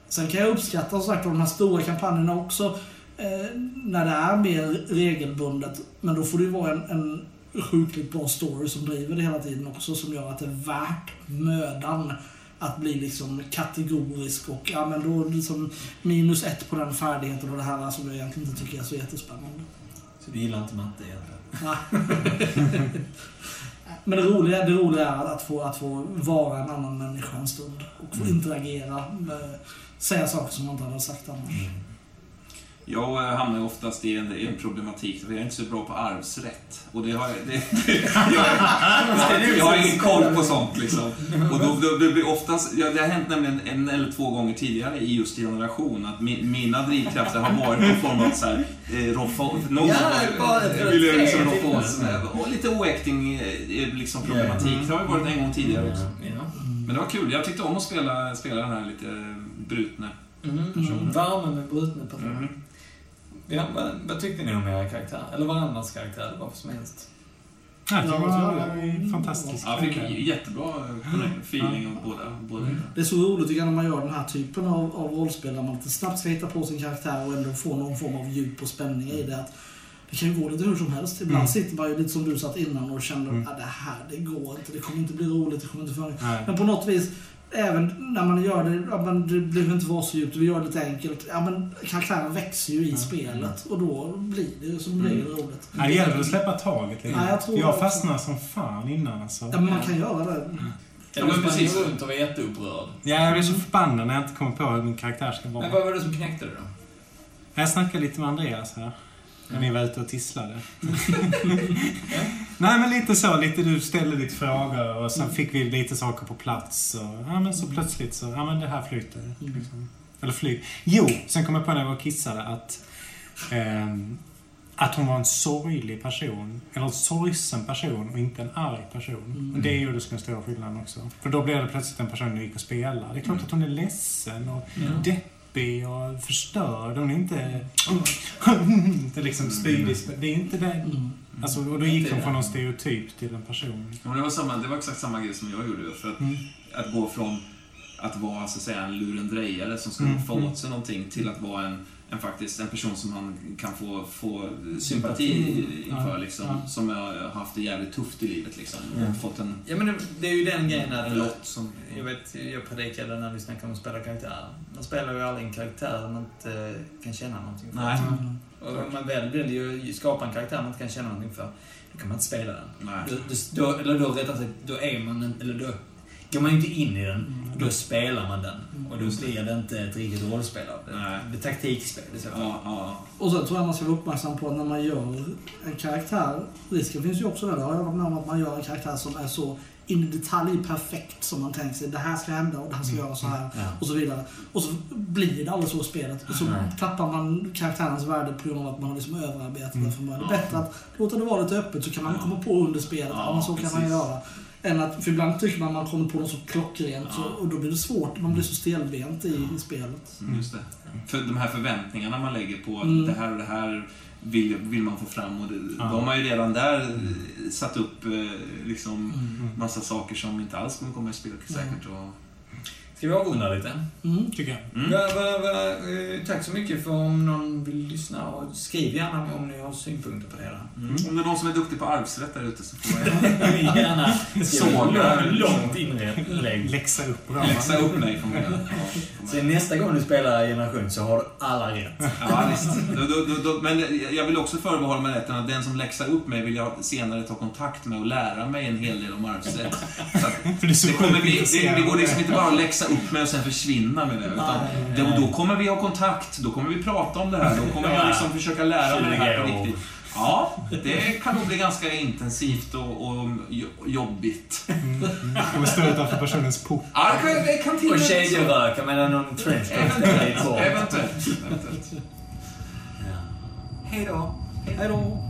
Sen kan jag uppskatta som sagt de här stora kampanjerna också. Eh, när det är mer regelbundet. Men då får det ju vara en, en sjukligt bra story som driver det hela tiden också. Som gör att det är värt mödan att bli liksom kategorisk och ja men då liksom minus ett på den färdigheten och det här som jag egentligen inte tycker är så jättespännande. Så du gillar inte matte egentligen? Men det roliga, det roliga är att få, att få vara en annan människa en stund. Och få interagera. Med, säga saker som man inte hade sagt annars. Jag eh, hamnar oftast i en, i en problematik, för jag är inte så bra på arvsrätt. Och det har, det, jag, jag har ingen koll på sånt liksom. Och då, då, det blir oftast, ja, det har hänt nämligen en eller två gånger tidigare i just generation att mi, mina drivkrafter har varit någon form av så här, eh, roffo, någon Ja, gång bara ett vill jag liksom roffa åt med. Och lite oäkting eh, liksom problematik. Det har ju varit en gång tidigare också. Men det var kul. Jag tyckte om att spela, spela den här lite brutna. Mm. Värme med brutna personer. Mm. Ja, vad, vad tyckte ni om era karaktär? Eller varandras karaktär, vad som helst? Ja, det var fantastiskt. Ja, jag fick jättebra eh, feeling av båda. båda. Det är så roligt tycker jag när man gör den här typen av, av rollspel där man lite snabbt ska hitta på sin karaktär och ändå få någon form av djup och spänning i det. Att det kan ju gå lite hur som helst. Ibland Mm. sitter man ju lite som du satt innan och kände Mm. att det här, det går inte, det kommer inte bli roligt, det kommer inte funka. Men på något vis, även när man gör det, ja, men det behöver inte vara så djupt, vi gör det lite enkelt. Ja, men karaktären växer ju i Mm. spelet och då blir det ju som regel roligt. Ja, det gäller att släppa taget lite. Ja, jag tror jag fastnade som fan innan alltså. Ja, men man kan göra det. Ja, men precis. runt och var jätteupprörd. Ja, jag blev så förbannad när jag inte kom på hur min karaktär ska vara. Men vad var det som knäckte det då? Jag snackade lite med Andreas här. När ni var ute och tisslade. Nej, men lite så. Lite du ställde lite frågor och sen fick vi lite saker på plats. Och, ja, men så plötsligt så, ja men det här flyter. Liksom. Eller flyg. Jo, sen kom jag på när jag var och kissade att ehm, att hon var en sorglig person. Eller en sorgsen person och inte en arg person. Mm. Och det gjorde den stora skillnaden också. För då blev det plötsligt en person du gick och spelade. Det är klart att hon är ledsen och deppig och förstörd. Hon är inte... det är liksom spydig. Det är inte det. Mm. Alltså, och då gick hon från någon stereotyp till en person. Ja, det, var samma, det var exakt samma grej som jag gjorde. För att, Mm. att gå från att vara så att säga, en lurendrejare som ska Mm, få mm. åt sig någonting till att vara en, en, faktiskt, en person som man kan få, få sympati inför. Ja, Liksom, ja. Som har haft det jävligt tufft i livet. Liksom, Ja. fått en, Ja, men det, det är ju den grejen en att... lott som... Jag vet, jag predikade när vi snackade om att spela karaktär. Man spelar ju aldrig en karaktär man inte kan känna någonting för. Nej. Mm. Och om man väl vill ju skapa en karaktär man inte kan känna någonting för, då kan man inte spela den. Nej. Då, då, då, eller då rättare sagt, då är man eller då går man ju inte in i den, Mm. då spelar man den. Och då blir det inte ett riktigt rollspel av det. Nej. Det är taktikspel i så fall. Ja, ja. Och sen tror jag man ska vara uppmärksam på att när man gör en karaktär, risken finns ju också där, det har jag varit med om, att man gör en karaktär som är så in i detalj perfekt som man tänker sig. Det här ska hända och det här ska göra så här Ja. och så vidare. Och så blir det aldrig så i spelet. Och så Nej. tappar man karaktärens värde på grund av att man har liksom överarbetat Mm. det från början. Det är bättre att låta det vara lite öppet så kan man komma på under spelet. Ja, så kan man göra. Än att, för ibland tycker man att man kommer på något så klockrent Ja. och då blir det svårt. Man blir så stelbent i, i spelet. Mm, Just det. För de här förväntningarna man lägger på att Mm. det här och det här vill, vill man få fram. Och det, Ja. De har ju redan där eh, satt upp eh, liksom Mm. massa saker som inte alls kommer komma i spelet säkert. Och, Ska vi avrunda lite? Mm. Tycker jag. mm. Va, va, va, eh, tack så mycket för om någon vill lyssna och skriv gärna om ni har synpunkter på det hela. Mm. Om det är någon som är duktig på arvsrätt där ute så får man gärna Såga. långt, långt inlägg. Läxa upp bra. läxa upp mig från början. Så nästa gång du spelar Generation så har du alla rätt. Ja, visst. Men jag vill också förbehålla mig rätten att den som läxar upp mig vill jag senare ta kontakt med och lära mig en hel del om arvsrätt. Så att För det är så det, kommer bli, det, det går liksom inte bara att läxa upp mig och sen försvinna med det. Utan Nej. då, då kommer vi ha kontakt, då kommer vi prata om det här, då kommer jag liksom försöka lära mig det här på 20 år. riktigt. Ja, det kan nog bli ganska intensivt och, och jo- jobbigt. kommer stå utanför personens port. Ja, det kan, det kan till Och kedjeröka medan någon trenchcoat. Eventuellt. Hej då. Hej då!